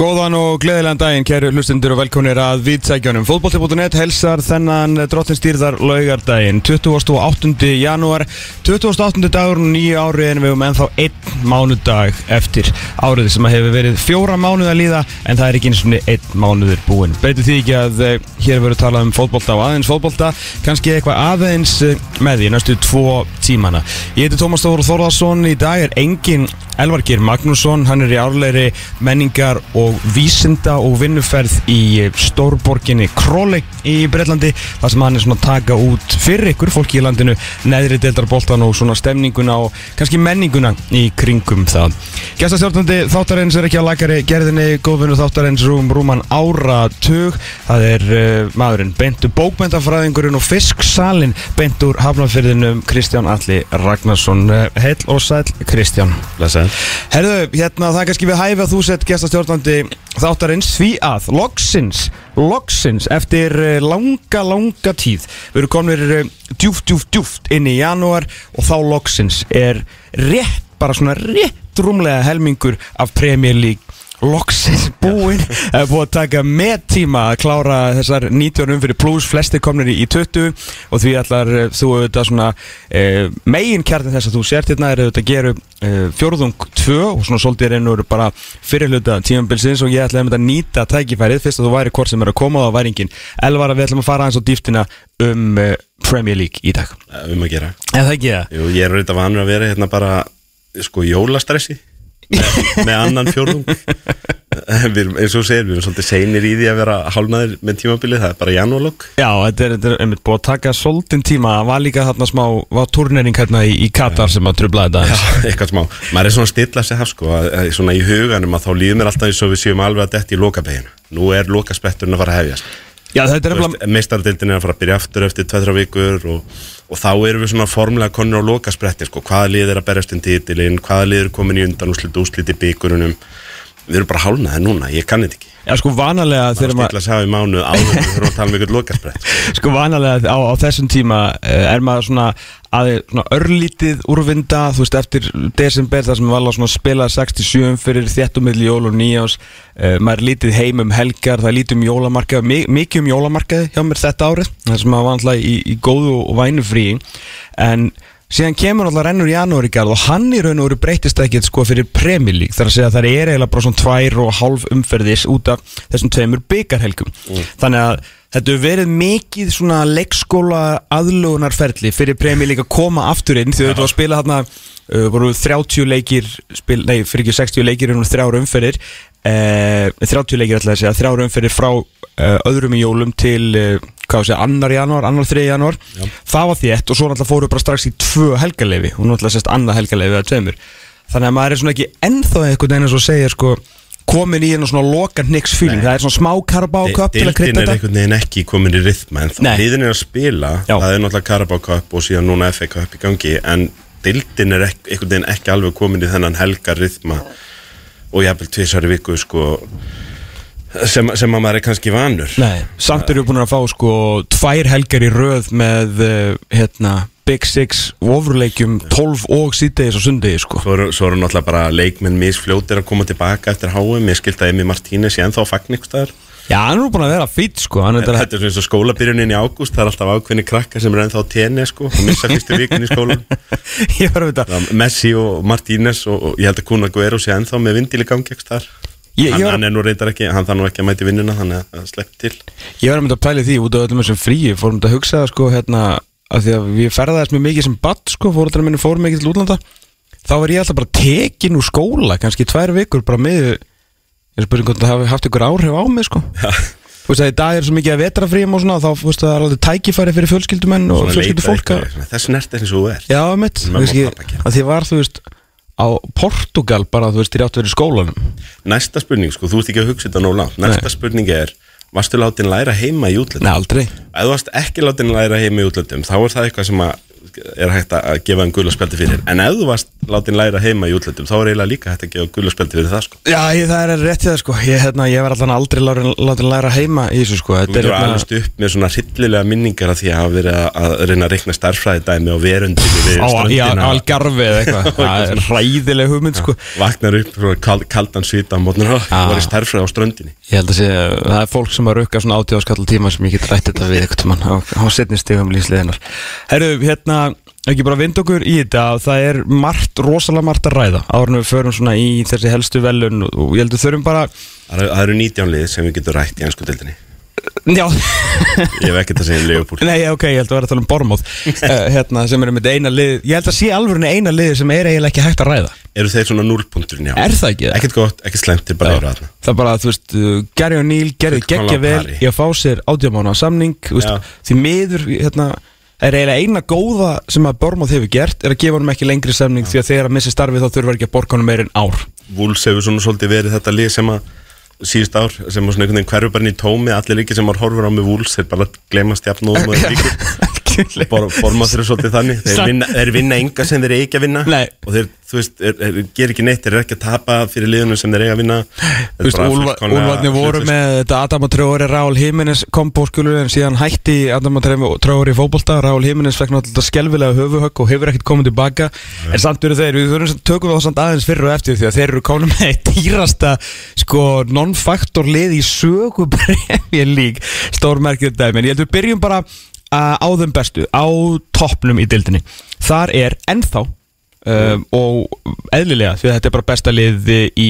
Góðan og gleðilegan daginn, kæru hlustundur og velkonir að viðsækjunum. Fótbolti.net helsar þennan drottinstýrðar laugardaginn, 28. janúar, 28. dagur og nýju ári en við höfum ennþá einn mánudag eftir árið sem hefur verið fjóra mánuð að líða en það er ekki eins og einn mánuður búinn. Breytir því ekki að eh, hér verður talað um fótbolta og aðeins fótbolta, kannski eitthvað aðeins eh, með því næstu tvo tímana. Ég heiti Tómas Þóður Þórðarsson, í dag er engin Elvar Geir Magnússon, hann er í árleiri menningar og vísinda og vinnuferð í stórborginni Króli í Breitlandi þar sem hann er svona að taka út fyrir ykkur fólki í landinu neðri deildarboltan og svona stemninguna og kannski menninguna í kringum það. Gæstastjórnandi þáttarins er ekki að lagari gerðinni góðvinnu þáttarins rúm rúman áratug það er uh, maðurinn Bentur bókmyndafræðingurinn og fisksalinn Bentur hafnafyrðinum Kristján Alli Ragnarsson uh, heil og sæl Kristján. Herðu, hérna það er kannski við hæfi að þú sett gestastjórnandi þáttarins því að loksins, loksins eftir eh, langa, langa tíð við erum komin djúft, djúft, djúft inn í janúar og þá loksins er rétt, bara svona rétt rúmlega helmingur af Premier League loksins búinn. Það er búið að taka með tíma að klára þessar 19 umfyrir pluss flesti komnir í, í 20 og því ætlar eh, þú auðvitað svona e, megin kjartin þess að þú sért hérna er auðvitað að gera e, fjórðung 2 og svona svolítið reynur bara fyrirluta tímambilsins og ég ætla að nýta tækifærið. Fyrst að þú væri hvort sem er að koma á væringin Elvar að við ætlum að fara aðeins á dýftina um e, Premier League í dag. Um að gera. Það það? Jú, ég er reynda vanur að vera hérna bara sko jólastressi með, með annan fjórðung. Við erum, eins og segir, við erum svolítið seinir í því að vera hálnaðir með tímabilið, það er bara janúarlokk Já, þetta er, þetta er einmitt búið að taka svolítinn tíma, það var líka þarna smá var turnering hérna í, í Katar sem að trubla þetta Já, eitthvað smá, maður er svona stilla sig haf sko, að, að, svona í huganum að þá líður mér alltaf eins og við séum alveg að detti í lokabeginu nú er lokaspetturinn að fara að hefjast Já, þetta er nefnilega meistardildin er að fara að byrja aftur eftir 2-3 vikur og, og þá erum við svona formulega konur á lokaspretti sko, hvaða lið er að berjast inn títilinn, hvaða lið er komin í undan úslit úslit í bygurunum við erum bara hálnaði núna, ég kann þetta ekki. Já, sko vanalega þegar er maður að segja í mánu áður við þurfum að tala um ykkur lokasprett Sko vanalega á, á þessum tíma eh, er maður svona, að, svona örlítið úrvinda, þú veist, eftir desember þar sem við alveg svona spila 67 fyrir þéttumilli jól og nýjás uh, maður er lítið heim um helgar það er lítið um jólamarkaði, mi mikið um jólamarkaði hjá mér þetta árið, þar sem maður var alltaf í, í góðu og vænu frí en síðan kemur alltaf rennur í janúar í garð og hann í raun og veru breytist ekkert sko fyrir League. Þar að segja að það er eiginlega bara svona tvær og hálf umferðis út af þessum tveimur byggarhelgum þannig að þetta hefur verið mikið svona leikskóla aðlugunarferli fyrir League að koma aftur inn því að þetta var að spila þarna uh, voru 30 leikir spil, nei fyrir ekki 60 leikir en þrjára umferðir. Uh, 30 leikir ætla að segja þrjára umferðir frá uh, öðrum í jólum til uh, hvað sé, annar januar, annar þrið januar það var þétt og svo náttúrulega fóru bara strax í tvö helgarleifi og náttúrulega sérst annað helgarleifi eða tveimur. Þannig að maður er svona ekki ennþá eitthvað eins og segja sko komin í einu svona loka nix feeling. Það er svona smá Carabao Cup til að Dildin krydda er þetta. einhvern veginn ekki komin í rithma en Nei. liðin er að spila. Já. það er náttúrulega Carabao Cup og síðan núna FA Cup í gangi en dildin er ek, einhvern veginn ekki alveg komin í þennan helgar rithma og jafnvel tvisar í viku sko sem, sem að maður er kannski vanur. Nei, samt eru búin að fá sko tvær helgar í röð með uh, hérna Big Six ofurleikjum 12 og síðdegis og sundegis sko. Svo eru, svo eru náttúrulega bara leikmenn misfljótir að koma tilbaka eftir HM ég skilt að Emi Martínez ég ennþá fagnikstaðar Já, hann er nú búin að vera fýtt sko hann er Þetta þetta er svona eins og skólabyrjunin í ágúst það er alltaf ákveðni krakka sem er ennþá tenni sko, og missa fyrstu vikun í skólan Messi og Martínez og, og ég held að Kuna Guerrero sé ennþá með vindil í gangi ekki þar Ég, hann, ég, var, hann er nú reyndar ekki, hann þarf nú ekki að mæti vinnuna þannig að slepp til. Ég var að mynda að pæli því út af öllum þessum fríi fórum þetta að hugsa sko hérna að því að við ferðaðist mjög mikið sem badd sko fóröldrar minni fórum mikið til útlanda. Þá var ég alltaf bara tekin úr skóla kannski tvær vikur bara með ég spurning hvort það hafi haft ykkur áhrif á mig sko. Já. Þú veist að í dag er svo mikið að vetrafríum og svona þá þú veist að það er alveg tækifæri fyrir fjölskyldumenn og fjölskyldu fólk þess nert er eins og þú er Já, mitt, því var þú veist á Portugal bara þú veist þér áttu verið í skólanum Næsta spurning, sko, þú ert ekki að hugsa þetta nóg langt Næsta Nei. spurning er, varstu látin læra heima í útlöndum? Nei, aldrei Ef þú varst ekki látin læra heima í útlöndum þá er það eitthvað sem að er hægt að gefa en gula spjaldi fyrir. En ef þú varst látin læra heima í útlöndum þá er eiginlega líka hægt að gefa gullarspeldi fyrir það sko. Já, ég, það er rétt í það sko. Ég, hérna, ég var alltaf aldrei látin, látin læra heima í þessu sko. Þú er getur hérna alveg upp með svona hryllilega minningar af því að hafa verið að, að reyna að reikna starffræði dæmi á verundinni við Já, ströndina. algarfi eða eitthvað. Ræðileg hugmynd sko. Vaknar upp kald, kaldan svita á mótnur og Já. var í starffræði á ströndinni. Ég held að sé, það er fólk sem að rukka svona átíðáskall þetta hérna, ekki bara vind okkur í þetta það er margt, rosalega margt að ræða. Árunum við förum svona í þessi helstu velun og ég held að þurfum bara Það eru- það eru 19 lið sem við getum rætt í ennsku deildinni. Já, Ég hef ekkert að segja um Leopold nei, ok, ég held að vera að tala um Bormóð uh, hérna, sem er með eina lið ég held að sé alveg eina lið sem er eiginlega ekki hægt að ræða. Eru þeir svona núlpunkturinn, já? Er það ekki? Ekkert gott, ekkert slemt, bara eru aðna Það er bara, þú veist, uh, Gary O'Neill gerði geggja vel í að fá sér átjámána samning þú veist, því miður hérna, er eiginlega eina góða sem að Bormóð hefur gert er að gefa honum ekki lengri samning því að þegar að missi starfið þá þurfa ekki að borga honum meir en ár. Wolves hefur svona svolítið verið þetta lið sem að síðust ár, sem var svona einhvern veginn hverju bara inn í tómi allir líki sem var horfur á með Wolves þeir bara glemast jafn og og þeir líka Borma þeir eru svolítið þannig. Þeir vinna, þeir vinna enga sem þeir eiga að vinna. Nei. og þeir, þú veist, er, er, ger ekki neitt þeir eru ekki að tapa fyrir liðunum sem þeir eiga að vinna. Þú veist, Úlfarnir voru með þetta Adam og Traori, Raúl Jiménez kombo skulur en síðan hætti Adam og Traori í fótbolta, Raúl Jiménez fekk náttúrulega skelvilega höfuhögg og hefur ekkert komið tilbaka. En samt eru þeir, við þurfum að tökum þá samt aðeins fyrir og eftir því að þeir eru konum með dýrasta sko non-faktor lið í sögu Premier League. Stórmerkið dæmi, en ég held við byrjum bara á þeim bestu, á toppnum í dildinni, þar er ennþá Um, og eðlilega því að þetta er bara besta lið í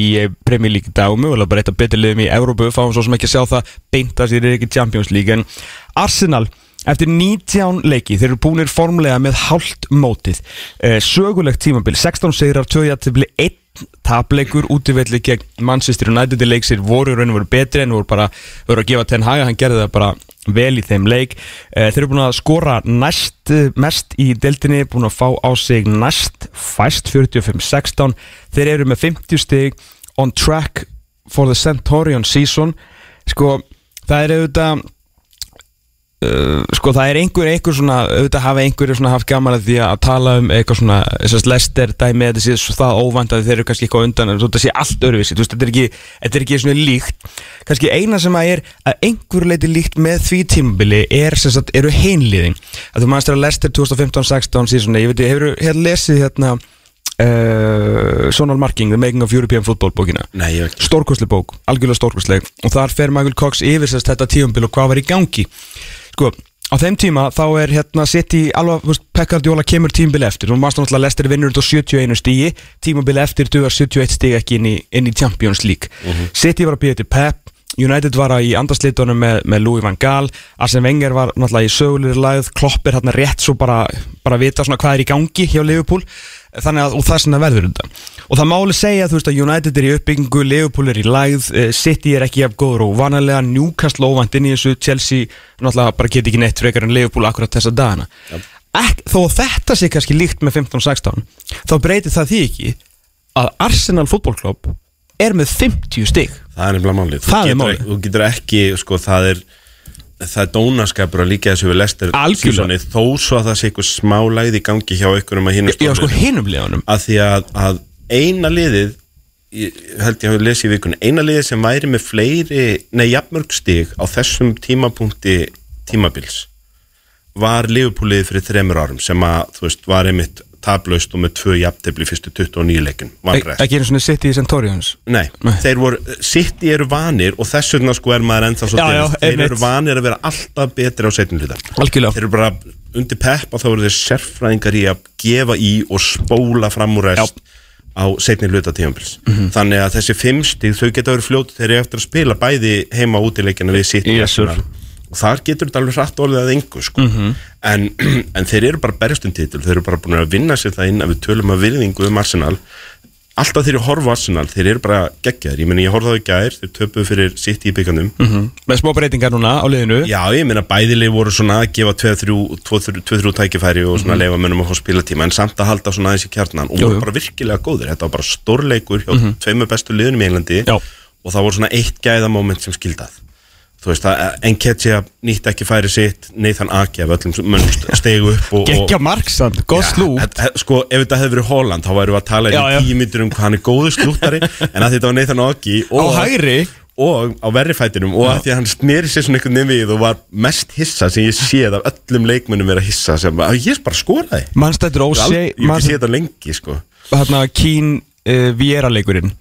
Premier League í dag og mögulega bara eitt af betur liðum í Európu fáum svo sem ekki að sjá það beint að sér er ekki Champions League en Arsenal eftir 19 leiki þeir eru búinir formlega með hálft mótið. Uh, sögulegt tímabil 16 segrar, 2 jættibli 1 tapleikur útivelli gegn Manchester United í leiksir voru raun og voru betri en voru bara voru að gefa Ten Hag hann gerði það bara vel í þeim leik. Uh, þeir eru búin að skora næst eh, mest í deltinni, búin að fá á sig næst fæst 45-16 þeir eru með 50 stig on track for the Centurion season. Sko það er auðvitað Uh, sko það er einhver, einhver svona auðvitað hafa einhverju svona haft gaman að því að tala um eitthvað svona, þessast lester dæmi þetta sé svo það óvænt að þeir eru kannski eitthvað undan en þetta sé allt öruvísi, þú veist, þetta er ekki þetta er ekki svona líkt, kannski eina sem að er að einhverju leiti líkt með því tímabili er sem sagt, eru heimliðin. Að þú mannst að lester 2015-16 síðan, ég veit, ég hefur hérna lesið hérna uh, Sonal Marking, The Making of European Football bókina? Stórkostleg bók, algjörlega stórkostleg. Og þar fer Michael Cox yfir þetta tíumbil og hvað var í gangi sko, á þeim tíma þá er hérna City alveg, þú veist, Pekkardjóla kemur tíumbil eftir. Og maður náttúrulega lestir vinnur á 71 stígi tíumbil eftir duðar 71 stígi ekki inn í, inn í Champions League. City var að býja til Pep. United var að í andarslitunum með, með Louis van Gaal. Arsene Wenger var náttúrulega í sögulir lagð Klopp er hérna rétt svo bara, bara vita svona hvað er í gangi hjá Liverpool þannig að, og það er svona verður þetta. Og það máli segja, þú veist að United er í uppbyggingu Liverpool er í lægð, eh, City er ekki jafn góður og vanalega, Newcastle óvænt inn í þessu Chelsea, náttúrulega bara geti ekki neitt frekar en Liverpool akkurat þessa dagana. Ek, þó þetta sé kannski líkt með 15-16, þá breytir það því ekki að Arsenal fútbolklubb er með 50 stig. Það er nefnilega málið. Þú Þú getur ekki, sko, það er það er dónaskapur að líka þessu við lestir Algjörlega. þó svo að það sé eitthvað smá læði í gangi hjá ykkur um að hinn Já, sko, hinum liðanum að því að, að eina liðið ég held ég hafi lesið í vikunni eina liðið sem væri með fleiri nei, jafnmörg stig á þessum tímapunkti tímabils var liðupúliðið fyrir þremur árum sem að, þú veist, var einmitt tablaust og með tvö jafntefli fyrstu 29 leikin ekki einu svona City í Centurions? Nei, Nei. þeir voru, City eru vanir og þess vegna sko er maður ennþá svo Já, já, þeir einmitt. eru vanir að vera alltaf betri á setjum Algjörlega. Þeir eru bara undir pepp og þá eru þeir sérfræðingar í að gefa í og spóla fram úr rest á setni hluta tímabils. Mhm. þannig að þessi fimmstig þau geta verið fljót þeir eru eftir að spila bæði heima útileikina við sitt Yes. Og þar getur þetta alveg hratt orðið að engu sko. Mhm. en, en þeir eru bara berjastum titil. Þeir eru bara búin að vinna sér það inn að við tölum að virðingu um Arsenal. Alltaf þeir eru horfa Arsenal, þeir eru bara geggjaðir. Ég meni ég í gær, þeir töpuðu fyrir sitt í byggandum Mhm. Með smá breytingar núna á liðinu? Já, ég meina bæðilið voru svona að gefa 2-3 tækifæri og svona leifa mönnum að fá spilatíma en samt að halda svona aðeins í kjarnan. Og voru bara virkilega góðir. Þetta var bara stórleikur hjá tveimur bestu liðunum í Englandi. Já. og það voru svona eitt gæðamoment sem skildað þú veist að Enketia nýtt ekki færi sitt Nathan Aki af öllum mönnum stegu upp og, Gekkja og marksamt, góð slú Ja, Sko, ef þetta hefði verið Holland þá værum við að tala Já, í tíu myndir um hvað hann er góður slúttari en að þetta var Nathan Aki Á og, hægri? og á verri fætinum og að því að hann sneri sér svona einhvern veginn við og var mest hissa sem ég séð af öllum leikmönnum vera hissa sem að ég bara skoraði. Mannstættur Ég Ósei hef ekki séð þetta lengi sko. Hérna Kín uh, Viera leikurinn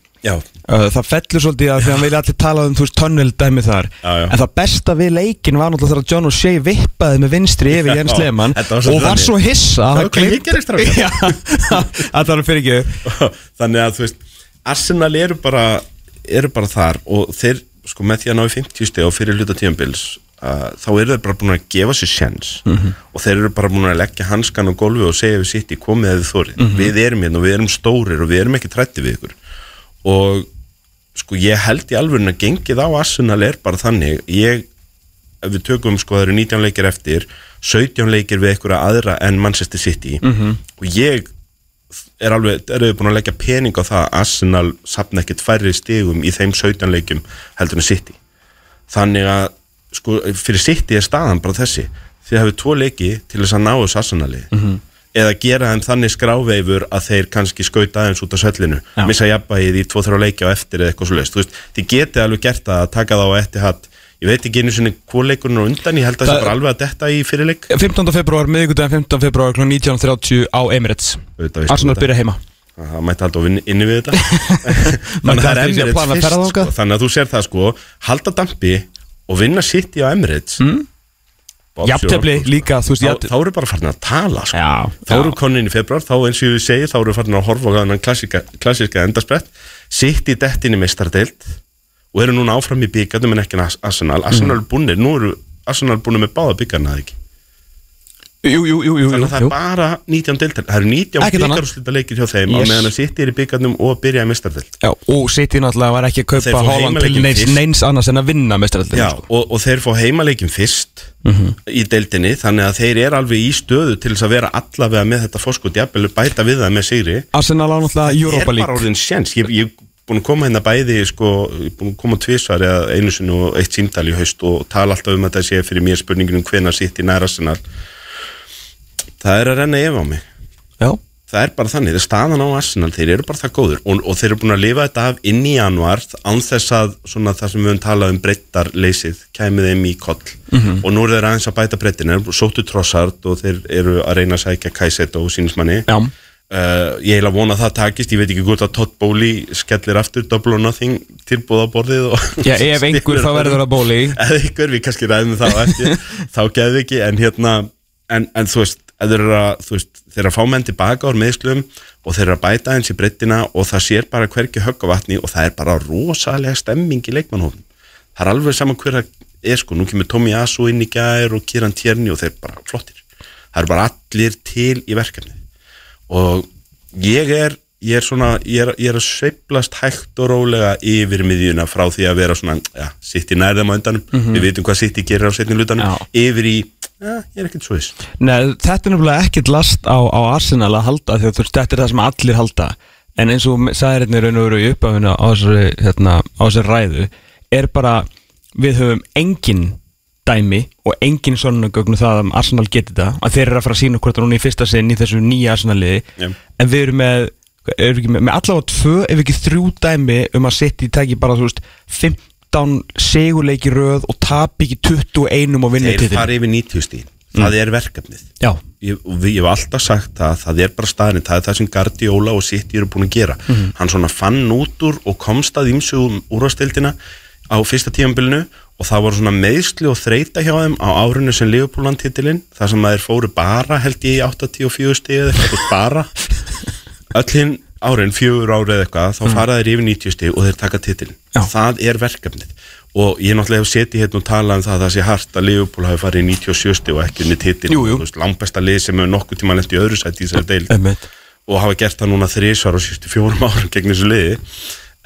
það fellur svolítið að því að hann vilja allir tala um þú veist tunnel dæmi þar. Já, já. en það besta við leikin var náttúrulega þegar John O'Shea vippaði með vinstri yfir Jens Lehmann og var svo hissa að það var fyrir ekki. Þannig að þú veist Arsenal eru bara, eru bara þar og þeir, sko, með því að ná í 50 steg og fyrir hluta tíðanbils uh, þá eru þeir bara búin að gefa sér sjens Mhm. og þeir eru bara búin að leggja hanskan á gólfi og segja við sitt í komið eða þórið Mhm. við erum hérna og við erum stórir og við erum ekki trætti við ykkur og sko ég held í alveg að gengið á Arsenal er bara þannig. Ég, ef við tökum sko það eru 19 leikir eftir 17 leikir við einhverja aðra en Manchester City. -hmm. og ég er alveg, eru þið búin að leggja pening á það að Arsenal sapna ekkert færri stigum í þeim 17 leikjum heldur en City. Þannig að sko, fyrir City er staðan bara þessi. Þið hafið tvo leiki til þess að ná þessu Arsenali. -hmm. Eða gera þeim þannig skráveifur að þeir kannski skauta aðeins út á svellinu Já. missa jafnbæðið í 2-3 leiki á eftir eða eitthvað svo leist, þú veist, þið getið alveg gert það að taka það á eftir hatt ég veit ekki einu sinni hvað leikurinn er undan ég held að það bara alveg að detta í fyrirleik 15. februar, miðvikudaginn 15. februar kl. 19.30 á Emirates Arsenal byrja heima það mætti alltaf inn, inni við þetta þannig að það er Emirates fyrst sko. þannig að þú sér það sko halda dampi og vinna City á Emirates mm. Jafntefli líka, veist þá, þá eru bara farin að tala sko. Já, þá eru konin í februar, þá eins og ég segi þá eru farin að horfa á þannig klassíska, klassíska endarsprett City dettin í mistardeild og eru núna áfram í byggarnum en ekki en Ars- Arsenal. Arsenal er búinir, nú eru Arsenal búinir með báða byggarna eða ekki Jú, jú, jú, jú, þannig að það er bara 19 deildar það eru 19 Ekkert annað. byggarúslita leikir hjá þeim á Yes. meðan að City er í byggarnum og að byrja í mistardeild Já, og City náttúrulega var ekki að kaupa Holland til neins, neins annars en að vinna mestarallin Já, og, og þeir fá heimaleikin fyrst Mhm. í deildinni, þannig að þeir eru alveg í stöðu til þess að vera allavega með þetta fórskot jafnvel bæta við það með sigri. Arsenal á náttúrulega er Europa bara League. orðin sjens ég er búin að koma hérna bæði sko, er búin að koma tvisvar eða einu sinni og eitt símtal í haust og tala alltaf um að það sé fyrir mér spurningin um hvenær sitt í næra Arsenal það er að renna ef á mig. Já, það er bara þannig, það er staðan á Arsenal þeir eru bara það góður og, og þeir eru búin að lifa þetta af inn í januar án þess að svona það sem við höfum talað um breyttarleysið kæmið þeim í koll. Mhm. og nú eru þeir aðeins að bæta breyttin þeir sóttu trossart og þeir eru að reyna að sækja kæset og sínismanni Uh, ég heila vona að það takist, ég veit ekki hvort að Todd Bowley skellir aftur double or nothing tilbúð á borðið já ef einhver þá verður að bóli eða einhver, við kannski ræðum eftir. Þá en hérna en, en þú veist, ef þeir eru að þú veist, þeir eru að fá menn tilbaka úr meðslum og þeir eru að bæta eins í breyttina og það sér bara hverki högg á vatni og það er bara rosalega stemming í leikmannhófnum það er alveg saman hver að er sko, nú kemur Tommy Asu inn í gær og Kieran Tierney og þeir eru bara flottir. Það eru bara allir til í verkefni og ég er ég er svona, ég er, ég er að sveiplast hægt og rólega yfir miðjuna frá því að vera svona, já, sitt í nærðum á endanum, við vitum hvað sitt í gerir á setni lutanum, yfir í já, ég er ekkert svo viss. Nei, þetta er nefnilega ekkert last á, á Arsenal að halda því að þú veist, þetta er það sem allir halda. En eins og í raun og veru í uppafinu á þessari, hérna, á þessari ræðu er bara, við höfum engin dæmi og engin svona gögnu það að Arsenal geti það að þeir eru að fara að sína hvort það núna í fyrsta sinn í þessu nýja Arsenal-liði. Já. en við erum með, ekki með, með allavega tvö ef ekki þrjú dæmi um að City tæki bara, þú veist, 15 seguleiki röð og tapi ekki 21 og vinna þeir titil fara yfir 90 stíl, það er verkefnið. Ég, og ég hef alltaf sagt það það er bara staðin, það er það sem Guardiola og City eru búin að gera, hann svona fann út úr og komst að ýmsu um úrvastildina á fyrsta tímanbylnu og það voru svona meðsli og þreita hjá þeim á árinu sem Liverpoolan titilinn þar sem að þeir fóru bara held ég í 84 stíð eða eitthvað bara. Öll hinn árin, fjögur árið eða eitthvað þá fara þeir yfir 90 stíð og þeir taka titilinn. Já. það er verkefnið. Og ég náttúrulega hef setið hérna og talað um það að það sé hart að Liverpool hafi farið í 97 stíð og ekki unni titil langbesta lið sem hefur nokkuð tíma lent í öðru sæti í þessari deil og hafa gert það núna þrísvar á sístu fjórum árum gegn þessu liði.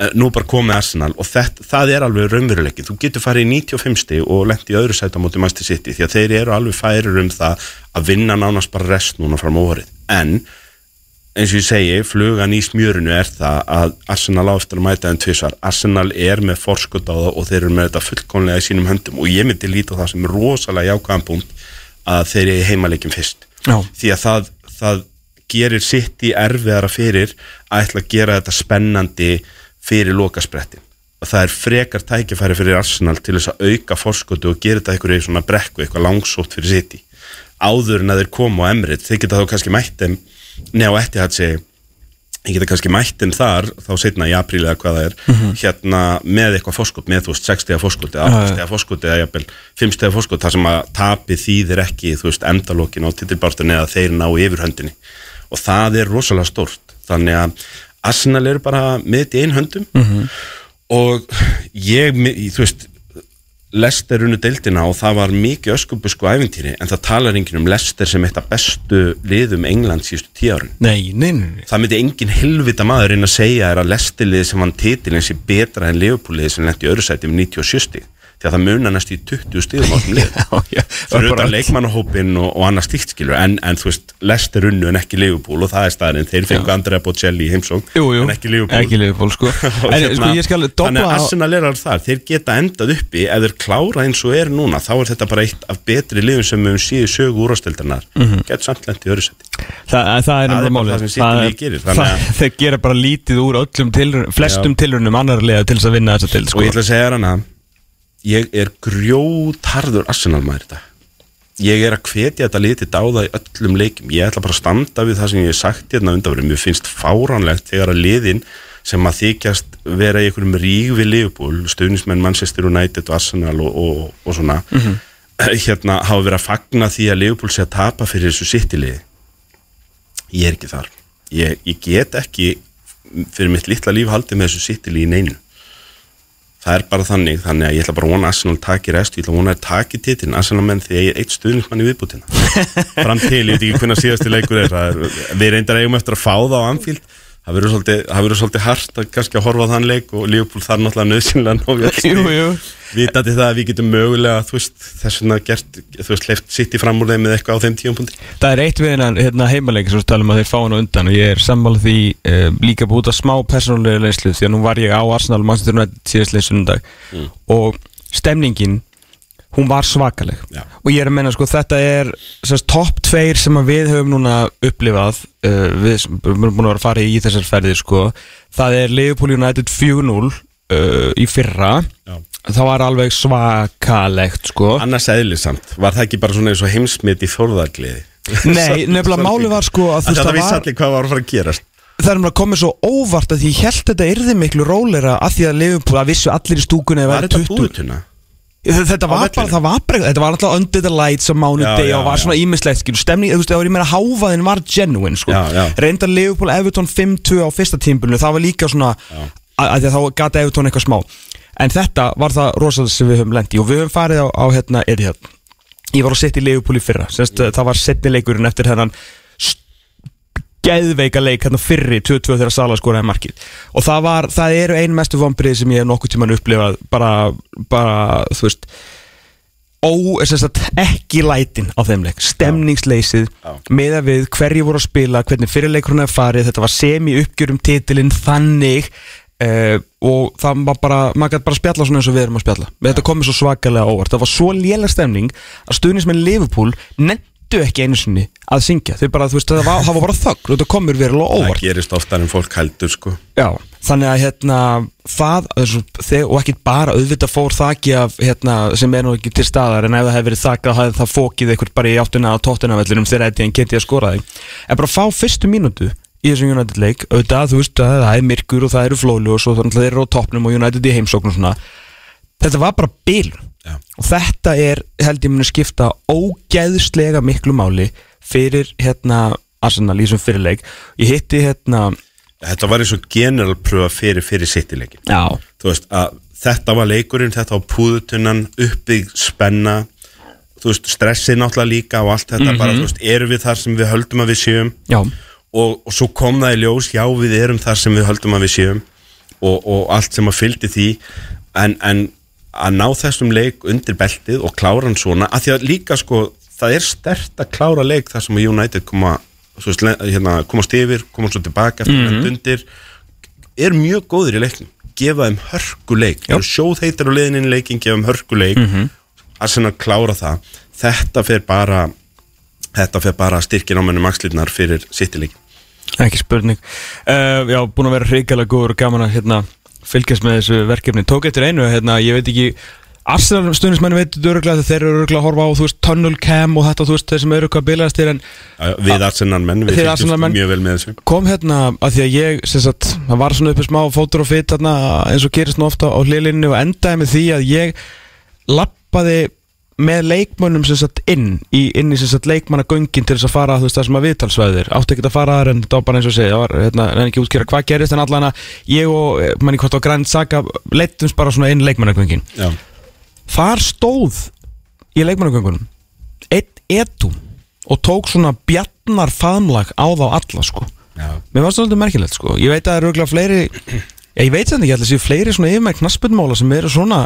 Eh, nú bara komið Arsenal og þetta, það er alveg raunveruleiki, þú getur farið í 95 stig og lent í öðru sæti á móti Manchester City því að þeir eru alveg færir um það að vinna nánast bara rest núna fram óvarið en eins og ég segi, flugan í smjörinu er það að Arsenal á eftir að mæta þeim tvisvar. Arsenal er með forskot á það og þeir eru með þetta fullkomlega í sínum höndum. Og ég myndi líta það sem rosalega jákvæðan punkt að þeir eru heimalegjum fyrst. Já. því að það, það gerir sitt í erfiðara fyrir að ætla að gera þetta spennandi fyrir lokasprettin og það er frekar tækifæri fyrir Arsenal til þess að auka fórskotu og gera þetta eitthvað í svona brekku, eitthvað langsótt fyrir sitt í áður en að þeir koma á Emirates þeir geta þá kannski mætt þeim neða eftir að segja ég geta kannski mætt þeim þar þá setna í apríli eða hvað það er hérna með eitthvað fórskot, með þú veist 6 stega fórskot eða 8 stega fórskot eða jafnvel 5 stega fórskot þar sem að tapi þýðir ekki þú veist endalókin og titilbártun eða þeir ná yfirhöndinni og það er rosalega stort þannig að Arsenal eru bara mitt í einhöndum og ég, þú veist Lester unnu deildina og það var mikið öskubusku æfintýri en það talar enginn um Lester sem eitt af bestu liðum England síðustu tíu árin. Nei, nei, nei, það myndi engin helvita maður inn að segja er að Lesterlið sem vann titilin sé betra en Leopoldlið sem lendi í öðru sæti með 97 stig því að það munar næst í 20 stigum á þessum lið. Fyrir utan leikmannahópin og, og annað stíkt skilur en, en þú veist, Lester unnu en ekki Leopold og það er staðarinn, þeir fengu Andrea Bocelli í jú, en ekki Leopold Ekki Liverpool, sko. Hérna, sko, ég skal þannig að Arsenal er alveg þar, þeir geta endað uppi. Ef þeir klára eins og er núna þá er þetta bara eitt af betri liðum sem við höfum síðu sögu úrastildarnar mm. -hmm. gett samt lent í öðru seti Það, það er náttúrulega bara það sem Það- League gerir, það- Þeir gera bara lítið úr flestum tilrunum annar liða til þess að vinna þessa til. Ég er grjótarður Arsenal maður þetta. Ég er að hvetja þetta lið til dáða í öllum leikum ég ætla bara að standa við það sem ég hef sagt hérna undanverið, mér finnst fáránlegt þegar að liðin sem að þykjast vera í einhverjum rík við Liverpool stöðnismenn Manchester United og Arsenal og, og, og svona hérna hafa verið að fagna því að Liverpool sé að tapa fyrir þessu sittiliði ég er ekki þar. Ég, ég get ekki fyrir mitt litla líf haldið með þessu sittiliði í neinu það er bara þannig, þannig að ég ætla bara að vona að Arsenal taki rest, ég ætla að vona að taki titin Arsenal menn því að ég er eitt stuðnismann í viðbútina fram til, ég veit ekki hvernig síðasti leikur er, er við reyndar eigum eftir að fá það á Anfield það verður svolítið, svolítið hart að kannski að horfa á þann leik og Liverpool þar náttúrulega nöðsynlega jú vitandi það að við getum mögulega þú veist, þess vegna gert, þú veist, leift sitt í fram úr þeim með eitthvað á þeim tíumpunkti Það er eitt við hennan hérna, heimaleik sem við talum að þeir fá hann á undan og ég er sammála því uh, líka búið út af smá persónulega leyslu því að nú var ég á Arsenal Manchester United síðastlega sundag Mm. og stemningin hún var svakaleg. Já. og ég er að menna sko þetta er topp tveir sem að við höfum núna upplifað uh, við sem erum búin að vera að fara í þessar ferðir sko. Það er Liverpool United 4-0 uh, í fyrra. Já. það var alveg svakalegt sko. Annars eðlisamt, var það ekki bara svona eins og heimsmynd í þórðargliði Nei, nefnilega máli var sko að þú veist þetta það vissi var allir hvað var að fara að gerast. Það er bara komið svo óvart að ég held þetta yrði miklu rólera að því að Liverpool að vissu allir í stúkunni að var vera þetta 20 búðutuna? Þetta var bara, það var bara þetta var alltaf under the lights á mánudegi og var svona ímislegt skilur. Stemning, þú veist, það var í meira háfaðin var genuine sko, reyndar Liverpool Everton 5-2 á fyrsta tímbulinu, það var líka svona að, að því að þá gata Everton eitthvað smá. En þetta var það rosalega sem við höfum lendi og við höfum farið á, á hérna Etihad. Ég var að setja í Liverpool í fyrra Sest, það var setni leikurinn eftir hennan geðveika leik hérna fyrri 22 þegar Sala skoraði markið. Og það var, það eru ein mestu vombrið sem ég hef nokkuð tíman upplifað bara, bara, þú veist ó, sem sagt, ekki lætin á þeim leik, stemningsleysið Já. með að við hverju voru að spila hvernig fyrirleikurinn er farið, þetta var semi uppgjörum titilinn þannig uh, og það var bara maður gæti bara spjalla svona eins og við erum að spjalla. Þetta komið svo svakalega óvart, það var svo lélega stemning að stuðnismenn Liverpool nefndu ekki einu sinni að syngja. Þau bara, þú veist, það var, það var bara þögn. Og þetta komur verulega það óvart. gerist oftar en fólk heldur sko. Já, þannig að hérna það, og ekki bara auðvitað fór þakki af hérna, sem er nú ekki til staðar en ef það hefði verið þakka þá hefði það fókið eitthvað bara í áttuna á tóttunavellinum þegar þetta en geti að skora þig en bara fá fyrstu mínútu í þessum United leik auðvitað, þú veist að það er myrkur og það eru flólu og svo þannig að þeir eru á toppnum og United í heimsókn og svona. Þetta var bara bil Já. og þetta er, held ég muni skipta ógeðslega miklu máli fyrir hérna Arsenal í þessum fyrirleik ég hitti hérna þetta var eins og generalpröfa fyrir fyrir sittileikin þetta var leikurinn þetta var púðutunnan, uppbygg spenna, veist stressið náttúrulega líka og allt þetta bara, þú veist, erum við þar sem við höldum að við séum? Og, og svo kom það í ljós, já við erum þar sem við höldum að við séum og, og allt sem að fylgdi því. En, en að ná þessum leik undir beltið og klára hann svona, að því að líka sko, það er stert að klára leik þar sem að United koma hérna, komast yfir komast svo tilbaka eftir mm undir er mjög góður í leiknum. Gefa þeim hörkuleik sjóð heitir á liðinni í leikin, gefa þeim hörkuleik mm -hmm. Arsenal klára það. Þetta fer bara þetta fer bara styrkin á mennum axlirnar fyrir sittileikin Ekki spurning. Uh, Já, búin að vera hrigalega góður og gaman að hérna, fylgjast með þessu verkefni Tók eftir einu, hérna, ég veit ekki Arsenal stundismenn veitur öruglega þegar þeir eru öruglega að horfa á, þú veist, tunnel cam og þetta, þú veist, þeir sem eru hvað bilaðast þér en við Arsenal menn, við Arsenal-menn. mjög vel með þessu kom hérna að því að ég, sem sagt, það var svona uppi smá fótur og fitt hérna eins og gerist nú ofta á hlilinni og endaði með því að ég lappaði með leikmönnum sem sagt inn í, inn í sem sagt leikmannagöngin til þess að fara þú veist það sem að viðtalsvæðir. Átti ekki að fara þar en þetta var bara eins og segja það var hérna, en ekki útskýra hvað gerist en allan að ég og, eh, manni hvort á grænt saga leittumst bara svona inn leikmannagöngin. Já, þar stóð í leikmannagöngunum einn etu og tók svona bjarnar faðmlag á þá alla sko. Já, Mér varst það svolítið merkilegt sko. Ég veit að það eru örugglega fleiri Ég veit sem ekki allir séu fleiri svona yfir með knaspundmála sem eru Svona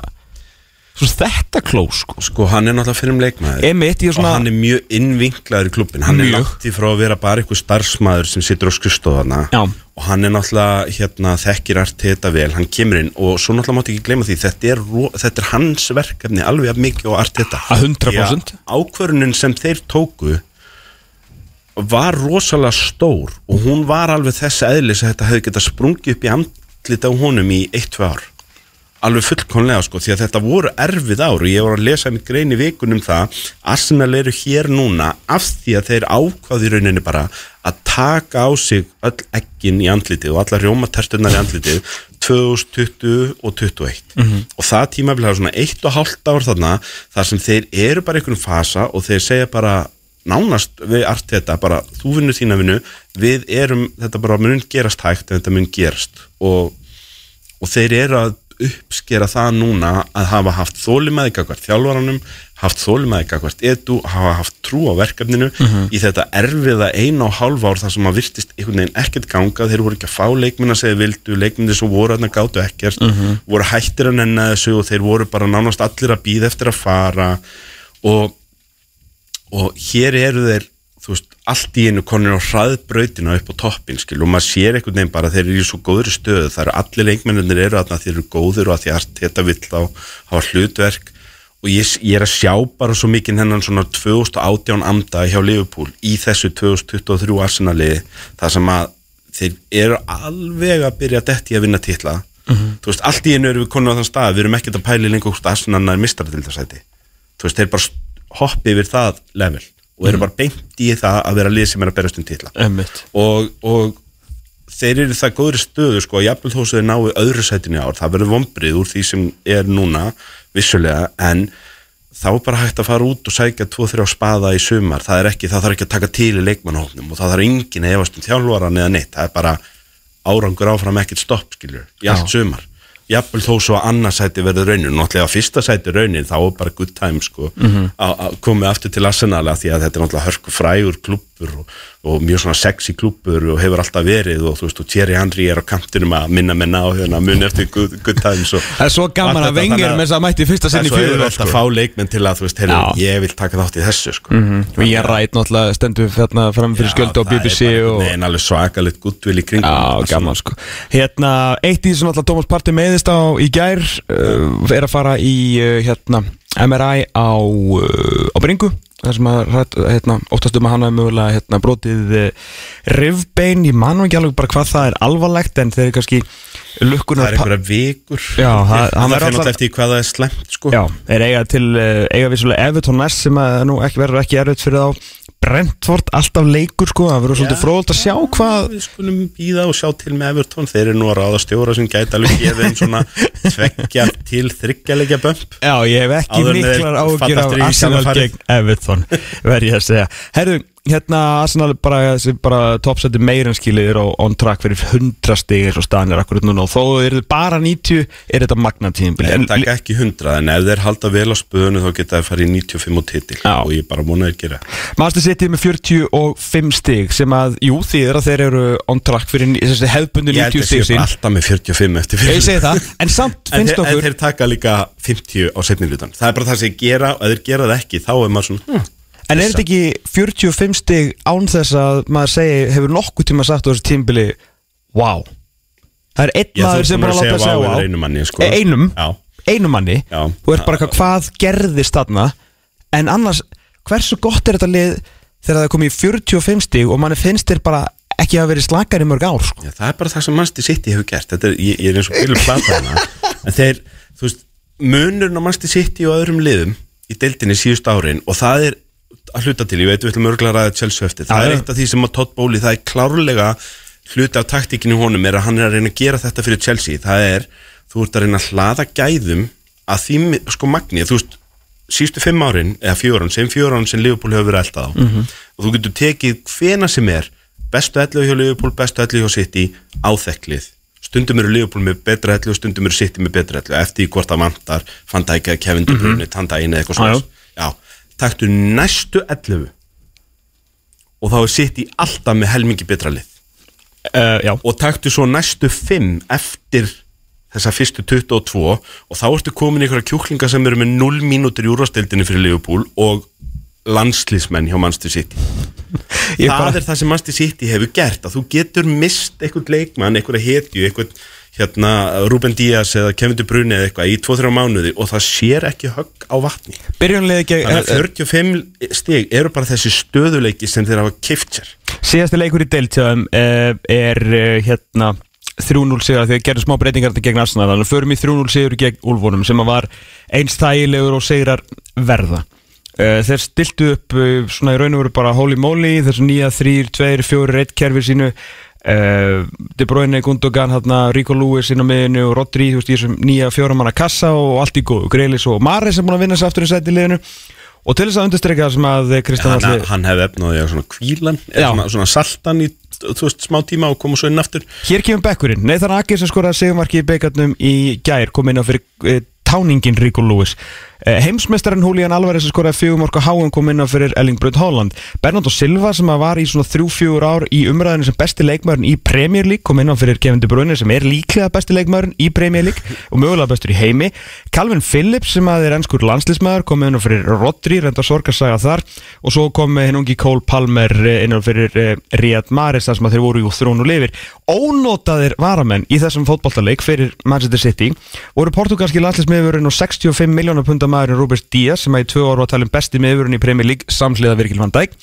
þetta klós sko. Sko hann er náttúrulega fyrir um leikmaður. Emitt, er og svona hann er mjög innvinklaður í klubbin hann Mjög. er langt í frá að vera bara einhver starfsmæður sem situr á skrifstofana Já. og hann er náttúrulega hérna, þekkir allt þetta vel, hann kemur inn og svo náttúrulega mátti ekki gleyma því þetta er, þetta er hans verkefni alveg mikið og allt þetta Að 100%. ákvörunin sem þeir tóku var rosalega stór og hún var alveg þess eðlis að þetta hefði getað sprungið upp í andlit á honum í 1-2 ár alveg fullkonlega sko því að þetta voru erfið ár og ég var að lesa mitt grein í vikunum það. Arsenal eru hér núna af því að þeir ákvaði rauninni bara að taka á sig öll ekkin í andlitið og alla rjómatertunar í andlitið 2020 og 2021 og það tímafélag er svona eitt og hálft ár þarna þar sem þeir eru bara einhvern fasa og þeir segja bara nánast við allt þetta bara þú vinnur þína vinnu við erum, þetta bara mun gerast hægt en þetta mun gerast. Og, og þeir eru að uppskera það núna að hafa haft þólimaði gagvart þjálfaranum, haft þólimaði gagvart edu, hafa haft trú á verkefninu í þetta erfiða einu og hálf ár þar sem að virtist einhvern veginn ekkert ganga. Þeir voru ekki að fá leikminn að segja vildu leikminn sem voru að gátu ekkert voru hættir að nenna þessu og þeir voru bara nánast allir að býða eftir að fara. Og og hér eru þeir þú veist, allt í einu konur á hraðbrautina upp á toppin, skil, og maður sér einhvern veginn bara, þeir eru í svo góður stöðu, það eru allir leikmennir eru að þeir eru góður og að því að þetta vill á hafa hlutverk. Og ég, ég er að sjá bara svo mikið hennan svona 2018 amda hjá Liverpool í þessu 2023 arsenaliði, það sem að þeir eru alveg að byrja að detti að vinna titla. Þú veist, allt í einu eru við konur á þann stað við erum ekkert að pæli lengur hvort Arsenal er mistaradeildarsæti þú veist, þeir bara hoppi yfir það level og eru bara beint í það að vera lið sem er að berast um Emitt og, og þeir eru það góðri stöðu sko, jafnvel þó sem þeir náu öðru sætinu ár það verður vombrið úr því sem er núna vissulega, en þá er bara hægt að fara út og sækja 2-3 spaða í sumar, það er ekki, það þarf ekki að taka til í leikmannhófnum og það þarf engin að efast um þjálfvaran eða neitt, það er bara árangur áfram ekkert stopp, skiljur, í allt sumar jafnvel þó svo að annarsæti verður raunin náttúrulega fyrsta sæti raunin þá er bara good time sko Mhm. að að komið aftur til Arsenal af því að þetta er náttúrulega hörku frægur klúppur og, og mjög svona sexy klúppur og hefur alltaf verið og þú veist og Thierry Henry er á kantinum að minna minna á hérna mun eftir good, good times og Það er svo gaman að vengir með þess að mætti fyrsta það sinn er í svo ár, auðvelt að sko. fá leikmenn til að þú veist, heyrðu, Já. ég vil taka þátt í þessu sko. Og ég rætt náttúrulega stendur hérna fram fyrir sköldu á BBC og Nei, en alveg svakalegt guttvil í kringum Já, gaman sko. Hérna, eitt í sem alltaf Thomas Partey meðist á í gær uh, er að fara í uh, hérna MRI á, uh, á Bringu þar sem að hérna, óttast um að hann hafi mögulega hérna, brotið uh, rifbein, ég man nú ekki alveg bara hvað það er alvarlegt en þeir eru kannski Það lukkunar er einhverja vikur. Já, það- það verður allar- alltaf eftir hvað það er slemt sko. Já, þeir eiga til uh, eiga vissulega Everton næst sem að nú ekki verður ekki erfitt fyrir þá. Brentford alltaf leikur sko, það verður svolítið fróðult að sjá hvað Við skulum býða og sjá til með Everton. Þeir eru nú að ráða stjóra sem gæti alveg gefið þeim svona tveggja til þryggjalegja bömp. Já, ég hef ekki en miklar ágjur af í Arsenal gegn Everton verð ég að segja. Herru, hérna Arsenal bara, bara toppsætti meirinskilið er á on track fyrir 100 stigir og staðan er akkurat núna og þó er þið bara 90 er þetta magna tíðinbili En taka ekki 100 En ef þeir halda vel á spöðunu þá geta þeir farið í 95 og titil. Já. Og ég bara vona þeir gera. Master City er með 45 stig sem að, jú, þýðir að þeir eru on track fyrir ní- þessi hefbundu Ég held 90 að stig sín. bara alltaf með 45 eftir Ég það, en samt finnst þeir, en okkur þeir taka líka 50 á setni hlutan Það er bara það sem þeir gera og ef þeir gera það ekki þá er maður svona hm, En er þetta ekki 45 stig án þess að maður segi, hefur nokkuð tíma sagt á þessu tímbili Wow Það er einn maður sem bara láta að segja wow einum manni, sko. Eh, Einum, einum manni? Já. Þú ert bara eitthvað, hvað gerðist þarna? En annars, hversu gott er þetta lið Þegar það er komið í 45 stig Og manni finnst þér bara ekki að vera slakar í mörg ár sko. Já, það er bara það sem Manchester City hefur gert. Er, ég, ég er eins og bílum plata hana en þeir, þú veist, munurinn á Manchester City og öðrum liðum í deildinni síðust árin og það er að hluta til, ég veit við ætlum örgulega að ræða Chelsea eftir, það er eitt af því sem að Todd Bowley, það er klárlega hluti af taktíkinu honum er að hann er að reyna að gera þetta fyrir Chelsea, það er þú ert að reyna að hlaða gæðum að því, sko magni, þú veist síðustu fimm árin, eða fjóran, sem fjóran sem Liverpool hefur verið eldað á og þú getur tekið hvena sem er bestu 11 hjá Liverpool, bestu 11 hjá City áþekklið, stundum eru Liverpool með betra 11 og stundum eru City með betra 11 eftir hvort það vantar, fann það ekki að Kevin De Bruyne, tann daginn eða eitthvað svona já, taktu næstu 11 og þá er City alltaf með helmingi betra lið. Uh, og taktu svo næstu 5 eftir þessa fyrstu 22 og þá ertu komin í einhverja kjúklinga sem eru með 0 mínútur í úrvastildinni fyrir Liverpool og landslýsmenn hjá Manchester City. Það bara, er það sem Manchester City hefur gert að þú getur mist einhvern leikmann, einhverja hetju einhvern hérna Ruben Díaz eða Kevin De Bruyne eða eitthvað í 2-3 mánuði og það sér ekki högg á vatni. Þannig að 45 stig eru bara þessi stöðuleiki sem þeir hafa kift sér. Síðasti leikur í deiltjöðum uh, er hérna 3-0 sigur þegar gerðu smá breytingar þetta gegn Arsenal. Þannig að förum í 3-0 sigur gegn Úlfónum sem var eins þægilegur og sigrar verða. Þeir stiltu upp svona í raun og veru bara holy moly þessu nýja 3, 2, 4, 1 kerfi sínu De Bruyne, Gundogan hérna, Rico Lewis inn á miðinu og Rodri þú veist, í þessum nýja fjóramanna kassa og allt í góðu. Greilis og Maris sem búin að vinna sér aftur í sæti liðinu. Og til þess að undirstreika það sem að Kristján hann, Alli hann hefði efnaði að svona kvílan svona, svona saltan í veist, smá tíma og koma svo inn aftur. Hér kemur bekkurinn, Nathan Akir sem skoraði segumarki í beigarnum í gær kom inn á fyrir e, táningin Rico Lewis e, Heimsmeistarinn Julian Alvarez skoraði fjögumork á háum kom inn á fyrir Erling Braut Holland. Bernardo Silva sem var í svona þrjú-fjögur ár í umræðinu sem besti leikmæðurinn í Premier League kom inn á fyrir Kevin De Bruyne sem er líklega besti leikmæðurinn í Premier League og mögulega bestur í heimi. Calvin Phillips sem er ennskur landslismæður kom inn á fyrir Rodri, reynda sorgarsaga þar. Og svo kom hinn ungi Cole Palmer eh, inn á fyrir uh, Riyad Mahrez þar sem þeir voru í þrónu lifir. Ónótaðir varamenn í þessum fótballtaleik fyrir Manchester City voru portugalski landslismiðurinn og 65 miljónar punda maðurinn Robert Díaz sem að í tvö ára var talin besti miðurinn í Premier League samsliða Virgil van Dijk.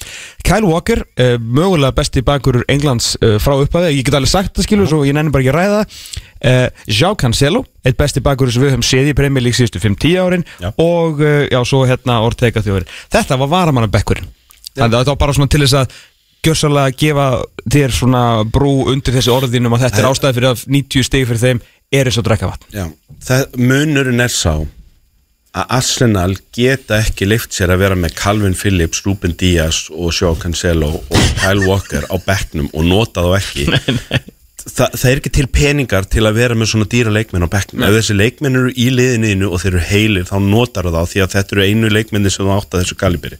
Kyle Walker, uh, mögulega besti bakurur Englands uh, frá upphafi, ég get alveg sagt það skilur svo ég nenni bara ekki að ræða uh, João Cancelo, eitt besti bakurur sem við höfum séð í Premier League síðustu 5-10 árin Já. og já, svo hérna Ortega þjóður þetta var varamannabekkurinn þannig að þetta var bara svona til þess að gjörsalega að gefa þér svona brú undir þessi orðinum að þetta er ástæði fyrir að 90 stig fyrir þeim er eins og drekka vatn. Já, það, munurinn er sá að Arsenal geta ekki lift sér að vera með Calvin Phillips, Ruben Díaz og Joao Cancelo og Kyle Walker á bekknum og nota þá ekki. Nei, nei. Þa, það er ekki til peningar til að vera með svona dýra leikmenn á bekknum. Ef þessi leikmenn eru í liðinu og þeir eru heilir þá notar það þá því að þetta eru einu leikmenni sem þú átt að þessu kaliberi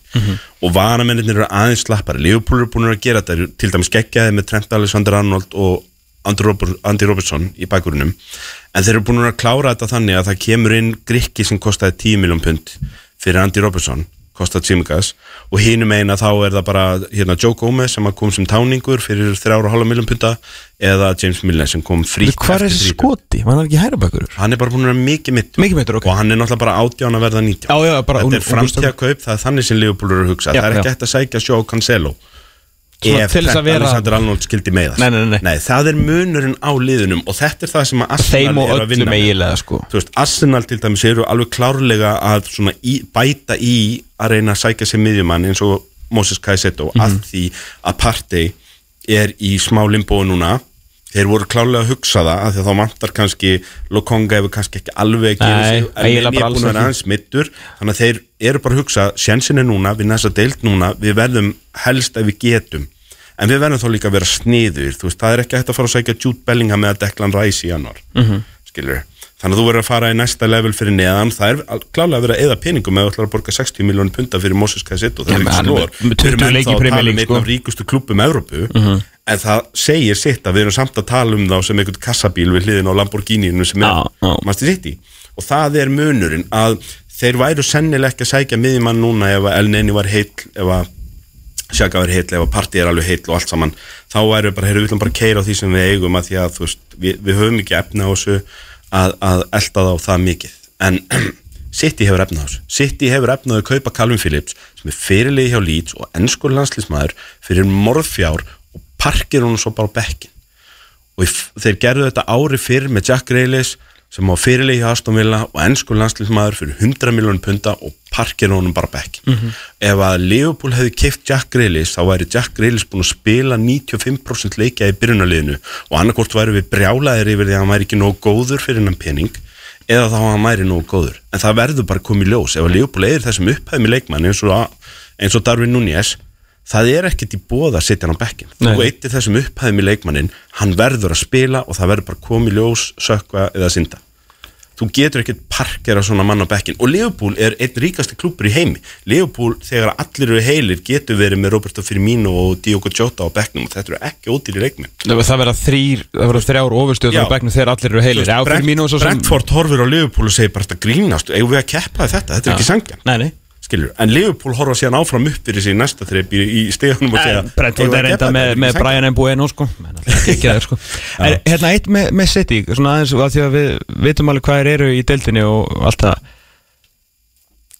og varamennir eru aðeins slappari. Liverpool eru búin að gera þetta, til dæmis geggjaði með Trent Alexander Arnold og Andy, Robert, Andy Robertson í bakgrunum en þeir eru búin að klára þetta þannig að það kemur inn grikki sem kostaði 10 miljón pund fyrir Andy Robertson kostað Tsimikas og hínum eina þá er það bara hérna, Joe Gomez sem kom sem táningur fyrir 3,5 miljón punta eða James Milner sem kom frítt hvað er þessi skoti? Hann ekki hæra bakurur? hann er bara búin að vera mikið mittur Mikið meiddur, ok. og hann er náttúrulega bara átján að verða 19 Já, já, bara þetta er framtíða kaup, það er þannig sem Liverpool eru að hugsa. Já, það er ekki hægt að sækja sjó Cancelo Svona ef að vera- Alexander Arnold skildi meðast Nei, nei, nei, nei. það er munurinn á liðunum og þetta er það sem að Arsenal er að vinna með. eiginlega sko Þú veist, Arsenal til dæmis eru alveg klárlega að svona í, bæta í að reyna að sækja sér miðjumann eins og Moses Caicedo Mhm. að því að Partey er í smá limbói núna þeir voru klárlega að hugsa það að að þá vantar kannski Lokonga hefur kannski ekki alveg að Nei, sig en bara er búin að vera aðeins mittur þannig að þeir eru bara að hugsa sjensin er núna, við næsta deilt núna við verðum helst ef við getum en við verðum þá líka að vera sniður þú veist, það er ekki hægt að fara að sækja Jude Bellingham með að Declan Rice í januar mm. -hmm. þannig að þú verður að fara í næsta level fyrir neðan það er klárlega að vera að eða peningum ef þú ætlar að borga 60 miljónir punta fyrir Moses Caicedo það Já, er ekki slór með 20 leiki í Premier League, einn sko. af ríkustu klubum Evrópu en það segir sitt að við erum samt að tala um þá sem einhvern kassabíl við hliðin á Lamborghini sem er já. Master City og það er munurinn að þeir væru sennilega Sjaka var heill ef að partí er alveg heill og allt saman þá væru við bara, heyrðu, við ætlum bara keira á því sem við eigum að því að þú veist, við, við höfum ekki efna á þessu að, að elda þá það mikið. En City hefur efna á þessu. City hefur efna á að kaupa Calvin Phillips sem er fyrirlegi hjá Leeds og ennskur landslýsmaður fyrir morðfjár og parkir hún svo bara bekkin og þeir gerðu þetta ári fyrr með Jack Grealish sem á fyrirlegi Aston Villa og ennskur landslýsmaður fyrir 100 miljónum punta og parkir honum bara á bekkin ef að Liverpool hefði keift Jack Grealish þá væri Jack Grealish búin að spila 95% leikja í byrjunarliðinu og annarkort væri við brjálaðir yfir því að hann væri ekki nógu góður fyrir hennan pening eða þá hann væri nógu góður. En það verður bara komið ljós. Ef að Liverpool eðir þessum upphæðum í leikmann eins og, eins og Darwin Núñez það er ekkert í bóða að setja hann á bekkin þú eittir þessum upphæðum í leikmannin hann verður að spila og það verður bara komið ljós sökva eða synda þú getur ekkert parkera svona mann á bekkin og Liverpool er einn ríkasti klúpur í heimi. Liverpool þegar allir eru heilir getur verið með Roberto Firmino og Diogo Jota á bekknum. Og þetta eru ekki ódýri leikminn Það verða þrjár ofurstjórnar Já. á bekknum þegar allir eru heilir. Já, Brentford horfir á Liverpool og segir bara þetta grínast, eigum við að keppa þetta, þetta er ekki sangjan Nei, nei skilur, en Liverpool horfa síðan áfram upp fyrir sig í næsta þreip í, í stegunum og segja Brentford er keppa með, með er Brian Mbueno sko. Men alltaf ekki það sko er, Hérna eitt með, með City Svona aðeins að því að við vitum alveg hvað þeir eru í deildinni og allt það.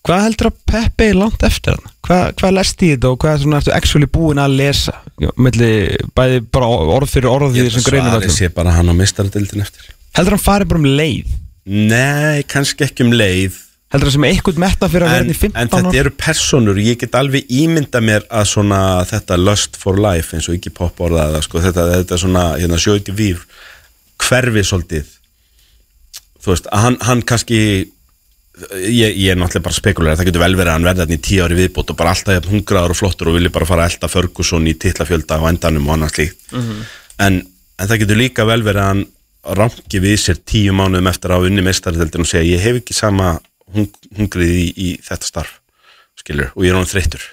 Hvað heldur að Peppi er langt eftir hann? Hvað, hvað lest í þetta og hvað svona ertu actually búin að lesa? Milli bæði bara orð fyrir orð Ég því sem greinum öllum? sé bara hann á mistaradildin eftir. Heldur hann farið bara um leið? Nei, kannski ekki um leið Heldur hann sem eitthvað metta fyrir að vera en, hérna í 15 en þetta ára? eru personur, ég get alveg ímynda mér að svona þetta lust for life eins og ekki pop orðaða sko, þetta, þetta svona hérna, sjóti vír hverfi svolítið. Þú veist, hann, hann kannski ég, ég er náttúrulega bara spekular það getur vel verið að hann verði þarna í tíu ári viðbót og bara alltaf hungraður og flottur og vilja bara fara að elda Ferguson í titlafjölda á endanum og annars líkt en, en það getur líka vel verið að hann rangi við sér tíu mánuðum eftir að unni mestarðeldin og segja ég hef ekki sama hungrið í, í þetta starf skilur, og ég er hann þreyttur.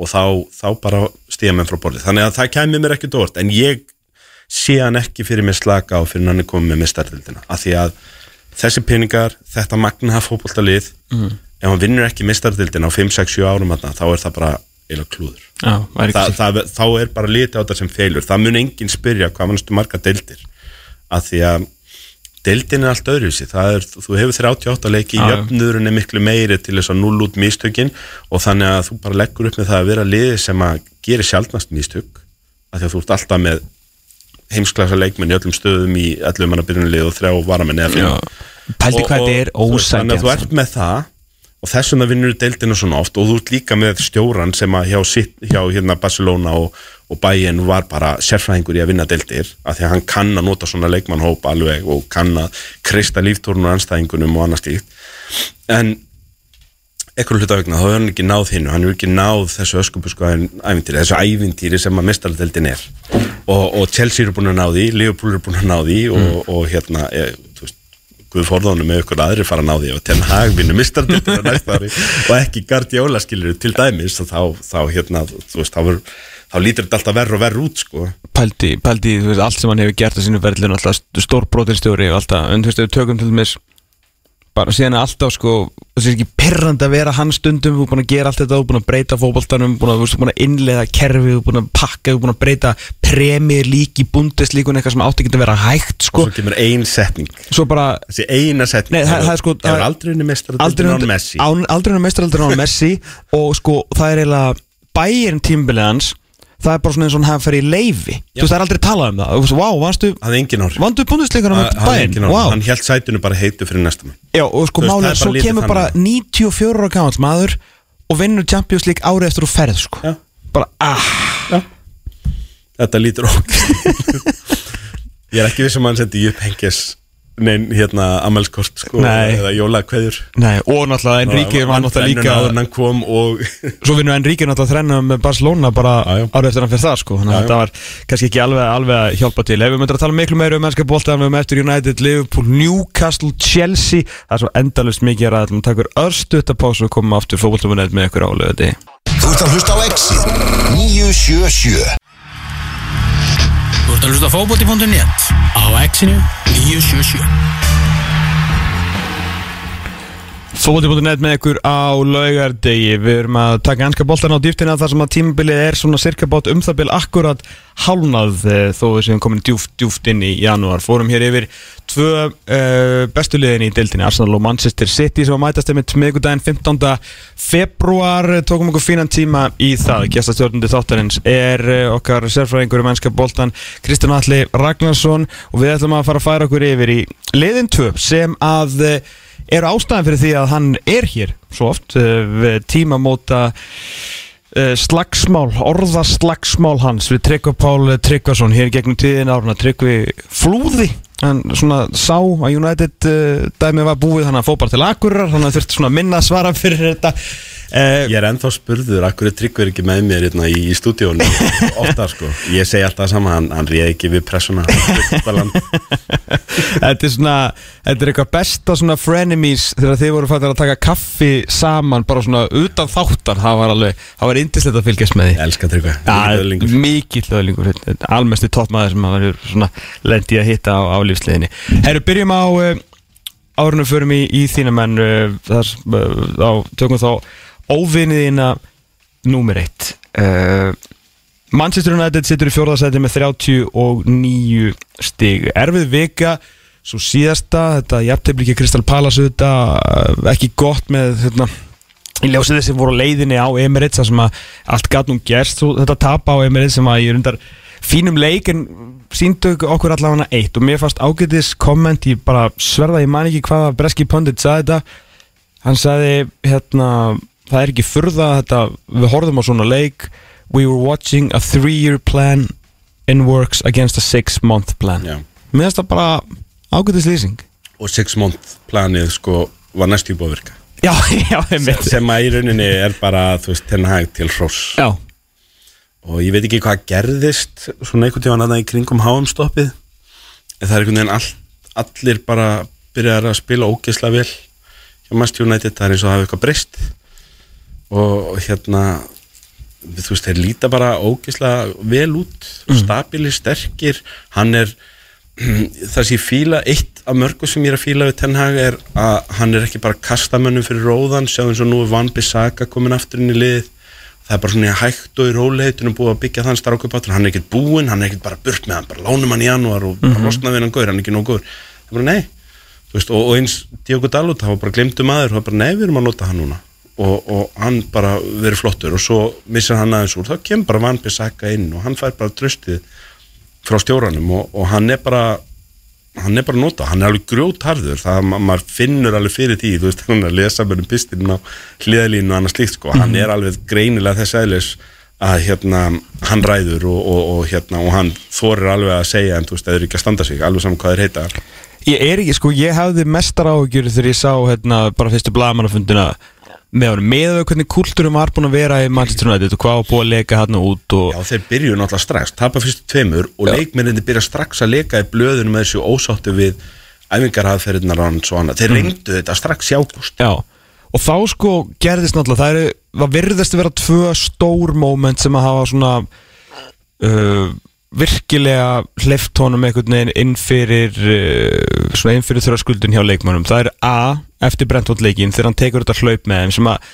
Og þá, þá bara stíða menn frá borðið þannig að það kæmi mér ekki dórt en ég sé hann ekki fyrir mér slaka á fyrir hann er komið með mestarðeldina af því að þessi peningar, þetta magna fótboltalið, mm. ef hann vinnur ekki mestarðeldina á 5, 6, 7 árum þarna, þá er það bara eila klúður. Já, Þa, það, þá er bara litið á þetta sem feilur það mun enginn spyrja hvað mannastu marga deildir. Af því að deildin er allt öðruvísi. Það er, þú hefur 38 leiki já. jöfnurinn er miklu meiri til þess að null út mistökin og þannig að þú bara leggur upp með það að vera liði sem að gera sjálfnast mistök af því að þú ert alltaf með heimsklasa leikmenn í öllum stöðum í 11 manna byrjunulið og þrjá varamenn eða fimm. Pældi hvað þetta er veist, Þannig að þú ósækjast ert með það og þess vegna vinnur deildina svona oft og þú ert líka með stjóran sem að hjá, hjá hérna Barcelona og, og Bayern var bara sérfræðingur í að vinna deildir af því að hann kann að nota svona leikmannhóp alveg og kann að kreista líftórnur anstæðingunum og annars stíkt en ekkur hluta vegna þá hefur hann ekki náð hinnu hann hefur ekki náð þessu öskubusku ævintýri, þessu ævintýri sem að mestaraldeldin er. Og, og Chelsea eru búin að ná því Liverpool eru búin að ná því og, og hérna, ég, þú veist Guð forðónum með ykkur aðri fara að ná því og Ten Hag vinnu mistardeltina næsta ári og ekki Guardiola skilur til dæmis og þá, þá hérna, þú veist, þá, ver, þá lítur þetta alltaf verð og verð út sko. Pældi, pældi þú veist, allt sem hann hefur gert á sínu verðlun alltaf stórbróðinstjóri og alltaf en þú veist, við tökum til dæmis bara síðan er alltaf sko það sé ekki perrandi að vera hann stundum þú er búin að gera allt þetta, þú er búin að breyta að, þú veist, búin að innleiða kerfi, þú er búin að pakka þú er búin að breyta premjir lík í bundeslíkun eitthvað sem átti ekki að vera hægt sko, og svo kemur ein setning. Bara þessi eina setning. Nei, það- það er sko- aldrei unni aldrei mistardeltina á Messi. án- aldrei hann meistaraldur á Messi og sko það er eiginlega bærin tímbilið hans það er bara svona eins og hann ferið í leifi þú veist það er aldrei talað um það. Þú veist, wow, vannstu hann er engin áhrif vandu búndisleikunum Hann- með bæinn, wow hann held sætunu bara heitu fyrir næsta mann. Já, og sko er svo kemur bara þannig. 94 ára gamall maður og vinnur Champions League árið eftir þú ferð sko. Já. bara, ah, þetta lítur okk ég er ekki viss um að hann sendi upp hengis nein hérna amelskort sko, Nei. eða jólakveður. Nei, og náttúrulega Enrique var náttúrulega líka áður en hann kom og svo vinnur Enrique náttúrulega þrenna með Barcelona bara Já, já. árið eftir hann fyrir það sko. Þannig Já, að já. þetta var kannski ekki alveg, alveg að hjálpa til. Ef við myndum að tala miklu meira um mennska bólta við um eftir United, Liverpool, Newcastle, Chelsea. Það er svo endalust mikið að ræða. Takk fyrir örstuðt að pásu og koma aftur fótboltumunett með ykkur álega þetta Þú ert að hlusta á Exit 977 Þú ert að hlusta á fótbolti.net á Exinu 977 Fóti.net með ykkur á laugardegi. Við erum að taka ennska boltan á dýftina þar sem að tímabilið er svona cirka bát um það bil akkurat hálnað eh, þó við séum komin djúft, djúft inn í janúar. Fórum hér yfir tvö uh, bestu liðin í deildinni. Arsenal og Manchester City sem að mætast einmitt miðgudaginn 15. februar tókum okkur fínan tíma í það. Gjastastjórnundi þáttarins er uh, okkar sérfræðingur um ennska boltan Kristján Alli Ragnarsson. Og við ætlum að fara að færa okkur yfir í liðin tvö sem að eru ástæðan fyrir því að hann er hér svo oft við tímamóta uh, slagsmál, orðaslagsmál hans? Við Tryggva Pál Tryggvason hér gegnum tíðin áruna Tryggvi flúði. Hann svona sá að United uh, dæmi var búið hann að fó bara til Akureyrar hann þurfti svona minna svara fyrir þetta uh, Ég er ennþá spurður, akkur er tryggver ekki með mér hérna, í, í stúdíónu ofta sko, ég segi alltaf sama hann, hann réð ekki við pressuna Þetta er svona Þetta er eitthvað besta svona frenemies Þegar þið voru fættir að taka kaffi saman Bara svona utan þáttar. Það var alveg, það var indislegt að fylgjast með því. Ég elska tryggver, Já, mikill öðlingur Almesti toppmaður sem að vera svona Lendi að hitta á, á lífsliðinni Herru, byrjum á uh, Árunum förum í, í þína menn uh, Þar, uh, á, tökum þá Óvinniðina Númer eitt. Uh, Manchester United situr í fjórðarsæti með 39 stig. Erfið vika Svo síðasta, þetta ekki Kristal Palace þetta, uh, ekki gott með hérna, í ljósið þessi voru leiðinni á Emirates þar sem að allt gatt nú gerst. Þetta tapa á Emirates sem að ég rundar fínum leik en síndu okkur allavega eitt. Og mér fannst ágætis komment ég bara sverða, ég man ekki hvaða breski pundit sagði þetta. Hann sagði hérna, það er ekki furða þetta, við horfum á svona leik. We were watching a three year plan in works against a six month plan. Já. mér finnst það bara ágætis lýsing. Og six month planið sko var næstu búið að virka já, já, einmitt. Sem að í rauninni er bara, þú veist, ten hæg til hross. Já, og ég veit ekki hvað gerðist svona einhvern tíma annað í kringum háumstoppið en það er einhvern veginn all, allir bara byrjar að spila ógeðslega vel hjá Manchester United, það er eins og það hafi eitthvað breyst og hérna þú veist, þeir líta bara ógeðslega vel út stabili, sterkir. Hann er það sem ég fíla, eitt af mörgu sem ég er að fíla við Ten Hag er að hann er ekki bara kastamönnum fyrir róðan sjáum eins og nú er Van Bissaka komin aftur inn í lið. Það er bara svona hægt og í róleitunum búið að byggja þann starfkaupatur, hann er ekkert búinn hann er ekkert bara burt með hann, bara lánum hann í janúar og bara losna við hann gaur, hann er ekki nóg góður. Það er bara nei, veist, og, og eins Diogo Dalot, það var bara glemtu maður, það var bara nei, við erum að nota hann núna og, og hann bara verið flottur og svo missar hann aðeins úr, þá kemur bara Van Bissaka inn og hann fær bara tröstið frá stjóranum og, og hann er bara hann er bara að nota, hann er alveg grjótharður. Það ma maður finnur alveg fyrir því þú veist, hann er að lesa með um pistin á hliðalínu og annað slíkt, sko, hann er alveg greinilega þess aðlis að hérna hann ræður og, og, og hérna og hann þorir alveg að segja en þú veist, það er ekki að standa sig, alveg saman hvað þeir heita. Ég er ekki, sko, ég hafði mestar áhugjur þegar ég sá, hérna, bara fyrstu blagamannafundina með honum, með þau hvernig kultúrum var búin að vera í Manchester United og hvað var búin að leka hann út og Já, þeir byrju náttúrulega strax, tapa fyrstu tveimur og Já. leikmenninni byrja strax að leka í blöðunum með þessu ósáttu við æfingarhaðferðinar og annað. Þeir reyndu þetta strax í ágúst. Já, og þá sko gerðist náttúrulega, það, er, það virðist að vera tvö stór moment sem að hafa svona uh, virkilega hleyft honum einhvern veginn inn fyrir uh, svona inn fyrir þröskuldin hjá leikmannum það er A, eftir Brentford leikin þegar hann tekur þetta hlaup með þeim sem að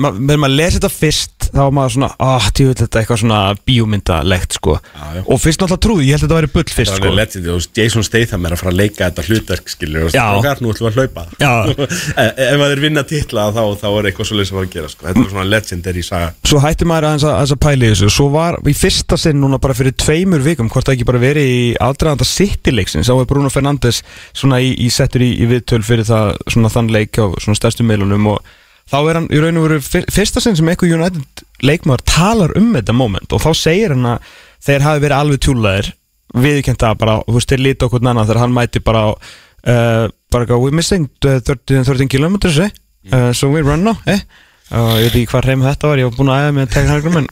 með maður lesi þetta fyrst þá var maður svona, ah, tíu þetta er eitthvað svona bíómyndalegt sko Já, já. og fyrst náttúrulega trúði, ég held að þetta væri bull fyrst sko letið, þú veist, Jason Statham er að fara að leika þetta hlutverk, skilur, og Já. strákar, nú ætlum við að hlaupa Já. Ef ef maður er vinna titla þá, þá er eitthvað svo leys að fara að gera, sko Þetta er svona legendary saga svo hætti maður aðeins að, aðeins að pæla í þessu svo var í fyrsta sinn núna bara fyrir tveimur vikum hvort það ekki bara verið í aðdraðanda City-leiksins þá er Bruno Fernandes svona í, í settur í, í viðtöl fyrir það svona þann leik á svona stærstu meilunum og þá er hann í raun og veru fyr, fyrsta sinn sem eitthvað United leikmaður talar um þetta moment og þá segir hann að þeir hafi verið alveg tjúlaðir viðkjönda bara, þú veist, þeir líti okkur annan þegar hann mæti bara uh, bara eitthvað, we're missing uh, 13, 13 kilometers, eh? Uh, so we run now, eh? og ég veit ekki hvað reym þetta var, ég var búin að æða með teknarglum en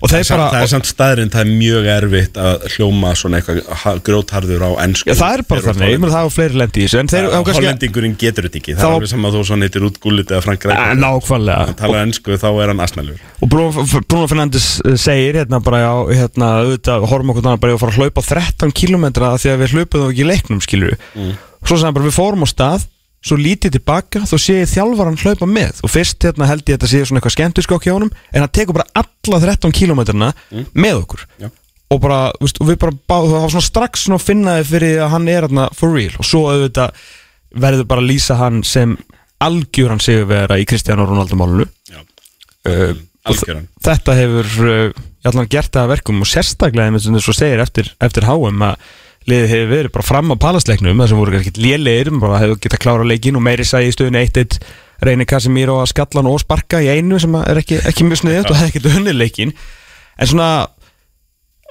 og Það er, samt, bara, það er samt staðurinn, það er mjög erfitt að hljóma svona eitthvað ha- grjótharður á ennsku já það er bara þannig, ég meina það var fleiri lendi í þessu. En þeir, þá kannski, Hollendingurinn getur þetta ekki, það Þá- er alveg saman að þú svo neytir út gullit eða Frank Rækjum nákvæmlega. Hann talar ennsku, þá er hann asnalur og Bruno, Fernandes eh, segir hérna bara, já, hérna, auðvitað horfum okkur þannig bara að fara að hlaupa 13 km því að við hlaupaðum ekki í leiknum, skilur Mm. svo hann bara, við fórum á stað svo lítið tilbaka þá sé ég þjálfaran hlaupa með og fyrst hérna held ég að þetta sé svona eitthvað skemmtiskokk hjá honum en hann tekur bara alla 13 kilometrina með okkur Já. og bara, veist, og við bara bá, það svona strax svona að finna þið fyrir að hann er hérna for real og svo auðvitað verður bara að lýsa hann sem algjöran sig vera í Kristján Ronaldo málunu Já. uh, og Algjöran. þetta hefur uh, allan gert það að verkum og sérstaklega eins og þú segir eftir, eftir HM að liðið hefur verið bara fram á palasleiknum það sem voru ekkert lélegir, bara hefur getað klára leikin og meiri sæði í stöðunni 1-1 reynir Casemiro að skalla hann og sparka í einu sem að er ekki, ekki mjög sniðut og hefði ekkert unnið leikin en svona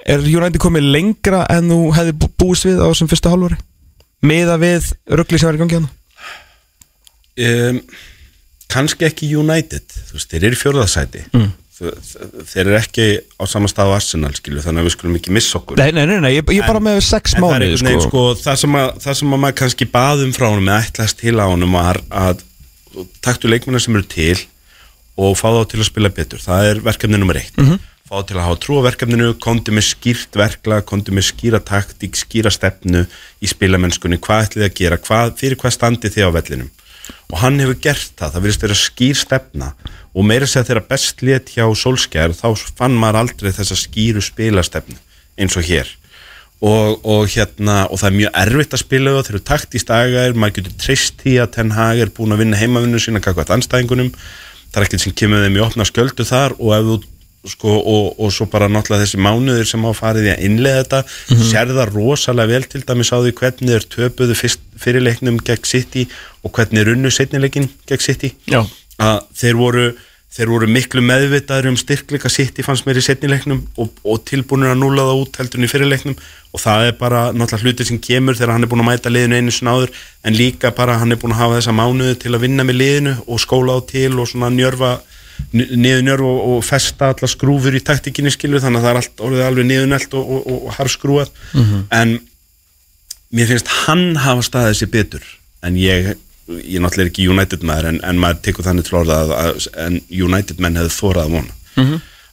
er United komið lengra en þú hefði bú- búist við á þessum fyrsta hálfari miða við ruggli sem er í gangi hann um, kannski ekki United þú veist, þeir eru í fjórðasæti mm. Þeir eru ekki á sama stað á Arsenal skilu, þannig að við skulum ekki missa okkur. Nei, nei, nei, nei ég, ég bara með sex En mánuði einhvern veginn, sko. sko, það, sem að, það sem að maður kannski baðum frá honum eða ætlaðist til á honum var að taktu leikmennar sem eru til og fá þá til að spila betur. Það er verkefni nummer eitt. Mhm. fá þá til að hafa trú á verkefninu kondi með skýrt verkla, kondi með skýra taktík skýra stefnu í spilamennskunni. Hvað ætlið að gera, hvað, fyrir hvað standi þið á vellinum? Og hann hefur gert það. Það og meira sér þegar best létt hjá Solskjær þá fann maður aldrei þessa skýru spilastefnu eins og hér og, og hérna og það er mjög erfitt að spila það þeir eru taktist agaðir, maður getur treyst því að Ten Hag er búin að vinna heimavinnu sína kakvært anstæðingunum, það er ekkert sem kemur þeim í opna sköldu þar og ef þú sko, og, og svo bara náttúrulega þessi mánuðir sem á farið í að innlega þetta mm -hmm. sér það rosalega vel til dæmis á því hvernig þeir töpuðu fyrirleiknum gegn City og hvernig er unnu setnileikin gegn City Já. Að þeir voru þeir voru miklu meðvitaður um styrkleika City fannst mér í setnileiknum og, og tilbúinur að núla það út heldur en í fyrirleiknum og það er bara náttúrulega hluti sem kemur þegar hann er búin að mæta liðinu einu snáður en líka bara hann er búin að hafa þessa mánuði til að vinna með liðinu og skóla á til og svona njörfa niður njörf og, og festa alla skrúfur í taktikinni skilu þannig að það er allt orðið alveg niðurnelt og, og, og, og harfskrúað en mér finnst hann hafa staðið sér betur en ég, ég er náttúrulega ekki United maður en, en maður tekur þannig til orða að, að en United menn hefði þórað að vona.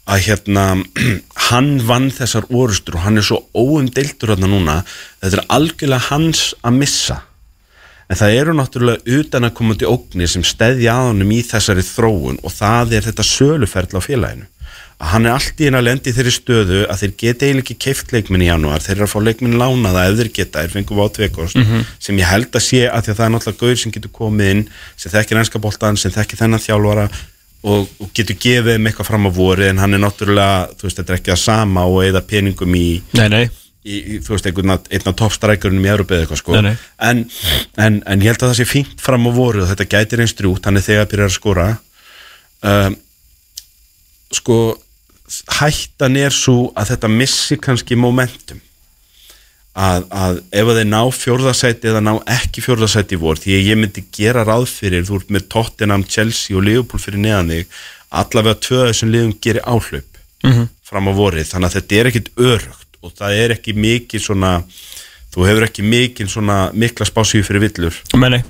Að hérna hann vann þessar orustur og hann er svo óumdeildur hérna núna. Þetta er algjörlega hans að missa. En það eru náttúrulega utan að koma til ógnir sem stedja að honum í þessari þróun og það er þetta söluferðla á félaginu að hann er allt í einu að lendi þeirri stöðu að þeir geta eiginlega ekki keift leikminn í janúar. Þeir eru að fá leikminn lánaða ef þeir geta. Þeir fengu vátveikost sem ég held að sé að að það er náttúrulega gauður sem getur komið inn sem þekkir ennska boltan, sem þekkir þennan þjálfara og, og getur gefið þeim eitthvað fram á voru en hann er náttúrulega, þú veist, þetta er ekki það sama og eða peningum í, Nei, nei. í, í þú veist, einhvern að- einn af toppstrækjurinn í Európa eða eitthvað sko. Nei, nei. En, en, en ég held að það sé að að um, sko hættan er svo að þetta missi kannski momentum. Að, að ef að þeir ná fjórðasæti eða ná ekki fjórðasæti í vor því ég myndi gera ráð fyrir þú ert með Tottenham, Chelsea og Liverpool fyrir neðan þig allavega tvö af þessum liðum gerir áhlaup -hmm. fram á vorið. Þannig að þetta er ekkit örugt og það er ekki mikið svona þú hefur ekki mikið svona mikla spásíu fyrir villur. Menni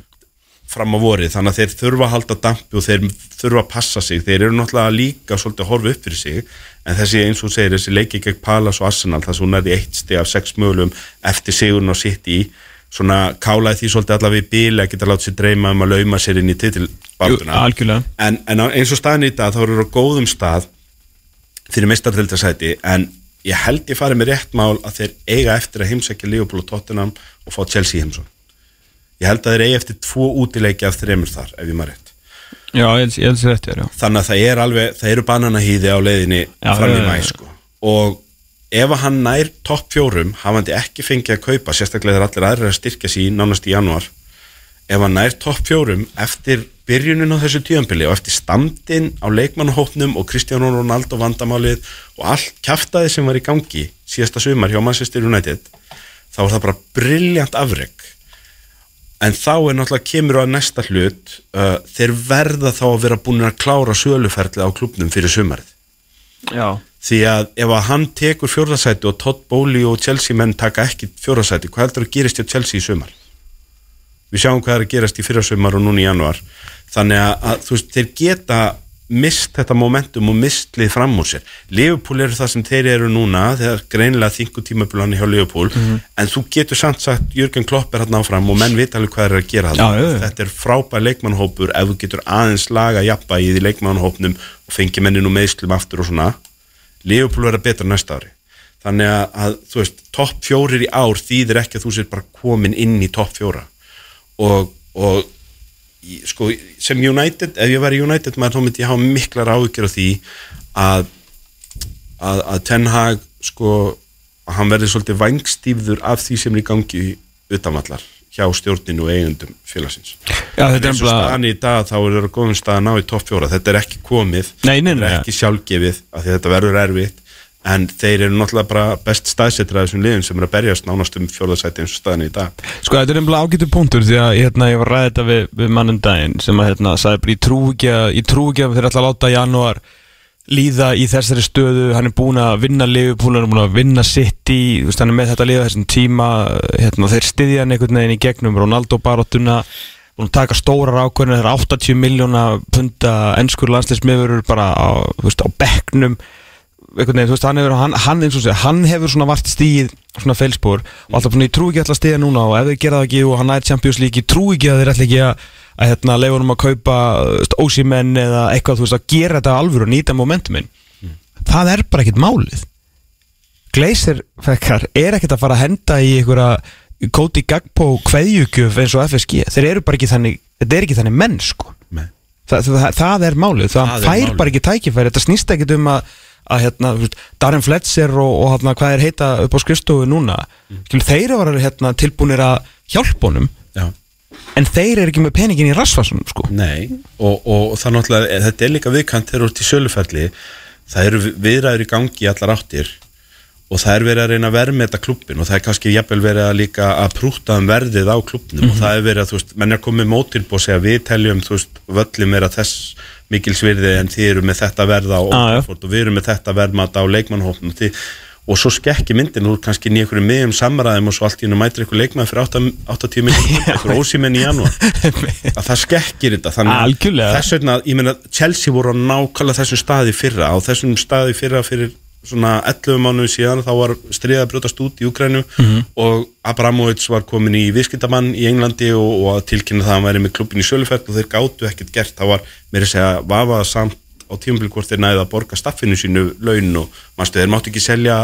fram á vorið þannig að þeir þurfa að halda dampi og þeir þurfa að passa sig. Þeir eru náttúrulega líka svolítið að horfa upp fyrir sig en þessi eins og segir þessi leiki gegn Palace og Arsenal það svo nærði eitt stig af sex mögulegum eftir sigurinn á City. Svona kálaði því svolítið allavega í bíl að geta látið sér dreyma um að lauma sér inn í titilbátuna en, en eins og staðin í dag þá eru á góðum stað fyrir mestartildasæti en ég held ég farið með rétt mál að þeir eiga eftir að heimsækja Liverpool og Tottenham og fá Chelsea heimsó ég held að þeir eiga eftir tvo útileiki af þremur þar ef ég maður rétt. Já, ég held- ég held sér rétt, já, já þannig að það er alveg, það eru bananahýði á leiðinni Já, fram í mæ sko. og ef hann nær topp fjórum hafandi ekki fengið að kaupa sérstaklega þegar allir aðrir að styrkja sín nánast í januar ef hann nær topp fjórum eftir byrjunin á þessu tíðanbili og eftir standin á leikmannahópnum og Kristján Ronaldo vandamálið og allt kjaftaði sem var í gangi síðasta sumar hjá Manchester United þá var það bara brilljant afreg en þá er náttúrulega kemur á næsta hlut uh, þeir verða þá að vera búin að klára söluferðlega á klubnum fyrir sumarið. Já. Því að ef að hann tekur fjórðasæti og Todd Bowley og Chelsea menn taka ekki fjórðasæti, hvað heldur að gerist hjá Chelsea í sumar? Við sjáum hvað er að gerast í fyrra sumar og núna í januar þannig að, að veist, þeir geta mist þetta momentum og mistlið fram úr sér. Liverpool eru það sem þeir eru núna þegar greinilega þingu tímabulanni hjá Liverpool. Mhm. en þú getur samt sagt Jörgen Klopp er hann áfram og menn vita alveg hvað er að gera Já, já. þetta er frábær leikmannhópur ef þú getur aðeins laga jafna í því leikmannhópnum og fengi mennin og meðslum aftur og svona Liverpool verða betra næsta ári. Þannig að, að þú veist, topp fjórir í ár þýðir ekki að þú sér bara komin inn í topp fjóra. Og, og sko, sem United, ef ég væri United maður þá myndi ég hafa miklar áhyggjur af því að, að, að Ten Hag sko, hann verði svolítið vangstífður af því sem er í gangi utanvallar hjá stjórninu og eigundum félagsins. Já, þetta er eins og staðan í dag þá er það góðum stað að ná í topp fjóra. Þetta er ekki komið, Nei, nei, þetta nei. er ekki sjálfgefið af því þetta verður erfitt en þeir eru náttúrulega bara best staðsettir af þessum liðum sem eru að berjast nánast um fjórðasæti eins og staðan í dag. Sko þetta er nefnilega ágættu punktur því að hérna, ég var ræða þetta við, við mannum daginn sem að hérna, sagði bara ég trú ekki að ég trú ekki að þeir ætla að láta janúar líða í þessari stöðu. Hann er búin að vinna Liverpool hann er búin að vinna City veist, hann er með þetta liða þessum tíma hérna, þeir styðja hann einhvern veginn í gegnum Ronaldo baróttuna að taka stórar ákvörðinu þeir eru 80 miljóna punta ennskur landsleismiðurur bara á, veist, á bekknum einhvern veginn, þú veist, hann hefur, hann, hann, eins og segja, hann hefur svona vart stíð svona feilspor og alltaf svona, ég trú ekki alltaf stíða núna og ef þeir gera það ekki og hann næri Champions League, ég trú ekki að þeir ætla ekki að, að hérna, leifa honum að kaupa ósímenn eða eitthvað, þú veist, að gera þetta alvöru og nýta momentuminn það er bara ekkert málið. Gleisir fekkar er ekkert að fara að henda í einhverja Kóti Gagpo kveðjugjöf eins og FSG þeir eru bara ekki þannig, þetta er ekki þannig menn sko. Þa, það, það er málið, það, Það er fær málið. bara ekki tækifæri. Þetta snýst ekkit um að, að hérna, Darren Fletcher og, og hérna, hvað er heita upp á skrifstofu núna mm. þeir eru hérna, tilbúinir að hjálpa honum Já. en þeir eru ekki með peningin í rasvarsunum sko. Nei, og, og það náttúrulega, þetta er líka viðkant þegar þú ert í söluferli, það eru viðræður í gangi allar áttir og það er verið að reyna að verðmeta klubbin og það er kannski jafnvel verið að líka að prúta um verðið á klubbnum og það er verið að, þú veist, menn er komið mótilbú og segja við teljum, þú veist, völlum er að þess mikil svirði en þið eru með þetta verða á Ah, og við erum með þetta verðmata á leikmannhófnum og, og svo skekki myndin úr kannski einhverju miðjum samræðum og svo allt í hennu mætir einhver leikmann fyrir 8 80 minnum, einhver ósímenn í janúar. Að það skekkir þetta þannig að þess vegna, ég meina Chelsea voru á nákvæmlega þessum staði fyrra á þessum staði fyrra fyrir svona 11 mánuði síðan þá var stríða að brjótast út í Ukrænu Mhm. og Abramovits var komin í viðskiptamann í Englandi og, og tilkynna það að hann væri með klubbin í sölufell og þeir gátu ekkert gert það var meira að segja vafaða samt á tímabil hvort þeir næði að borga staffinu sínu laun og mannstu þeir máttu ekki selja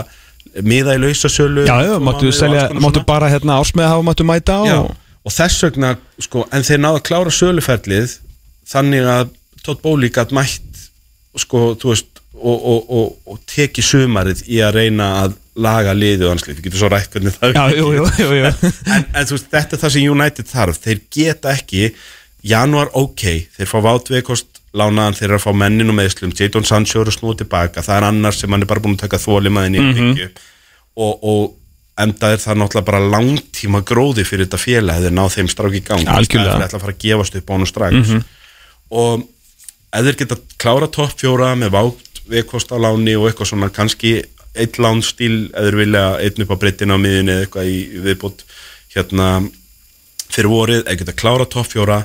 miða í lausasölu já, já, máttu, selja, máttu bara hérna, ásmeða hafa máttu mæta Já, og, þess vegna, sko, en þeir náðu að klára söluferlið þannig að Todd Bowley gætt mætt sko, þú veist og, og, og, og teki sumarið í að reyna að laga liðið og anslið, við getum svo rætt hvernig það já, jú, jú, jú, en, en þú veist, þetta er það sem United þarf. Þeir geta ekki, januar ok þeir fá vátveikost lánaðan þeir eru að fá mennin og meðslum Jadon Sancho eru snúa tilbaka, það er annars sem hann er bara búin að taka þólimaðin í mm og, og enda er það náttúrulega bara langtíma gróði fyrir þetta félag þeir ná þeim strák í gang. Algjörlega. þeir ætla að fara að gefast upp á hann strax. Og ef þeir geta klára topp fjóra með vátt veikost á láni og eitthvað svona kannski eitt lánstíl eða þeir vilja einn upp á breyttina á miðinni eða eitthvað í viðbót hérna fyrir vorið, ef geta klára topp fjóra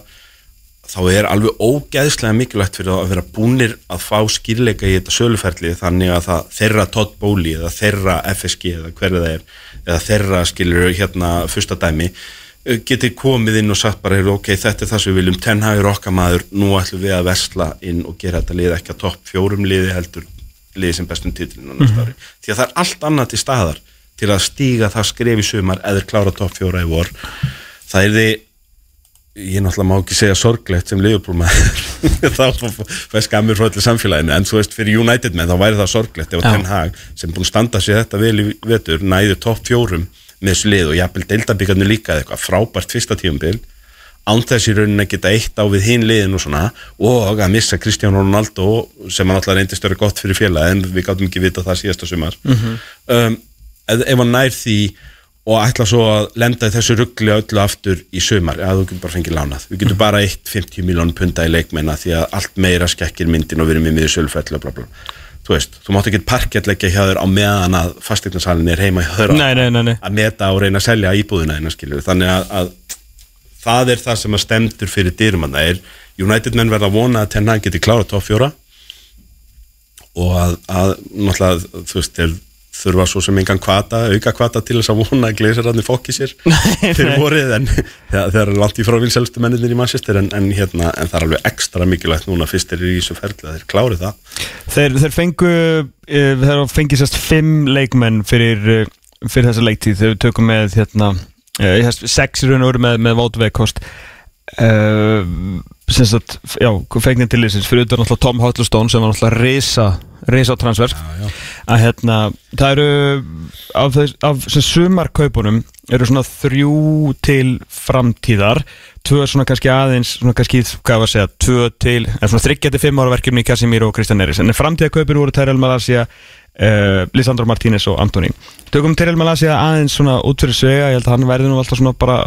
þá er alveg ógeðslega mikilvægt fyrir að vera búnir að fá skýrleika í þetta söluferli þannig að það þeirra Todd Bowley eða þeirra FSG eða hverju það er eða þeirra skilur hérna fyrsta dæmi geti komið inn og sagt bara ok, þetta er það sem við viljum. Tenhagur okkar maður, nú ætlum við að vesla inn og gera þetta lið ekki að topp fjórum liði heldur liði sem bestum titlinu á næsta ári. Því að það er allt annað til staðar til að stíga það skref í sumar eða klára topp fjóra í vor. Það er því ég náttúrulega má ekki segja sorglegt sem Liverpool maður. Þá fæ skammir frá öllu samfélaginu. En þú veist fyrir United menn þá væri það sorglegt ef að Já. Ten Hag sem búin standa sér þetta vel í vetur næði topp fjórum með þessu lið og jafnvel deildabíkarnu líka eða eitthvað frábært fyrsta tíumbil án þess í rauninni að geta eitt á við hinn liðin og svona og að missa Kristján Ronaldo sem hann alltaf reyndist að vera gott fyrir félag en við gáttum ekki vita það síðasta sumar. Um, ef, hann nær því og ætla svo að lenda þessu ruggli öllu aftur í sumar, að þú getur bara fengið lánað. Við getum bara eitt 50 miljónum punta í leikmenna því að allt meira skekkir myndin og við erum í miður sölfell og bla bla þú veist, þú mátt ekki parkett leggja hjá þér á meðan að fastegnasalinn er heima hjá þér Nei, nei, nei, nei. að meta og reyna að selja íbúðina eina skilur þannig að, að það er það sem að stemdur fyrir dyrum að það er United menn verða að vona að Ten Hag geti klára topp fjóra og að, að náttúrulega þú veist, þeir þurfa svo sem engan kvata, auka kvata til þess að vona að gleysararnir fokki sér fyrir vorið en þeir eru langt í frá vilselstu menninir í Manchester en, en, hérna, en það er alveg ekstra mikilvægt núna fyrst þeir eru í þessu ferli að þeir klári það. Þeir, þeir fengu uh, þeir fengi sérst fimm leikmenn fyrir, uh, fyrir þessa leiktíð. Við tökum með hérna, uh, sex í raun og veru með, með Vótveikost uh, sem sagt, já, fengnið til þessins fyrir utan náttúrulega Tom Huddlestone sem var náttúrulega risa transfer já. að hérna, það eru af, þess, af sem sumarkaupunum eru svona þrjú til framtíðar. Tvö svona kannski aðeins svona kannski, hvað var að segja, tvö til en svona þryggjandi fimm ára verkefni í Casemiro og Kristjan Eris en framtíðarkaupin voru Tyrell Malasia uh, Lisandro Martínez og Antoni tökum Tyrell Malasia aðeins svona út fyrir svega, ég held að hann verði nú alltaf svona bara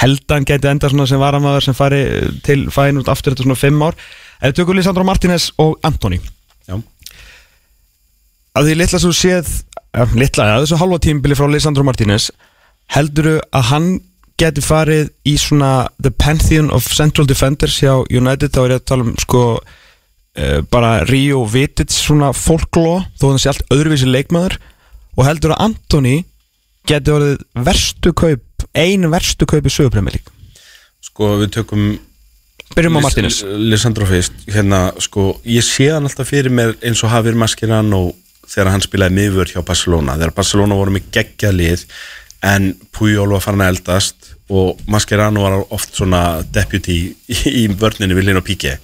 heldan geti enda sem varamæður sem fari til fæin út aftur þetta svona fimm ár. Eða tökum Lisandro Martínez og Antoni Já. að því litla svo séð eh, litla, að þessu halva tímbili frá Lisandro Martínez helduru að hann geti farið í svona the pantheon of central defenders hjá United, þá er ég að tala um sko uh, bara Rio Vitic svona folkló, þó hann sé allt öðruvísi leikmaður. Og heldur að Antoni geti orðið verstu kaup einu verstu kaup í sögupremjölík sko við tökum byrjum á Martínez. Lisandro fyrst, hérna sko ég sé hann alltaf fyrir mér eins og Havir Mascherano þegar hann spilaði miður hjá Barcelona, þegar Barcelona voru með geggjað lið en Puyol var farin að eldast og Mascherano var oft svona deputy í, vörninu við Lino Píke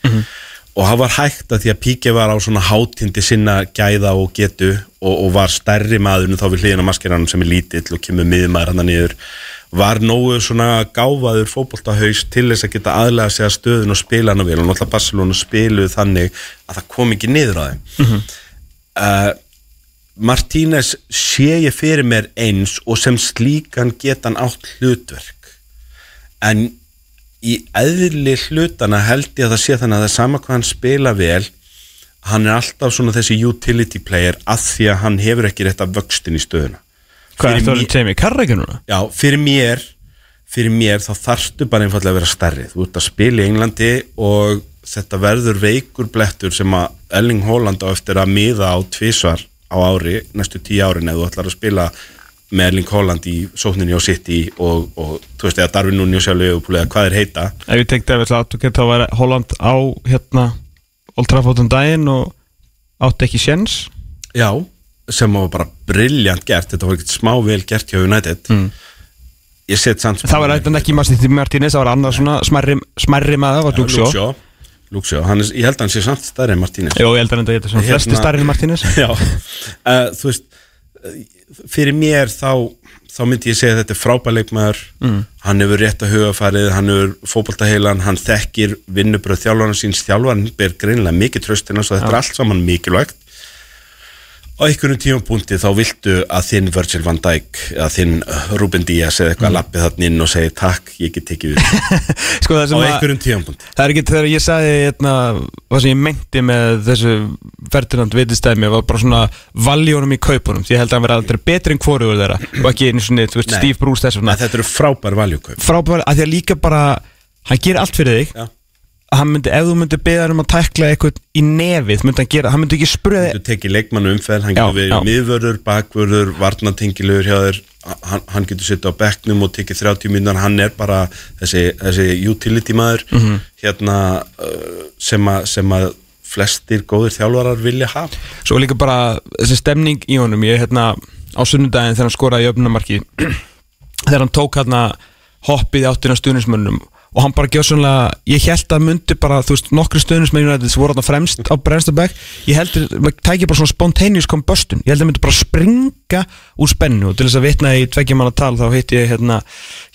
og það var hægt að því að Píke var á svona hátindi sinna gæða og getu og, og var stærri maður en þá við hliðina Mascherano sem er lítill og kemur miðmaður hann niður var nógu svona gáfaður fótboltahaus til þess að geta aðlega sig að stöðun og spila hann vel. Og náttúrulega Barcelona spiluð þannig að það kom ekki niður á þeim. Uh, Martínez sé ég fyrir mér eins og sem slíkan geta hann átt hlutverk. En í eðli hlutana held ég að það sé þannig að það er sama hvað hann spila vel hann er alltaf svona þessi utility player að því að hann hefur ekki rétt af vöxtin í stöðuna Hvað er það að tegja mig, Karrækja núna? Já, fyrir mér fyrir mér þá þarftu bara einfallega að vera stærri. Þú ert að spila í Englandi og þetta verður veikur blettur sem að Elling Holland á eftir að miða á tvísvar á ári, næstu tíu árin eða þú ætlar að spila með Erling Holland í sókninni á City og, og þú veist eða Darwin Núni og sjálf eða hvað er heita. Ef ég tekti að þú geta að vera Holland á hérna Old Trafford um daginn og átti ekki sjens Já, sem var bara brilljant gert, þetta var ekkert smá vel gert hjá United. Mm. ég set samt Það var eitthvað ekki Martínez, Martínez það var annað svona smerri, smerri maður, það var Luxjó Luxjó. Hann ég held að hann sé samt stærri en Martínez Jó, ég held að er svona Hérna- flesti starri en Martínez Já, uh, þú veist uh, fyrir mér þá þá myndi ég segja að þetta er frábæleikmaður mm. hann hefur rétt að hugafarið hann hefur fótboltaheilan, hann þekkir vinnubröð þjálfarnar síns, þjálfarn ber greinlega mikið tröstina, svo þetta er allt saman mikilvægt á einhvernum tímapunkti þá viltu að þinn Virgil van Dijk eða þinn Ruben Díaz eða eitthvað mm. lappið þarna inn og segi takk, ég get tekið við Sko það á að einhverjum tímapunkti Það er ekki þegar ég sagði hérna, hvað sem ég meinti með þessu Ferdinand vitistæmi var bara svona valjónum í kaupunum ég held að hann verði aldrei betri en hvorugur þeirra og ekki einu svona, þú veist. Steve Bruce þess vegna þetta eru frábær valjúkaup frábæður að því að líka bara hann gerir allt fyrir þig Já. Myndi, ef þú myndi beða um að tækla eitthvað í nefið, myndi hann gera, hann myndi ekki spurða þú tekið leikmannu umferð, hann getur verið miðvörður, bakvörður, varnatengilur hjá þér, hann, hann getur sittið á bekknum og tekið 30 mínútur, hann er bara þessi, þessi utility maður Mhm. hérna uh, sem, að, sem að flestir góðir þjálfarar vilja hafa. Svo líka bara þessi stemning í honum. Ég hérna á sunnudaginn þegar hann skoraði í öfnumarki Þegar hann tók hérna hoppið áttina stuðnismönnum Og hann bara gjössunlega Ég held að myndi bara, þú veist, nokkri stuðnismenn sem voru hérna fremst á Brennstabæk Ég held að maður tækja bara svona spontaneous combustion Ég held að myndi bara springa úr spennu. Og til þess að vitna í tveggjumanna tal Þá hitti ég hérna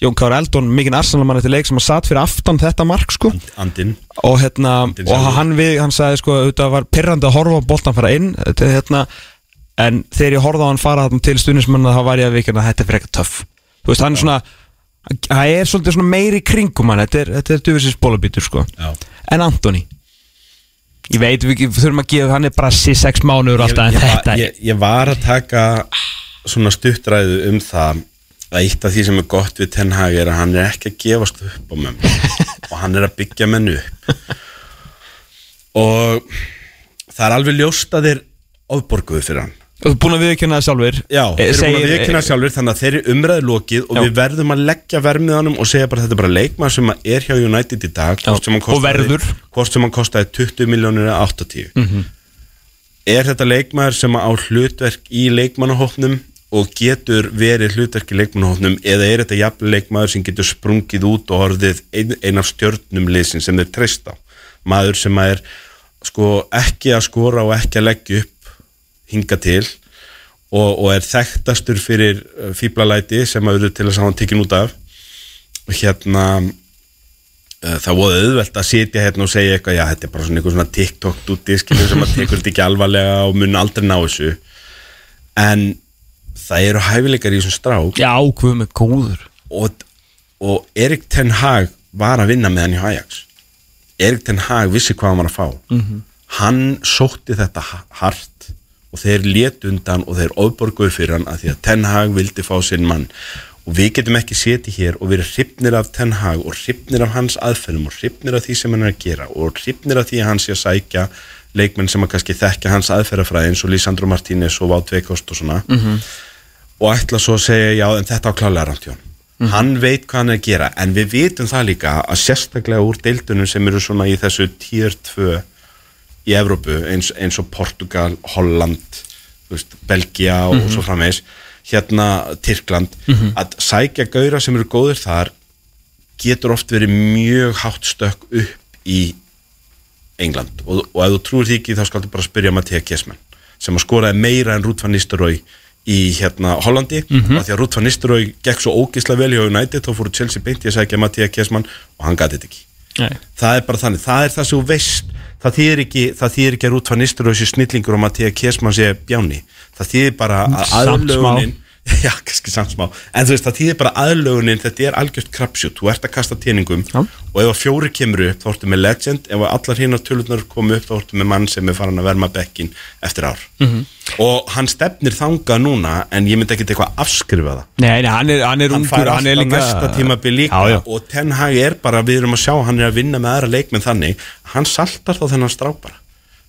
Jón Kár Eldon Mikinn Arsenalmann eftir leik sem að satt fyrir aftan þetta mark sko. Andinn. Og hérna Andinn og hann, við, hann sagði sko þetta var pirrandi að horfa á boltan fara inn þetta, hérna, en þegar ég horfði á hann fara þarna til stundismanna þá var ég að það er svolítið meiri kringum hann. Þetta er, þetta er duðvisins bólabítur sko. Já. en Antoni ég veit við þurfum að gefa hann er bara 6 mánuður ég, alltaf en ég, þetta ég, ég var að taka svona stuttræðu um það að eitt af því sem er gott við Ten Hag er að hann er ekki að gefast upp á mömmu. Og hann er að byggja menn upp. Og það er alveg ljóst að þeir ofborguðu fyrir hann Þú ert búin að viðkynna það sjálfur Já, Eh, þeir eru búin að viðkynna sjálfur þannig að þeir eru umræðu lokið og Já. við verðum að leggja vermiðanum og segja bara þetta er bara leikmaður sem er hjá United í dag hvort sem hann hvort sem hann kostaði 20 miljónir eða 80 Mhm. Er þetta leikmaður sem á hlutverk í leikmannahópnum og getur verið hlutverk í leikmannahópnum eða er þetta jafn leikmaður sem getur sprungið út og orðið ein, ein af stjörnum liðsin sem þeir treysta maður sem er sko ekki að skora og ekki að leggja upp hinga til og, og er þekktastur fyrir uh, fíblalæti sem að eru til þess að hann tekin út af. Og hérna uh, það voru auðvelt að sitja hérna og segja eitthvað, já þetta er bara svona eitthvað svona TikTok dúti skilur sem að tekur þetta ekki alvarlega og mun aldrei ná þessu. En það eru hæfileikar í þessum strák. Já, hvað með góður. Og, og Erik Ten Hag var að vinna með hann í Ajax. Erik Ten Hag vissi hvað hann var að fá. -hmm. hann sótti þetta ha- hart og þeir létt undan og þeir ofborguðu fyrir hann að því að Ten Hag vildi fá sinn mann. Og við getum ekki setið hér og verið hrifnir af Ten Hag og hrifnir af hans aðferðum og hrifnir af því sem hann er að gera og hrifnir af því að hann sé að sækja leikmenn sem að kannski þekkja hans aðferðafræði eins og Lísandro Martínez og Vátt Veikost og svona. Og ætla svo að segja já en þetta á klálega rámt hann veit hvað hann er að gera en við vitum það líka að sérstaklega úr deildunum sem eru svona í þessu tier 2 í Evrópu eins, eins og Portugal, Holland veist, Belgia og svo framvegis hérna Tyrkland að sækja gauðra sem eru góðir þar getur oft verið mjög hátt stökk upp í England. Og, og ef þú trúir því ekki þá skaldu bara spyrja Mattia Kjesman sem að skoraði meira en Ruth van Nistelrooy í hérna Hollandi. Og að því að Ruth van Nistelrooy gekk svo ógislega vel hjá United þá fóru Chelsea beint í að sækja Mattia Kjesman og hann gati þetta ekki. Nei. það er bara þannig, það er það sem þú veist það þýðir ekki, ekki að Ruth van Nistelrooy sé snillingur og Mattia Kjesman sé bjáni. Það þýðir bara að aðlögunin já, kannski samt smá. En þú veist, það þýðir bara aðlögunin þetta er algjört krabsjút, þú ert að kasta tíningum Já. og ef að fjóri kemur upp þá ertu með legend, ef að allar hinnar tölurnar komu upp þá ertu með mann sem er farin að verma bekkin eftir ár. Mhm. og hann stefnir þangað núna en ég myndi ekkit eitthvað afskrifa það. Nei, nei, hann er, hann er hann ungur fær hann er alltaf líka næsta tímabil líka. Já, já. og Ten Hag er bara, við erum að sjá hann er að vinna með aðra leikmenn þannig. Hann saltar þá þennan strák bara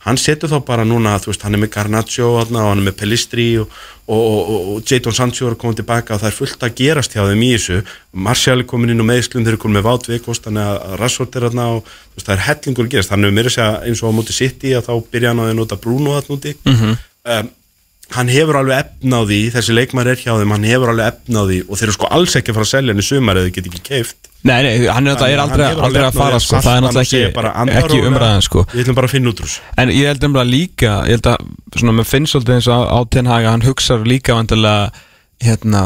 hann setur þá bara núna, þú veist, hann er með Garnaccio og hann er með Pellistri og, og, og, og, og Jadon Sancho er að koma tilbaka og það er fullt að gerast hjá þeim í þessu. Martial er komin inn á meðslun, þeir eru komin með Vátvikost þannig að Rashford er þarna og veist, það er hellingur að gerast, hann hefur mér að segja eins og á móti City að þá byrja hann að nota Bruno þarna úti. Um, hann hefur alveg efna á því þessi leikmar er hjá þeim, hann hefur alveg efna á því og þeir eru sko alls ekki að fara að selja hann í sumar eða get ekki keift Nei, nei, hann er, er aldrei, að fara sko, það er náttúrulega ekki, umræðan sko. Við ætlum bara að finna út úr þessu. En ég held um líka, ég held að svona með finnst svolítið eins og á, á Ten Hag að hann hugsar líka vantilega hérna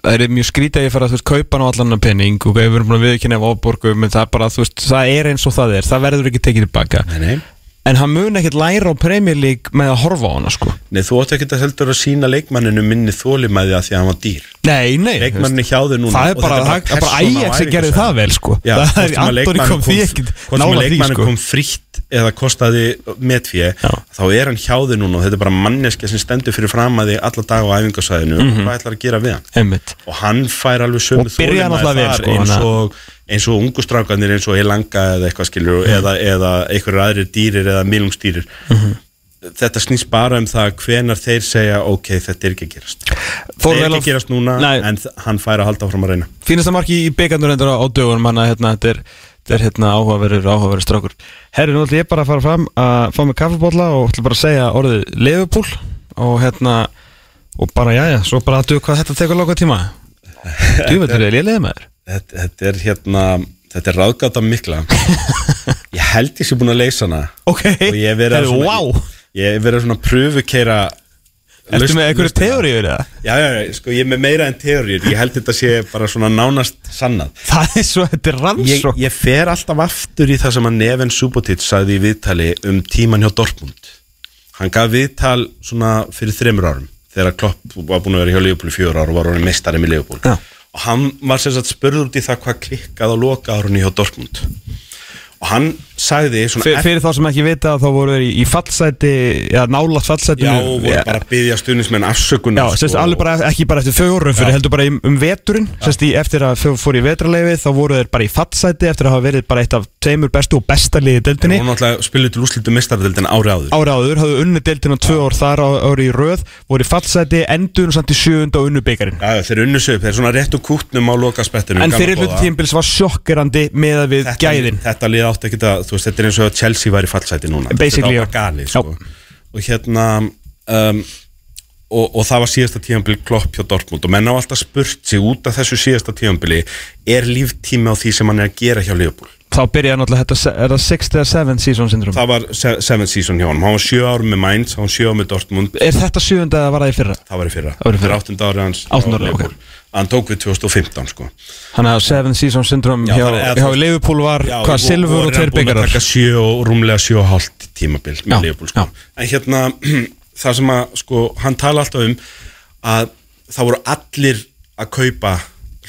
það er mjög skrítið að ég fara að þú veist kaupa ná allan að penning og við erum búin að viðkynna af ofborgum en það er bara, þú veist, það er eins og það er. Það verður ekki tekið tilbaka Nei, nei en hann mun ekkert læra á Premier League með að horfa á hana sko Nei, þú átt ekki að heldur að sína leikmanninu minni þólimæði að því að hann var dýr Nei, nei, Leikmanninu hjá þau núna það er og bara, það, er bara sem gerði æfingasvæðinu. það vel sko Já, það er, að leikmaðurinn kom því ekkert hvort sem að því leikmannin sko kom frítt eða kostaði metfjö Já. þá er hann hjá þau núna og þetta er bara manneski sem stendur fyrir fram að þig alla dag á æfingasæðinu Mhm. hvað ætlar að gera við hann Einmitt. og hann fær alveg sömu Og vel, þar sko, eins, að- og, eins og ungu strákanir eins og Elanga eða eitthvað skilur Mhm. eða, eða einhverjur aðrir dýrir eða milungstýrir Mhm. þetta snýst bara um það hvenar þeir segja ok, þetta er ekki að gerast Fór það er ekki að gerast núna Nei. en hann fær að halda áfram að reyna Fínasta marki í byggarnur endur á, á dögunum hann að hérna, þetta er, er hérna, áhugaverður, áhugaverður strákur Herri, nú ætlum ég bara að fara fram að fá mig kaffibólla og ætlum bara að segja orðið Liverpool og hérna og bara jæja, svo bara að þetta þetta, er hérna þetta er ráðgáta mikla. Ég held ég sé búin að leysa hana. Ok, og ég hef verið svona, wow. ég svona pröfukeira Ertu með einhverju teóri yfir það? Já, já, já, sko, ég er með meira en teóriur Ég held þetta sé bara svona nánast sannað. Það er svo, þetta er ég, rannsók ég fer alltaf aftur í það sem að Neven Subotic sagði í viðtali um tíman hjá Dortmund. Hann gaf viðtal svona fyrir þreymur árum Þegar Klopp var búin að vera hjá Leopold í fjör ár og var hann mestari með Leopold Já. Og hann var sem sagt spurður út í það hvað klikkað á loka árunni hjá Dortmund. Og hann sagði Fyr, Fyrir þá sem ekki vita þá voru þeir í, í fallsæti Já, nálat fallsæti Já, og voru bara að byggja stuðnismenn afsökunar Já, sérst, sko, alveg bara, ekki bara eftir fjórum fyrir heldur bara um, veturinn. Sérst, eftir að fóru í vetrarleifi þá voru þeir bara í fattsæti eftir að hafa verið bara eitt af tveimur bestu og besta liði Og náttúrulega spiluð til úslitu mistardildin ári áður. Ára áður, hafðu unni deildina tvö ár þar ári í röð, voru í fattsæti endur samt í sjöunda og unnu byggarinn Já, þeir unnu upp, þeir svona réttu kútnum á lokaspettinu en fyrir hluti tímbils var sjokkerandi með að við gæðin. Þetta lið átti ekki að, þú veist, þetta er eins og að Chelsea var í fallsæti núna. Basically, Þetta var galið, sko. Og hérna um, og, og það var síðasta tíðanbili klopp hjá Dortmund. Og menn á alltaf spurt sig út af þessu síðasta tíðanbili er líftími á því sem hann er að gera hjá Liverpool þá byrjaði náttúrulega þetta, er það 6th eða 7th season syndrom Það var se seventh season hjá honum, hann var sjö árum með Mainz, hann var sjö árum með Dortmund er þetta sjöunda eða var það í fyrra? Það var í fyrra, Það var í fyrra. áttunda ári hans hjá Áttunda ári, Liverpool. Hann tók við 2015 sko Þannig að 7th season syndrom Já, hjá, það hjá Liverpool var Já, hvað, silfur og tveir hann búin að byggarar taka sjö og rúmlega sjö og hálft tímabil með Já, Liverpool sko. já. en hérna það sem að sko, hann tala alltaf um að það voru allir að kaupa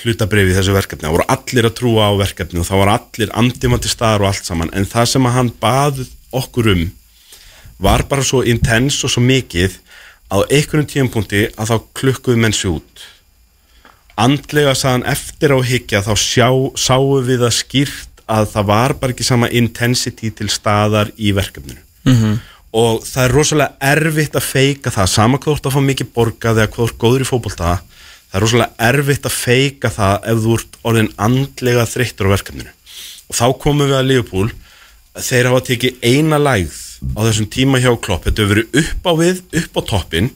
hlutabrifi í þessu verkefni, það voru allir að trúa á verkefni og það voru allir andimandi staðar og allt saman, en það sem að hann bað okkur um var bara svo intens og svo mikið að á einhverjum tíumpunkti að þá klukkuðu menn sig út. Andlega saðan eftir á higgja þá sjá, sáum við það skýrt að það var bara ekki sama intensity til staðar í verkefninu. -hmm. og það er rosalega erfitt að feika það, sama ert að fá mikið borgað eða ert góður í fótbolta það er rosalega erfitt að feika það ef þú ert orðin andlega þreyttur á verkefninu. Og þá komum við að Liverpool þeir hafa tekið eina lægð á þessum tíma hjá Klopp, þetta hefur verið upp á við upp á toppin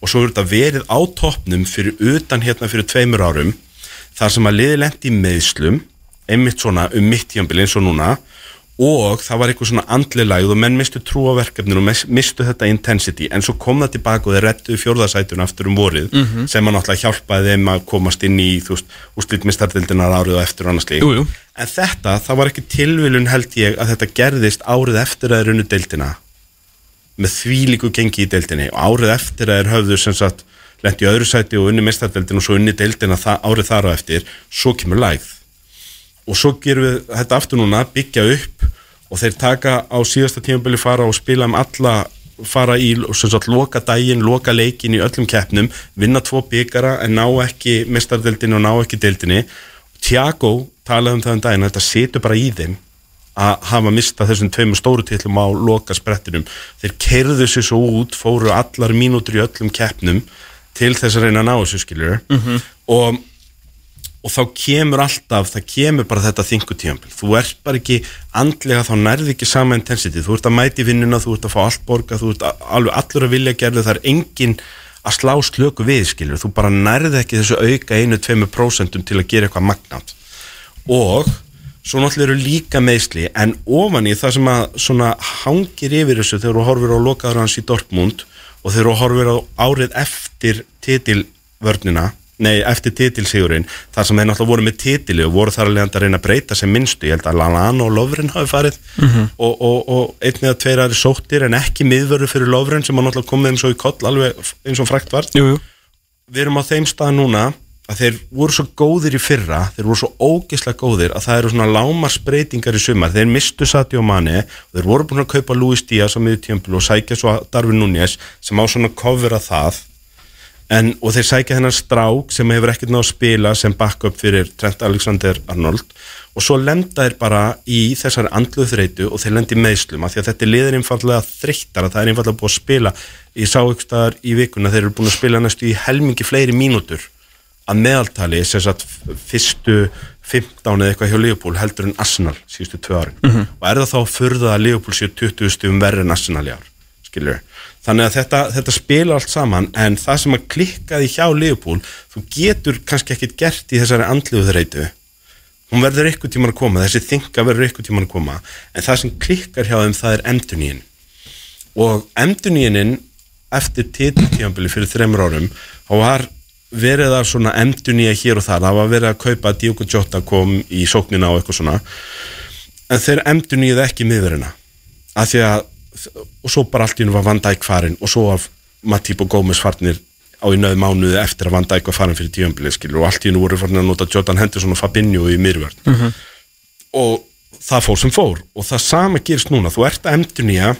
og svo hefur þetta verið á toppnum fyrir utan hérna fyrir tveimur árum þar sem að liði lendi í meðslum einmitt svona um mitt tíambil eins og núna og það var eitthvað svona andli lægð og menn mistu trú á verkefninu og mis- mistu þetta intensity. En svo kom það tilbaka og þeir rettuðu fjórðasætun aftur um vorið sem að náttúrulega hjálpaði þeim að komast inn í úslítmistardildinar árið og eftir og annars lík Jú, jú. en þetta, það var ekki tilviljun held ég að þetta gerðist árið eftir að þeir unnu deildina. Með þvílíku gengi í deildinni. Og árið eftir að þeir höfðu sem sagt lendi í öðru sæti og unni mistardeildin og svo unni deildina það, árið þar á eftir svo kemur lægð og svo gerum við þetta aftur núna byggja upp og þeir taka á síðasta tímabili fara og spila um alla fara í sagt loka daginn, loka leikin í öllum keppnum, vinna tvo byggara en ná ekki mistardeildinu og ná ekki deildinni. Tiago talaði um það um daginn að þetta situr bara í þeim að hafa mistað þessum tveimur stóru tillum á loka sprettinum þeir kerðu sér svo út, fóru allar mínútur í öllum keppnum til þess að reyna að ná þessu skiljur og og þá kemur alltaf, það kemur bara þetta þingutíðanbíl, þú ert bara ekki andlega þá nærði ekki sama intensity. Þú ert að mæti vinnuna, þú ert að fá allt borga þú ert að, alveg allur að vilja gerðu það er engin að slá slöku við skilur þú bara nærði ekki þessu auka einu, tveimu prósentum til að gera eitthvað magnátt og svo náttúrulega eru líka meðsli en ofan í það sem að svona hangir yfir þessu þegar þú horfir á lokaður hans í Dortmund og þegar þú horfir á árið eftir titilvörnina nei, eftir titilsigurinn þar sem þeir náttúrulega voru með titili og voru þar alveg að reyna að breyta sem minnstu, ég held að Lallana og Lovren hafi farið og, og, og einn eða tveir aðri sóttir en ekki miðvörðu fyrir Lovren sem að náttúrulega komið þeim svo í koll alveg eins og frækt var. Jú, jú. Við erum á þeim stað núna að þeir voru svo góðir í fyrra þeir voru svo ógeðslega góðir að það eru svona lámarsbreytingar í sumar. Þeir mistu Sati og Mane og þeir voru búin að kaupa Luis Díaz á miðutjömpil og sækja svo Darvin Núñez sem á svona cover að það en, og þeir sækja þennan strák sem hefur ekkert náð að spila sem backup fyrir Trent Alexander-Arnold og svo lenda þeir bara í þessari andluð þreytu og þeir lenda í meðslum af því að þetta liður einfallega þreyttar að það er einfallega búið að spila. Ég sá ykkur staðar í vikuna þeir eru búin að spila næstu í helmingi fleiri mínútur að meðaltali sem sagt fyrstu 15 eða eitthvað hjá Leopold heldur en Arsenal síðustu tvö árin. Og er það þá að furða að Leopold séu 20 stugum verri en Arsenal í ár skilur þannig að þetta, þetta spila allt saman en það sem að klikkaði hjá Leopold þú getur kannski ekkit gert í þessari andluðu þreitu hún verður eitthvað tíman að koma, þessi þinga verður eitthvað tíman að koma en það sem klikkar hjá þeim það er endurníin og endurníinin eftir titiltíðanbili fyrir þreymur árum þá var verið að svona endurnýja hér og þar. Það var verið að kaupa Diogo Jota kom í sóknina og eitthvað svona. En þeir endurnýjuðu ekki miðverina af því að og svo bara allt í hennu var Van Dijk farin og svo af Matip og Gómez farnir á í nöðu mánuði eftir að Van Dijk var farin fyrir tíðanbili skilur og allt í hennu voru farin að nota Jordan Henderson og Fabinho í miðverð og það fór sem fór og það sama gerist núna, þú ert að emdur nýja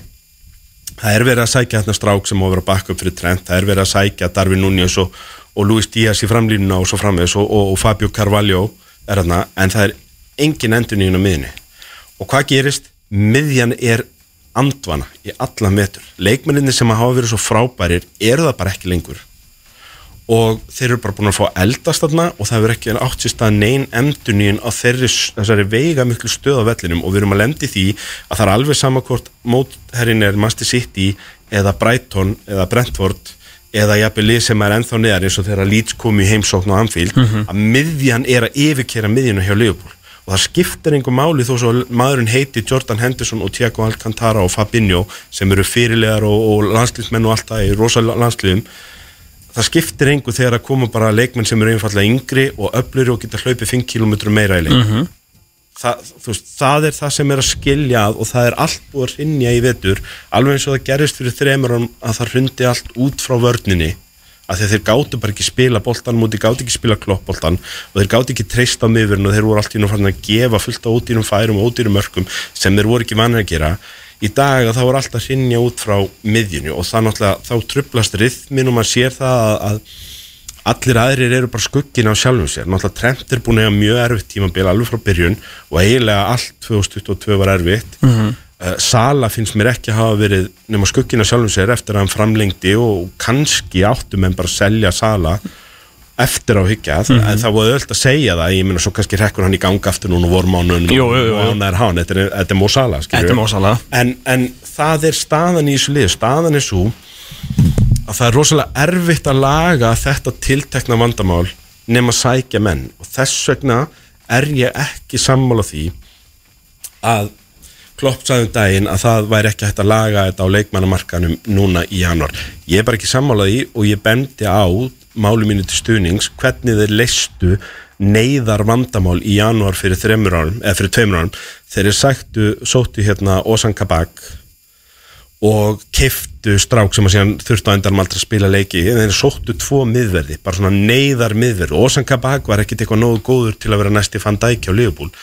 það er verið að sækja þarna strák sem á að vera bakk upp fyrir trend, það er verið að sækja Darvin Núñez og, og Luis Díaz í framlínuna og svo framvegis og, og, og Fabio Carvalho er þarna, en það er engin endur nýjun á miðinni og hvað gerist? Miðjan er andvana í allan vetur leikmenninni sem hafa verið svo frábærir eru það bara ekki lengur. Og þeir eru bara búin að fá eldast þarna og það verður ekki átt sér stað neyn endunín á þeirri, þessari veiga miklu stöð á vellinum. Og við erum að lendi því að það er alveg sama hvort mótherrin er Master City eða Brighton eða Brentford eða jafnvel lið sem er ennþá neðar eins og þegar Leeds kom í heimsókn á Anfield. Að miðjan er að yfirkera miðjuna hjá Liverpool og það skiptir einhver máli þó svo maðurinn heiti Jordan Henderson og Thiago Alcantara og Fabinho sem eru fyrirlegar og, og landslýsmenn og allt það í rosa landslýðum það skiptir einhver þegar að koma bara leikmenn sem eru einfallega yngri og öfluri og geta hlaupið 5 km meira í leik. Það, þú veist, það er það sem er að skilja og það er allt búið að rinja í vetur alveg eins og það gerist fyrir þremur að það hrundi allt út frá vörninni að þeir gátu bara ekki spila boltan múti gátu ekki spila kloppboltan og þeir gátu ekki treyst á miðurinn og þeir voru allt í nú farin að gefa fullt á ódýrum færum og ódýrum mörgum sem þeir voru ekki vanir að gera. Í dag að það voru alltaf hrinja út frá miðjunni og það náttúrulega þá trublast rithmin og maður sér það að, að allir aðrir eru bara skuggin á sjálfum sér. Náttúrulega Trent er búin að mjög erfitt tímabil alveg frá byrjun og eiginlega allt 2022 var erfitt. Mm Sala finnst mér ekki að hafa verið nema skuggin á sjálfum sér eftir að hann framlengdi og kannski áttum en bara að selja Sala eftir á hyggja en það voru öll að segja það. Ég meina svo kannski rekkur hann í ganga aftur núna vormánun og hann er hann, þetta er, þetta er skilurðu. Þetta er Mo Salah. en, en það er staðan í þessu lið staðan er svo að það er rosalega erfitt að laga þetta tiltekna vandamál nema sækja menn. Og þess vegna er ég ekki sammála því að Klopp sagði um daginn að það væri ekki hægt að laga þetta á leikmannamarkanum núna í januar. Ég er bara ekki sammála því og ég bendi á máli mínu til stuðnings hvernig þeir leistu neyðar vandamál í januar fyrir þreymur árum, eða fyrir tveimur árum. Þeir eru sættu, sóttu hérna Osan Kabak og keftu strák sem að síðan þurftu á endanum aldrei að spila leiki. Þeir sóttu tvo miðverði, bara svona neyðar miðverði Osan Kabak var ekkit eitthvað nógu góður til að vera næsti fann dæki á Liverpool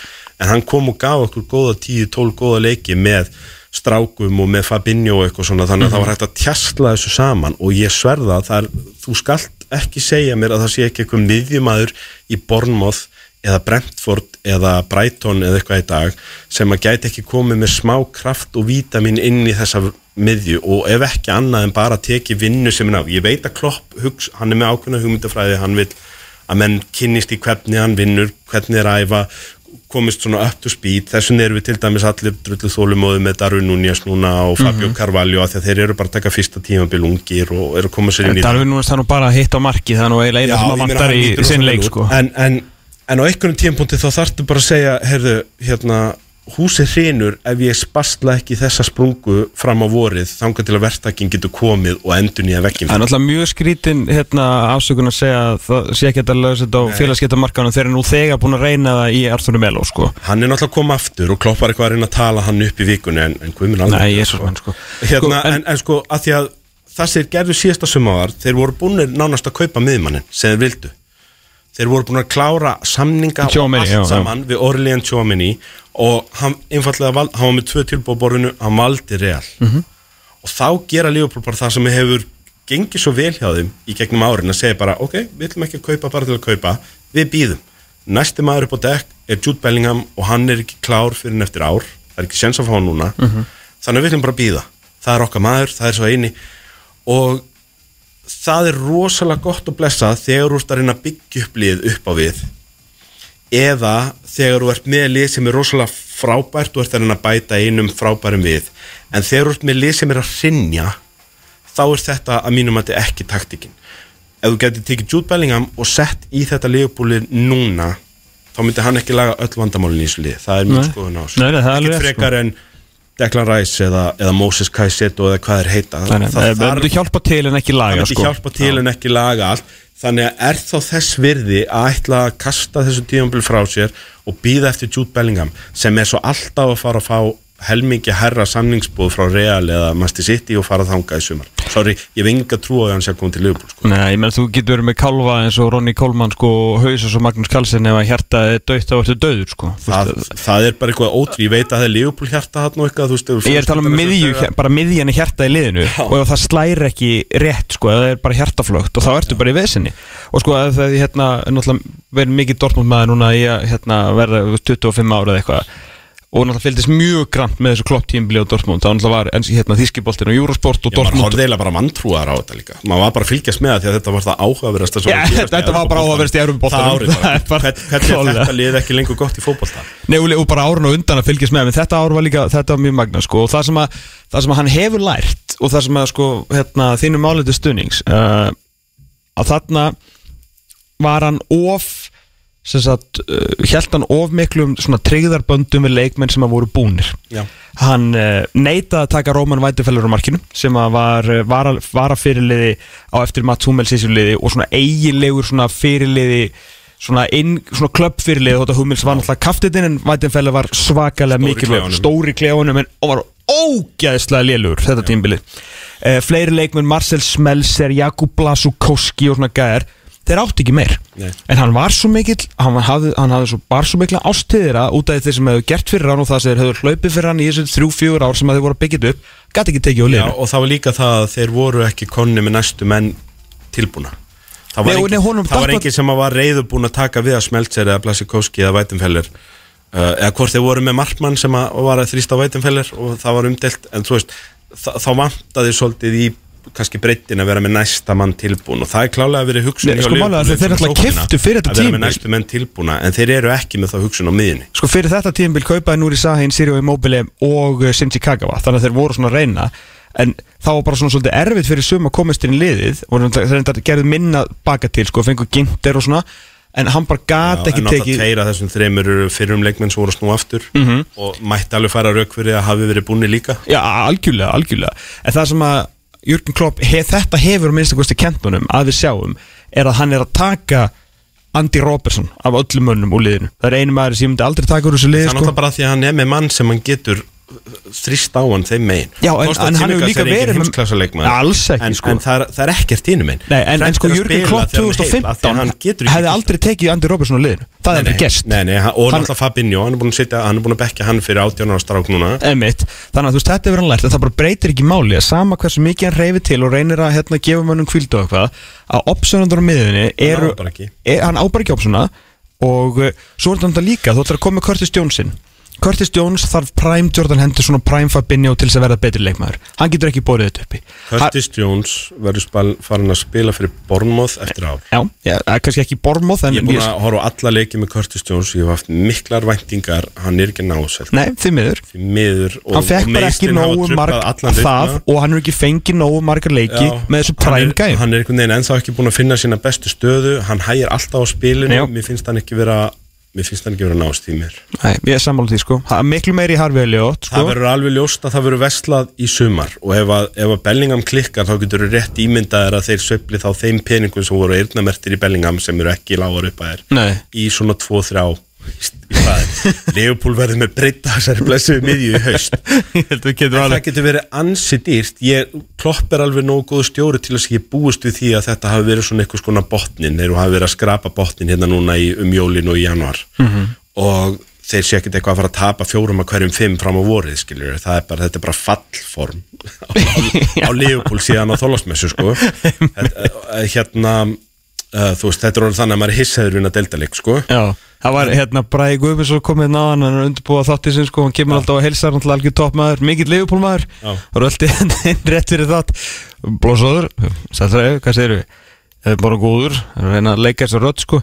en hann kom og gaf okkur góða 10-12 góða leiki með strákum og með Fabinho og eitthvað svona þannig að það var hægt að tjastla þessu saman. Og ég sverða að er, þú skalt ekki segja mér að það sé ekki eitthvað miðjumæður í Bournemouth eða Brentford eða Brighton eða eitthvað í dag sem að gæti ekki komið með smá kraft og vítamin inn í þessa miðju og ef ekki annað en bara teki vinnu sem er á, ég veit að Klopp hugs, hann er með ákveðna hugmyndafræði, hann vil að menn kynnist í hvernig hann vinnur hvernig er æfa, komist svona up to speed, þessum erum við til dæmis allir drullu þólumóðu með Darwin Núñez núna og Fabio Carvalho af því að þeir eru bara að taka fyrsta tímabil ungir og eru að koma sér inn í Darvin núna það nú bara að hitta á marki það er nú eiginlega eina sem að vantar í lítur sinn rosalega leik út. sko. En, en, en á einhverjum tímpúnti þá þarftu bara að segja heyrðu, hérna, húsið hrinur ef ég spastla ekki þessa sprungu fram á vorið, þangað til að verktakinn getur komið og endur nýja vekkinn Það er náttúrulega mjög skrítin hérna, afsökun að segja að það sé ekki að lösa þetta á félagsgettamarkanum eru nú þegar búin að reyna það í Arthur Melo sko. hann er náttúrulega koma aftur og kloppar eitthvað að reyna að tala hann upp í vikunni en, en hvað Nei, jésus menn sko. hérna, Sko, en, en, sko, að því að það þeir gerðu síðasta sumáðar þeir voru búinir nánast að kaupa miðmannin sem þeir vildu þeir voru búin að klára samninga Tchouaméni, allt já, já. saman við Orlean Tjóminni og hann einfallega val, hann var með tvö tilbúið á borðinu, hann valdi real. Mhm. og þá gera Liverpool bara það sem hefur gengið svo vel hjá þeim í gegnum árin að segja bara, ok, við ætlum ekki að kaupa bara til að kaupa, við býðum næsti maður upp á dekk er Jude Bellingham og hann er ekki klár fyrir en eftir ár. Það er ekki sens að fá hann núna. Þannig að við ætlum bara býða það er okkar maður, það er svo eini. Og það er rosalega gott að blessa þegar þú ert að reyna að byggja upp lið upp á við eða þegar þú ert með lið sem er rosalega frábært og ert að reyna að bæta einum frábærum við. En þegar þú ert með lið sem er að rinja þá er þetta að mínum að þetta ekki taktikinn ef þú getur tekið Jude Bellingham og sett í þetta liðbúlið núna þá myndi hann ekki laga öll vandamálin í þessu lið. Það er mjög skoðun á þessu. Ekki rétt, frekar en Declan Rice eða, eða Moses Kaiseto eða hvað er heita Þannig að það þarf- myndi hjálpa til en ekki það laga myndi sko. hjálpa til en ekki laga allt þannig að er þá þess virði að ætla að kasta þessu tíðanbíl frá sér og býða eftir Jude Bellingham sem er svo alltaf að fara að fá helmingi herra samningsbúð frá Real eða Masti City og fara þangað í sumar. Sorry, ég hef enga trú á að hann sé að koma til Liverpool sko. Nei, ég menn þú getur verið með kálfa eins og Ronny Kólmann sko og Hausas og Magnús Karlsson ef að hjarta er döitt þá ertu döður sko. Það, það er bara eitthvað ótrú, ég veit að það er Liverpool hjarta hann og eitthvað, þú veist Ég er að tala um miðju, þegar- bara miðjan hjarta í liðinu og ef það slæri ekki rétt sko, það er bara hjartaflögt og þá ertu bara í vesinni. Og sko ef það hérna, er verið mikið Dortmund maður núna í að hérna, verða 25 ára eða eitthvað og náttúrulega fylgdist mjög grant með þessu klopp tímbili á Dortmund, náttúrulega var enn hérna, þískiboltin og Eurosport og maður Dortmund horfði eiginlega bara manntrúar á þetta líka. Maður var bara að fylgjast með það því að þetta var það áhugaverðast Já, þetta var bara áhugaverðast í Evrópuboltanum. Það árið Það bara bara Hvern- Hvernig er þetta lið ekki lengur gott í fótbolta? Nei, og og bara árun og undan að fylgjast með en þetta ár var líka, þetta var mjög magna sko, og það sem, að, það sem að hann hefur lært og það sem að sko, hérna, held hann of miklum svona tryggðarböndum við leikmenn sem að voru búnir. Já. hann uh, neitaði að taka Róman Vætefellur á markinu sem að var uh, vara, vara fyrirliði á eftir Mats Hummels í sér liði og svona eiginlegur svona fyrirliði svona, svona klubbfyrirliði þótt að Hummels var náttúrulega kaftitinn en Vætefellur var svakalega mikilvæg stóri klefunum en var ógæðislega lélugur þetta tímbilið uh, fleiri leikmenn Marcel Smelser, Jakub Blasukowski og svona gæðar þeir átti ekki meir. Nei. en hann var svo mikill hann, hafði, hann hafði svo, bara svo mikla ástiðira út af þeir sem hefur gert fyrir hann og það sem þeir hefur hlaupið fyrir hann í þessu þrjú, fjögur ár sem þeir voru að byggja upp gæti ekki tekið á liðinu. Og það var líka það að þeir voru ekki konni með næstu menn tilbúna. Það var Nei, og engin, nei, honum það var datt- engin sem að var reyðubúin að taka við að Smeltser eða Blasikowski eða Vætenfeller uh, eða hvort þeir voru með Markmann sem að var að þrýsta á Vætenfeller og það var umdelt en þú veist, þá vantaði svolítið í kannski breyttin að vera með næsta mann tilbúin og það er klálega að vera hugsun Nei, sko, málið að þeir náttúrulega keyptu fyrir þetta að vera með næstu menn tilbúna en þeir eru ekki með það hugsun á miðinni sko fyrir þetta tímabil kaupaði Núri Sahin, Sirio Immobile og uh, Shinji Kagawa þannig að þeir voru svona að reyna. En það var bara svona svolítið erfitt fyrir sum að komast inn í liðið og þeir gerðu minna baka til sko, fengu ginter og svona en hann bara Já, ekki en náttúrulega tekið tveir af þessum þreymur eru fyrrum leikmenn sem voru að snú aftur Mhm. og mætti alveg fara rauk fyrir að hafi verið búinni líka. Já, algjörlega, algjörlega. En það sem að Jürgen Klopp hef, Þetta hefur að minnst að kosti kentunum að við sjáum Er að hann er að taka Andy Robertson af öllum mönnum úr liðinu Það er einu maður sem ég myndi aldrei taka úr þessu það liði er sko. náttúrulega bara því að hann er með mann sem hann getur þrýst á hann þeim megin. Já, en- en hann hefur líka verið Alls ekki, en, sko. en það, er, það er ekkert hínum megin. Nei, en, en sko Jürgen Klopp 2015 hann getur hefði aldrei tekið Andy Robertson úr liðinu. Það hefði aldrei gerst. Nei, nei, hann- og náttúrulega Fabinho, hann er búin að sitja hann er búin að bekka hann fyrir 18 ára strák núna. Þannig að þú veist, þetta hefur hann lært að það bara breytir ekki máli. Að sama hversu mikið hann reyfi til og reynir að hérna, gefa mönnum kvíld og eitthvað að optionandur á ekki. er, hann á bara ekki optiona og uh, svo er þetta líka, þú ætlar að koma Curtis Jonesin Curtis Jones þarf prime Jordan Henderson og prime Fabinho til þess að verða betri leikmaður. Hann getur ekki bórið þetta uppi Curtis Jones verður farin að spila fyrir Bournemouth eftir ár. Já, já, kannski ekki en Ég er búin að horfa á alla leiki með Curtis Jones. Ég hef haft miklar væntingar. Hann er ekki náselt Nei, því miður. Því miður Hann fekk bara ekki nógu marg það ritma. og hann er ekki fengið nógu margar leiki Já, með þessu prime gæm Hann er einhvern veginn ennþá ekki búin að finna sína bestu stöðu. Hann hægir alltaf á spilinu. Mér finnst hann ekki vera Mér finnst hann ekki vera nást í mér. Nei, ég er sammála því sko. Það er miklu meiri Harvey Elliot sko. Það verður alveg ljóst að það verður vestlað í sumar. Og ef að, ef að Bellingham klikkar þá getur þú rétt ímyndaðir að þeir söfli þá þeim peningum sem voru eyrnamertir í Bellingham sem eru ekki lágar upp að þér Nei. í svona 2-3 í staðin Leopold verður með breyta þessari blessuðu miðju í haust. En það getur verið ansi dýrt. Ég klopp er alveg nógu góð stjóri til þess að ég búist við því að þetta hafi verið svona eitthvað skona botnin, þeir hafi verið að skrapa botnin hérna núna í, um jólin og í januar -hmm. og þeir sé ekkert eitthvað að fara að tapa fjórum að hverjum fimm fram á vorið skiljur, það er bara, þetta er bara fallform á, á Leopold síðan á þólasmessu sko. Hérna uh, þú veist, þetta er orðið þannig að maður er hissaður vinna deltaleik sko. Já, það var hérna Bræði Guðbjörnsson komið náðan hann er undirbúið þáttið sinn sko, hann kemur alltaf á heilsar hann til algjör toppmaður, mikill leifupólmaður Já. eru alltaf inn rétt fyrir þátt blóðsóður, sættræði, hvað segir við er bara góður, er reyna að leika þessu rödd sko,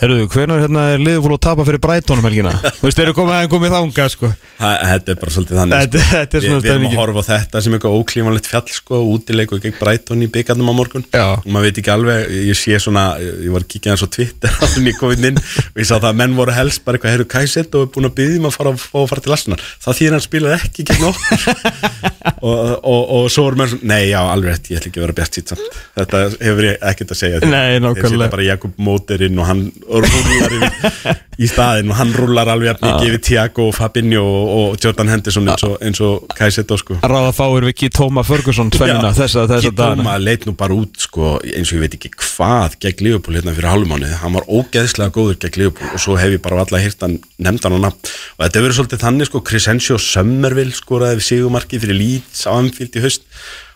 herruðu, hvenær hérna er liðupól að tapa fyrir Brætonum helgina þú veist, þeir eru komið aðeins komið þanga sko Það, þetta er bara svolítið þannig Þetta- sko. þetta er svona Við erum að horfa á þetta sem eitthvað óklímanlegt fjall sko, útileiku gegn Brighton í byggarnum á morgun Já. og maður veit ekki alveg, ég sé svona ég var að kíkja hans á Twitter á þenni COVID inn og ég sá það að menn voru helst bara eitthvað heyrðu kæsett og er búin að byggja um að fara, fara til lasnar það þýðir hann spilaði ekki gegn okkur og, og, og svo voru mér svona, nei já, alveg rétt, ég ætla ekki að vera bjart sýt samt Þetta hefur ég ekkert að segja þér. Nei, Ég nákvæmlega. setja bara Jakob Móterinn og hann rúlar yfir, í staðinn og hann rúlar alveg jafn mikið yfir Tiago og Fabinho og, og Jordan Henderson eins og, eins og Kajseto sko. Ráða fáir við ekki Tóma Ferguson tvennina Já, þessa, þessa dagana. Kitoma leit nú bara út sko, eins og ég veit ekki hvað gegn Liverpool hérna fyrir hálfumáni hann var ógeðslega góður gegn Liverpool og svo hef ég bara alltaf hýrt hann nefnd hann á nafn. Og þetta verið svolítið þannig sko, Crescencio Summerville skoraði við sigumarki fyrir Leeds á Anfield í haust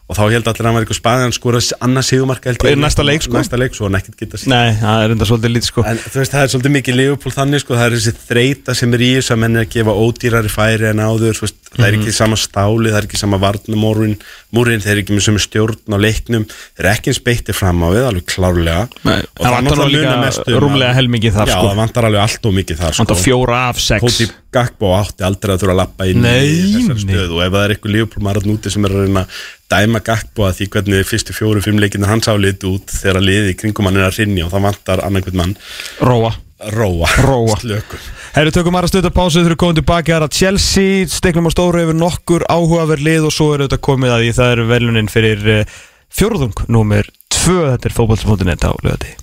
og þá held allir að hann var eitthvað spaði hann skoraði sigumarka held ég. Í næsta leik, sko. næsta leik, svo hann ekkert geta síðan Nei, það er enda svolítið lítið sko. En þú veist, það er svolítið mikið Liverpool þannig, sko, það er þessi þreita sem er í þess að menn er að gefa ódýrari færi en áður, veist, það er ekki sama stáli, það er ekki sama varnamórin, múrin, þeir eru ekki með sömu stjórn á leiknum, þeir eru ekki eins beittir fram á við, alveg klárlega. Nei, Og það vantar mestu um rúmlega helmingi þar, Já, sko. það vantar alveg allt og mikið þar, Vantar fjóra af sex Kóti Gakbo átti aldrei að þurfa að lappa inn Nei, í þessari nei. stöðu og ef það er eitthvað Liverpool maður úti sem er að reyna dæma Gakbo að því hvernig fyrstu fjóru, fimm leikinu hans álit út þegar liði kringum hann er að rinja og það vantar annarkvæmt mann Róa róa, Róa. slökum Herru, tökum aðra stutta pásu þegar við komum tilbaki Það er að Chelsea, steiknum á stóru yfir nokkur áhugaverð lið og svo er þetta komið að því það eru velunin fyrir uh, fjórðung númer 2, þetta er fótbolti.net á lögati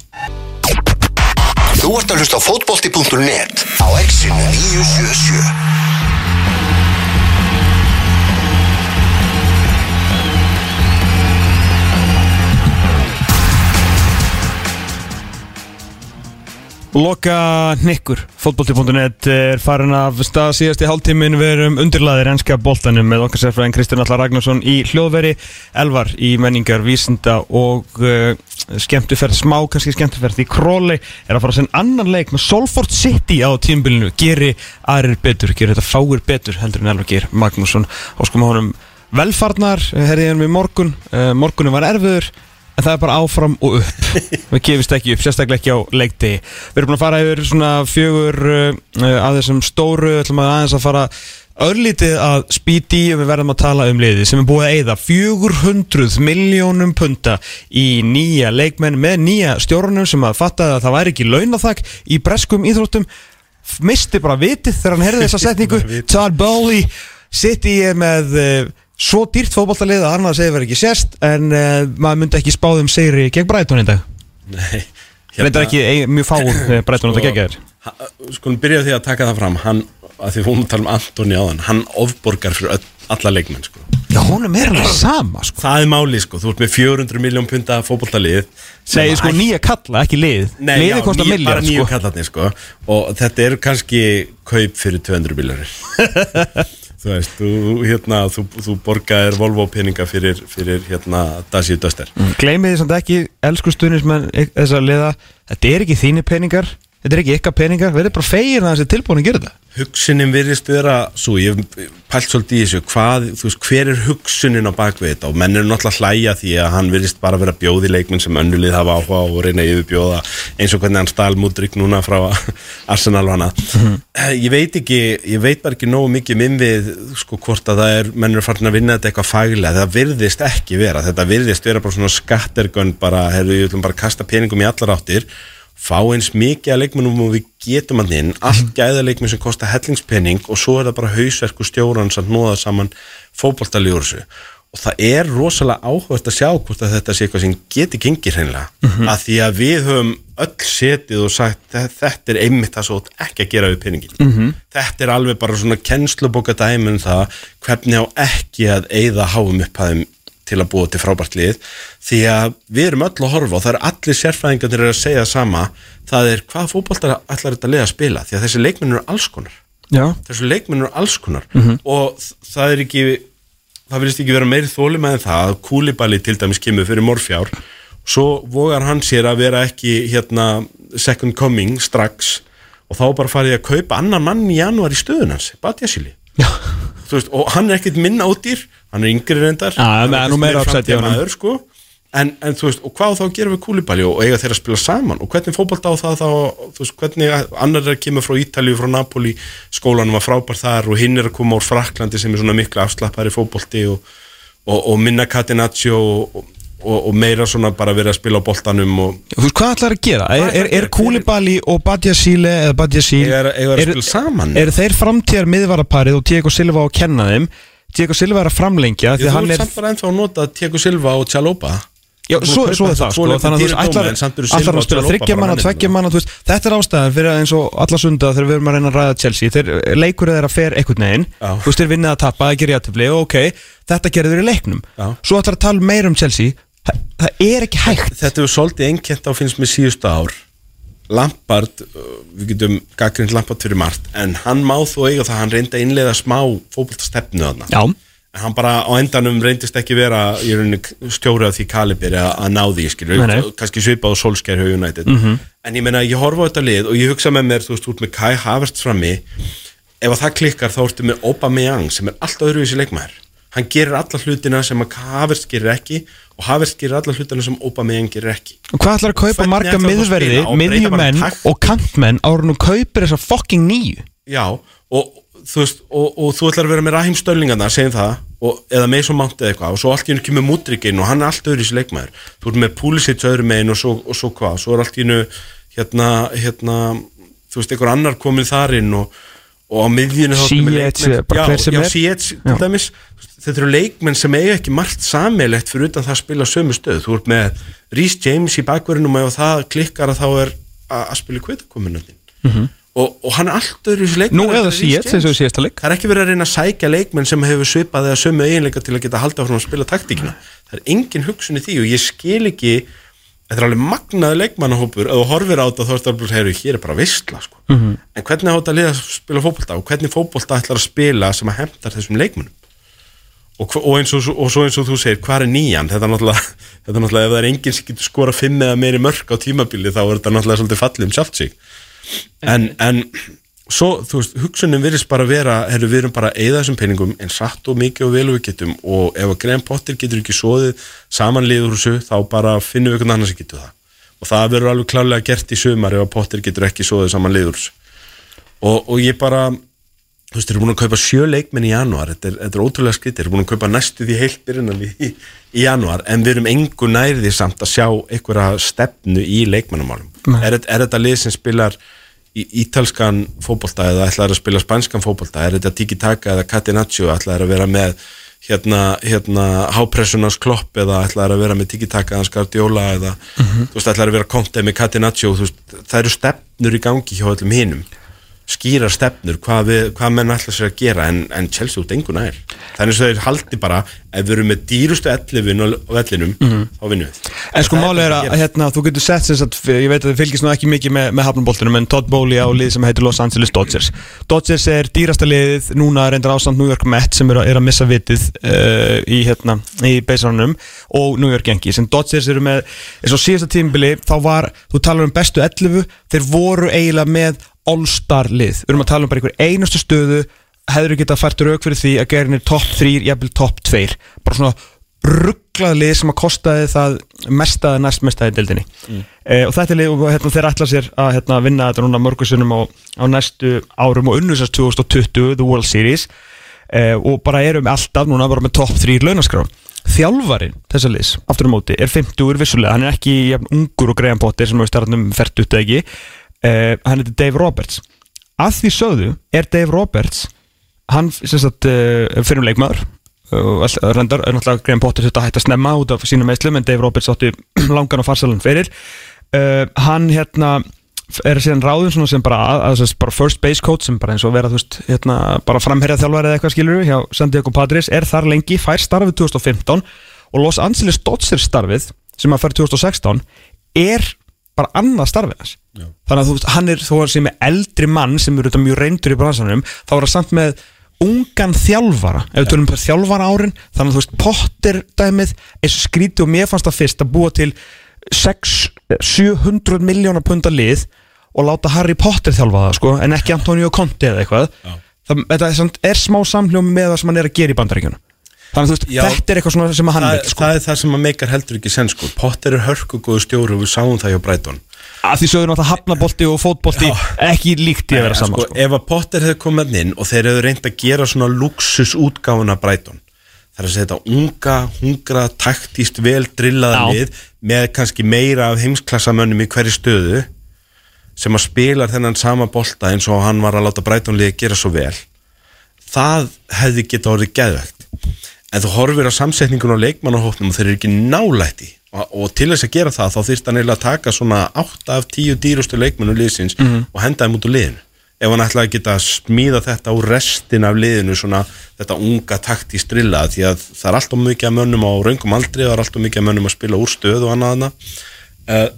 Þú ert að hlusta á fótbolti.net á exinu 977 Loka Nikkur, fótbolti.net er farin af stað. Síðast í hálftímin við erum undirlaðir enska boltanum með okkar sérfræðin Kristján Allar Ragnarsson í hljóðveri. Elvar í menningar, vísinda og uh, skemmtuferð, smá kannski skemmtuferð í Króli er að fara að senda annan leik með Solford City á tímbilinu geri aðrir betur, geri þetta fáir betur heldur en Elvar Geir Magnússon. Og sko með honum velfarnar, herriði hann við morgun. Uh, morgunin var erfiður en það er bara áfram og upp. Við gefist ekki upp, sérstaklega ekki á leikdegi. Við erum búin að fara yfir svona fjögur uh, að þessum stóru ætlum að aðeins að fara örlítið að spýti og við verðum að tala um liði sem er búið að eyða 400 miljónum punta í nýja leikmenn með nýja stjórnum sem að fatta að það væri ekki launathak í breskum íþróttum. Misti bara vitið þegar hann herði þessa setningu. Todd Bowley City er með uh, svo dýrt fótballtalið að annað segir verið ekki sérst en uh, maður myndi ekki spáðum segri gegn Brighton í dag. Nei Reyndar ekki ein, mjög fáum þegar Brighton átt að gegja þér. Ha- Skulum byrja á því að taka það fram. Hann, að því hún tala um Antoni áðan hann ofborgar fyrir öll, alla leikmenn sko. Já, honum er alveg sama sko. það er máli, sko, þú ert með 400 miljón punta fótboltalið sem Nei, sko nýja kalla, ekki lið. Nei, já, miljard bara nýju sko. kallarnir sko. Og þetta eru kannski kaup fyrir 200 bílarir þú veist, þú, hérna, þú, þú borgaðir Volvo peninga fyrir, fyrir hérna, Dacia Duster. Gleimið því samt ekki, elsku stuðnismenn þess að liða, þetta er ekki þínir peningar Þetta er ekki ykkar peningar, við erum bara fegir að þessi tilbúin að gera þetta hugsunin virðist vera svo, ég pælt svolítið í þessu. Hvað, þú veist, hver er hugsunin á bakvið þetta? Og menn eru náttúrulega hlæja því að hann virðist bara vera bjóði leikminn sem önnulið hafa áhuga og reyna yfirbjóða eins og hvernig hann stál múdrygg núna frá Arsenal og hana ég veit ekki, ég veit bara ekki nógu mikið minn við, sko, hvort að það er menn eru farin að vinna þetta eitthvað faglega. Það virðist ekki vera, þetta virðist vera bara svona skattergönn bara, herru, ég ætlum bara kasta peningum í allar áttir fá eins mikið að leikmennum og við getum hann inn. Allt gæða leikmenn sem kosta hellingspenning og svo er það bara hausverku stjóran sem nóða saman fótboltalíur þessu. Og það er rosalega áhugast að sjá hvort að þetta sé eitthvað sem geti gengið hreinlega. Mm að því að við höfum öll setið og sagt "Þe- þetta er einmitt það svo ekki að gera við penningin -hmm. þetta er alveg bara svona kennsluboka dæmi um það hvernig á ekki að eyða háum upphæðum til að búa til frábært lið. Því að við erum öll að horfa og það er allir sérfræðingarnir að segja sama það er hvað fótboltar allar þetta lið að spila? Því að þessi leikmenn eru alls konar. Já, þessi leikmenn eru alls konar. Og þ- það er ekki það vilist ekki vera meiri þóli með það að kúlibali til dæmis kemur fyrir morfjár. Svo vogar hann sér að vera ekki hérna second coming strax. Og þá bara farið að kaupa annan mann í janúar í stöðun hans, Batjasili og hann er ekkert minna ódýr hann er yngri reyndar er framtíðarmaður, sko. en, en þú veist, og hvað þá gera við kúlibali og eiga þeirra að spila saman og hvernig fótbolta á það þá, þú veist, hvernig annar er að kemur frá Ítalíu, frá Napoli skólanum var frábær þar og hinn er að koma úr Fraklandi sem er svona mikla afslappari fótbolti og, og, og minna Catenaccio og, og, og meira svona bara verið að spila á boltanum og þú veist hvað ætlar að gera? Er, er, er? Kúlibali og Badja Síle eða Badja Síl eiga, eiga að spila saman Er þeir framtíðar miðvaraparið og Diego Silva að kenna þeim Diego Silva er að framlengja Þú að ert er samt bara ennþá að nota Tiago Silva og Tjalopa. Já, svo, svo er það sko, þannig að þú veist, ætlar að spila þryggja manna, tveggja manna þú veist, þetta er ástæðan fyrir eins og alla sunda þegar við erum að reyna að ræða Chelsea þeir leikur þeirra fer einhvern veginn Já. þú veist, þeir vinnið að tappa, það gerir jættifli og ok, þetta gerir þeir í leiknum. Já. svo ætlar að tala meira um Chelsea það, það er ekki hægt. Þetta hefur svolítið einkent á finnst með síðustu ár Lampard, uh, við getum gaggrind Lampard fyrir margt, en hann má þó eiga það, hann reyndi að innleiða smá fótboltastefnu þarna, Já, en hann bara á endanum reyndist ekki vera í rauninni stjóri af því kalibir að, ná því, skilur kannski svipað og Solskjær hjá United. En ég meina, ég horfa á þetta lið og ég hugsa með mér, þú veist, út með Kai Havertz frammi ef að það klikkar þá ertu með Aubameyang sem er alltaf öðruvísi leikmaður hann gerir alla hlutina sem að Havertz gerir ekki og Havertz gerir alla hlutina sem Aubameyang gerir ekki. Og hvað ætlar að kaupa marga að miðverði, og miðjumenn og kantmenn árun og kaupir þessa fucking nýju Já, og þú veist og, og þú ætlar að vera með Rahim Stöllingarna segjum það, og, eða Mason Mount eða eitthvað og svo allt í hennu kemur Mudrikinn og hann er allt öðru í þessi leikmaður, þú ert með Pulisic öðru megin og svo, og svo hvað, svo er allt í hennu hérna, hérna þú veist, einhver annar komin þar inn og, og á miðjunu þetta eru leikmenn sem eiga ekki margt sammeilegt fyrir utan það að spila sömu stöð þú ert með Rhys James í bakverðinum og ef það klikkar að þá er að, spila kvitakominandinn og, og hann er allt öðru í þessu leikmenn Nú eða og í síðasta leik. það er ekki verið að reyna að sækja leikmenn sem hefur svipað eða sömu eiginleika til að geta haldið áfram að spila taktíkina. Það er engin hugsun í því og ég skil ekki þetta er alveg magnaði leikmannahópur. Þú horfir á þetta þá er þetta bara heyru, hér er bara vissla sko. Mhm. en hvernig á þetta að liða að spila fótbolta? Og hvernig fótbolta ætlar að spila sem að hemtar þessum leikmennum og, og, eins og, og svo eins og þú segir, hvað er nýjan? Þetta er náttúrulega, þetta er náttúrulega ef það er enginn sem getur skora fimm eða meiri mörg á tímabili þá er þetta náttúrulega svolítið fallið um sjálft sig. En, en svo, þú veist, hugsunum virðist bara vera herru, við erum bara að eyða þessum peningum en satt og mikið og vel við getum. Og ef að Graham Potter getur ekki svoðið samanliður þessu, þá bara finnum við einhvern annan sem getur það. Og það verður alveg klálega gert í sumar ef að Potter getur ekki svoðið samanliður og, og ég bara þú veist, þeir eru búin að kaupa sjö leikmenn í januar þetta er, þetta er ótrúlega skrítið, þeir eru búin að kaupa næstu því heilt byrjunan í, í, januar en við erum engu nærði samt að sjá einhverja stefnu í leikmennamálum er, er þetta lið sem spilar í ítalskan fótbolta eða ætlaður að spila spanskan fótbolta, er þetta tiki-taka eða catenaccio, ætlaður að vera með hérna, hérna hápressunars klopp eða ætlaður að vera með tiki-taka eða skardjóla eða þú veist, ætlaður að vera kontið með catenaccio, það eru stefnur í gangi hjá öllum hinum skýra stefnur hvað, við, hvað menn ætla sér að gera en, en Chelsea út engu nær. Þannig að þeir haldi bara ef við erum með dýrustu ellifin á vellinum þá vinnum við. En sko málið er að gera. hérna, þú getur sett sem sagt, ég veit að þið fylgist nú ekki mikið með, með hafnumboltunum en Todd Bowley á lið sem heitir Los Angeles Dodgers. Dodgers er dýrasta liðið núna reyndar ásamt New York Mets sem er, að- er að missa vitið uh, í, hérna, í beisarunum og New York Yankees. En Dodgers eru með, eins og síðasta tímbili þá var, þú talar um bestu 11 þeir voru eiginlega með all-star lið, við erum að tala um bara einhver einustu stöðu hefur getað fært rauk fyrir því að gerin er topp 3, jafnvel topp 2 bara svona rugglað lið sem að kostaði það mestaði næst mestaði dildinni mm. og þetta er lið og hérna, þeir ætla sér að hérna, vinna þetta núna mörgursunum á, á næstu árum og unnusast 2020 The World Series. E, og bara erum alltaf núna bara með topp 3 launaskrá þjálfarin þessa liðs, aftur á móti, er 50 vissulega, hann er ekki jafn ungur og Potter sem við starfnum fært út eða ekki e, hann heitir Dave Roberts. Að því sögðu er Dave Roberts hann sagt uh, fyrir um leikmaður all- reyndar er náttúrulega Graham Potter þetta hætti að snemma út af sínum meðslum en Dave Roberts átti langan og farsalan fyrir uh, hann hérna er síðan ráðum sem bara, að, að, að, bara first base coach sem bara eins og vera veist hérna, bara framherja þjálfari eða eitthvað skilur hjá San Diego Padres er þar lengi, fær starfið 2015 og Los Angeles Dodgers starfið sem að fær 2016 er bara annað starfið hans þannig að þú veist, hann er þó að sé með eldri mann sem eru þetta mjög reyndur í bransanum þá er það samt með ungan þjálfara ef við tölum um þjálfara árin þannig að þú veist, Potter dæmið eins og skríti og mér fannst það fyrst að búa til 600-700 miljónar punda lið og láta Harry Potter þjálfa það sko, en ekki Antonio Conte eða eitthvað það, þetta er, samt, er smá samhljómi með það sem hann er að gera í bandaríkjunum þannig að þú veist, Já. þetta er eitthvað sem hann veit sko. það er það sem að meikar heldur ekki sen sko. Potter er hörku góðu stjóri og við sáum það hjá Brighton að því sögur náttúrulega hafnabolti og fótbolti ekki líkt í að vera saman sko, sko. ef að Potter hefði komið inn og þeir hefðu reynd að gera svona luxus útgáfuna Brighton það er að setja unga, hungra taktíst vel drillaða Já. lið með kannski meira af heimsklassamönnum í hverju stöðu sem að spila þennan sama bolta eins og hann var að láta Brighton liði gera svo vel það hefði geta orðið geðvegt en þú horfir á samsetningun á leikmannahópnum og þeir eru ekki nálætti og, og til þess að gera það þá þyrst hann eiginlega að taka svona 8 af 10 dýrustu leikmannu liðsins og henda þeim út úr liðinu. Ef hann ætlaði að geta smíða þetta úr restin af liðinu svona þetta unga takt í strilla því að það er alltaf mikið að mönnum á raungum aldrei það er alltaf mikið að mönnum að spila úr stöð og annað annað uh,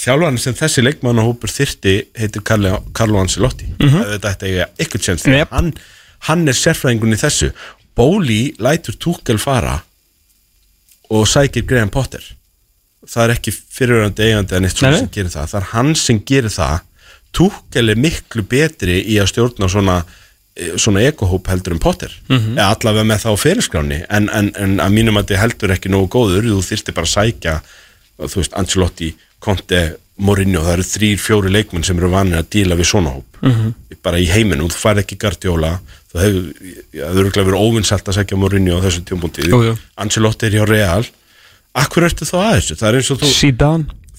þjálfarinn sem þessi leikmannahópur þyrti heitir Carlo, Ancelotti. Mm -hmm. þetta ætti eiga eitthvað tjens Yep. hann, hann er sérfræðingun í þessu. Bóli lætur Túkel fara og sækir Graham Potter það er ekki fyriröndi eigandi en eitt svona sem gerir það. Það er hann sem gerir það. Túkel er miklu betri í að stjórna svona eh, svona ekohóp heldur en Potter. Mhm. eða allavega með það á fyrirskráni en, en, en að mínum að þið heldur ekki nógu góður. Þú þyrfti bara að sækja þú veist, Ancelotti, Conte, Mourinho. Það eru þrýr, fjóri leikmenn sem eru vanir að díla við svona hóp. Mhm. bara í heiminum, þú færð ekki Guardiola. Þú hefur, það eru verið óvinnsælt að sækja Mourinho á þessu jú. Ancelotti er hjá Real Akkur ertu þá að þessu? Það er eins og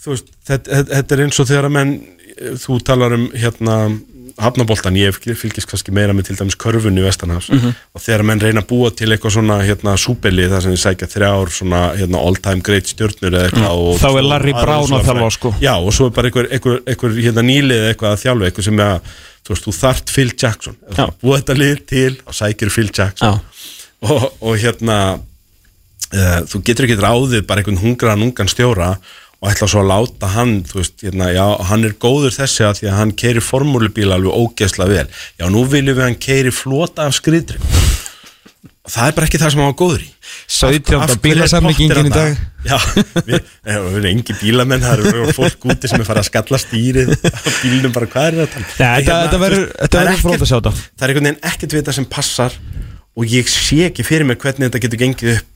þú veist, þetta, er eins og þegar að menn þú talar um hérna hafnaboltan, ég fylgist kannski meira með til dæmis körfunni vestanhafs Mhm. og þegar menn reyna að búa til eitthvað svona hérna súpeli þar sem þið sækja þrjár svona hérna all time great stjörnur eða eitthvað og Mm. Þá er Larry Brown að þjálfa, sko. Já, og svo er bara einhver, einhver, einhver hérna nýlið eitthvað að þjálfa eitthvað sem er að þú veist, þú þart Phil Jackson búa þetta lið til og sækir Phil Jackson og, og hérna uh, þú getur ekki ráðið bara einhvern hungraðan ungan stjóra og ætla svo að láta hann þú veist, hérna, já, hann er góður þessi að því að hann keiri formúlubíla alveg ógeðsla vel já, nú viljum við hann keiri flota af skriðdri það er bara ekki það sem hann var góður í 17. Af- af hverju er bílasamlíkingin Potter í dag. Já, við, eh, við erum engi bílamenn það eru fólk úti sem er farið að skalla stýrið á bílnum bara hvað er tala Nei, þetta- þetta þú verður- þetta er ekkert- sjá þetta. Það er einhvern veginn ekkert við þetta sem passar og ég sé ekki fyrir mér hvernig þetta getur gengið upp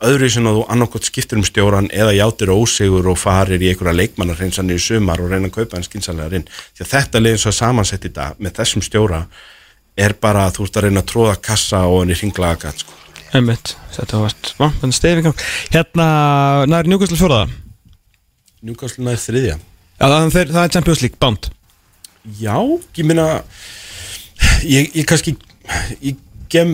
öðru sem að þú annarkot skiptir um stjóran eða játir ósigur og farir í einhverja leikmannarhreinsanir í sumar og reyna að kaupa hann skinsanlega inn. Því að þetta leið eins og samansett í dag með þessum stjóra er bara að þú ert að reyna að tróða kassa og henni ringlaga gat sko. Einmitt, þetta var smá, þannig stefing Hérna, nær njúkastlega fjóraða Newcastle nær þriðja. Já, það, er- það er Champions League, bánt Já, ég meina ég, ég kannski ég gef,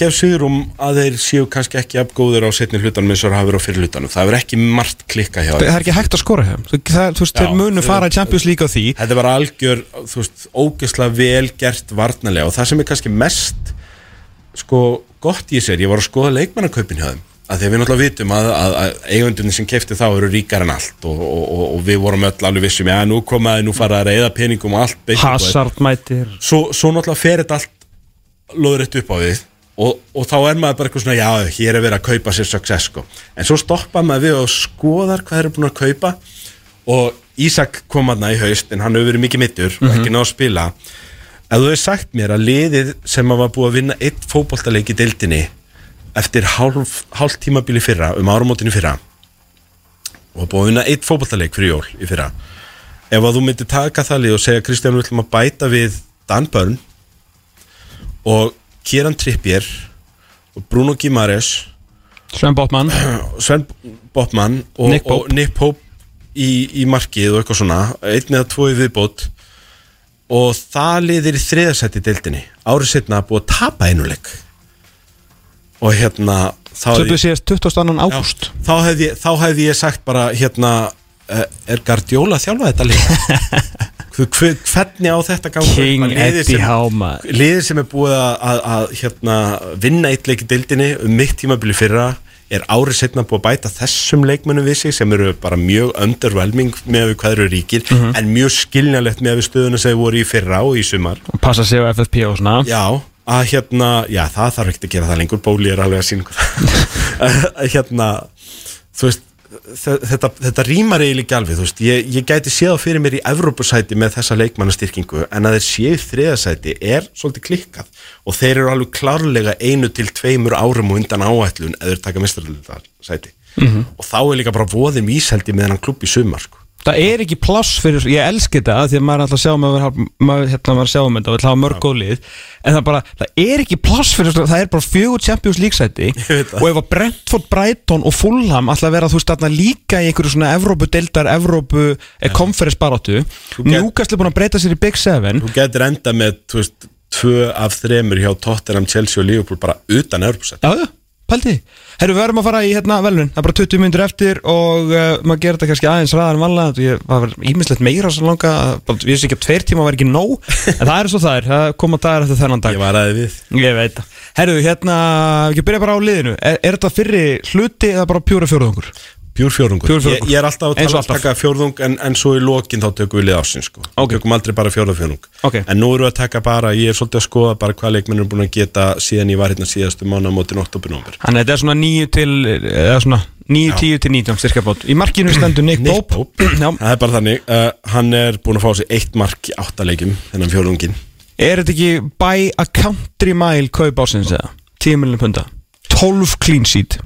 gef sigur um að þeir séu kannski ekki afgóður á setni hlutanum eins og það hafa verið á fyrir hlutanum. Það hefur ekki margt klikka hjá Það er ekki hægt að skora hjá. Þú- veist, þeir munu fara í Champions League á því. Þetta var algjör, þú veist, ógeðslega vel gert varnarlega og það sem er kannski mest sko gott í sér, ég var að skoða leikmannakaupin hjá þeim. Að því að við náttúrulega vitum að, að, að eigundunni sem kefti þá eru ríkar en allt og, og, og, og við vorum öll alveg vissum já, nú komaði, nú fara að reyða peningum og allt Hazard mætir. Svo, svo náttúrulega fer þetta allt loðrætt upp á við og, og þá er maður bara eitthvað svona já, hér er verið að kaupa sér success sko. en svo stoppa maður við og skoðar hvað þeir eru búin að kaupa. Og Ísak kom aðna í haust en hann hefur verið mikið mittur og ekki náð að spila. Ef þú hefur sagt mér að liðið sem að var búið að vinna eitt fótboltaleik í deildinni eftir hálf, hálf tímabili fyrra um árumótinu fyrra og var búið að vinna eitt fótboltaleik fyrir jól í fyrra ef að þú myndir taka það lið og segja Kristján við ætlum að bæta við Dan Börn og Kieran Trippier og Bruno Gimares Sven Botman. Sven Botman og Nick Pope. og Nick Pope í, í markið og eitthvað svona. Einn eða tvo í viðbót. Og það liðir í þriðasætti deildinni. Árið setna búið að tapa einuleik og hérna Töpuð síðast 22. Já, ágúst. þá hefði, hefði ég sagt bara hérna eh, er Guardiola að þjálfa þetta hver- hvernig á þetta gangur? King Eddie Howe, maður. liðið sem er búið að, að, hérna, vinna eitt leik í deildinni um mitt tímabili fyrra er árið setna búið að bæta þessum leikmönnum við sig sem eru bara mjög underwhelming með við hvað eru ríkir Mhm. en mjög skiljanlegt með við stöðuna sem voru í fyrra og í sumar. Passa sig á FFP og svona. Já, að hérna, já það þarf ekkert að gera það lengur, bóli er alveg að sína hérna, þú veist, þetta, þetta rýmar eiginlega ekki alveg, þú veist, ég, ég gæti séð á fyrir mér í Evrópusæti með þessa leikmannastyrkingu en að þeir séu þriðasæti er svolítið klikkað. Og þeir eru alveg klárlega einu til tveimur árum og undan áætlun eða þeir taka mestarlega og þá er líka bara voðum íseldi með hennan klubb í sumar, sko Það er ekki pláss fyrir, ég elski þetta því að maður er alltaf að sjá maður, maður, hérna, maður sjá um þetta og vil hafa mörg góð lið. En það bara, það er ekki pláss fyrir það er bara fjögur Champions League sæti og ef að Brentford, Brighton og Fulham alltaf vera þú veist þarna líka í einhverju svona Evrópu-deildar, Evrópu ja. konferens baráttu, get- Newcastle er búin að breyta sér í Big Seven. Þú getur enda með, þú veist, tvö af þremur hjá Tottenham, Chelsea og Liverpool bara utan Evrópusæti Já, já, pældi því. Herru, við verðum að fara í hérna velun Það er bara 20 minnur eftir og uh, maður gerir þetta kannski aðeins ræðar en vanlega Ég var ímislegt meira svo langa Ég vissi ekki að tveir tíma var ekki nóg En það er svo það er, það koma dagar eftir þennan dag. Ég var aðeins við. Ég veit það. Herru, hérna, ekki byrja bara á liðinu. Er, er þetta fyrri hluti eða bara pjúra fjóruðungur? Pjúr fjórðungur Pure fjórðungur. Ég, ég er alltaf að tala, alltaf. taka fjórðung en, en svo í lokin þá tökum við lið ásins sko. Ok. Tökum aldrei bara fjórða fjórðung Ok. En nú erum við að taka bara, ég er svolítið að skoða bara hvað leikmennir er búin að geta síðan ég var hérna síðastu mánu á mótin 8. nómber Þannig að þetta er svona 9 til eða svona 9, 10 til 19 styrka bót Í markinu stendur Nick Nick Pope. Það er bara þannig, uh, hann er búin að fá sér eitt mark í átta leikjum þennan fjórðungin Er þetta ekki by a country mile kaup ásins eða? 10 miljonum punda 12 clean sheet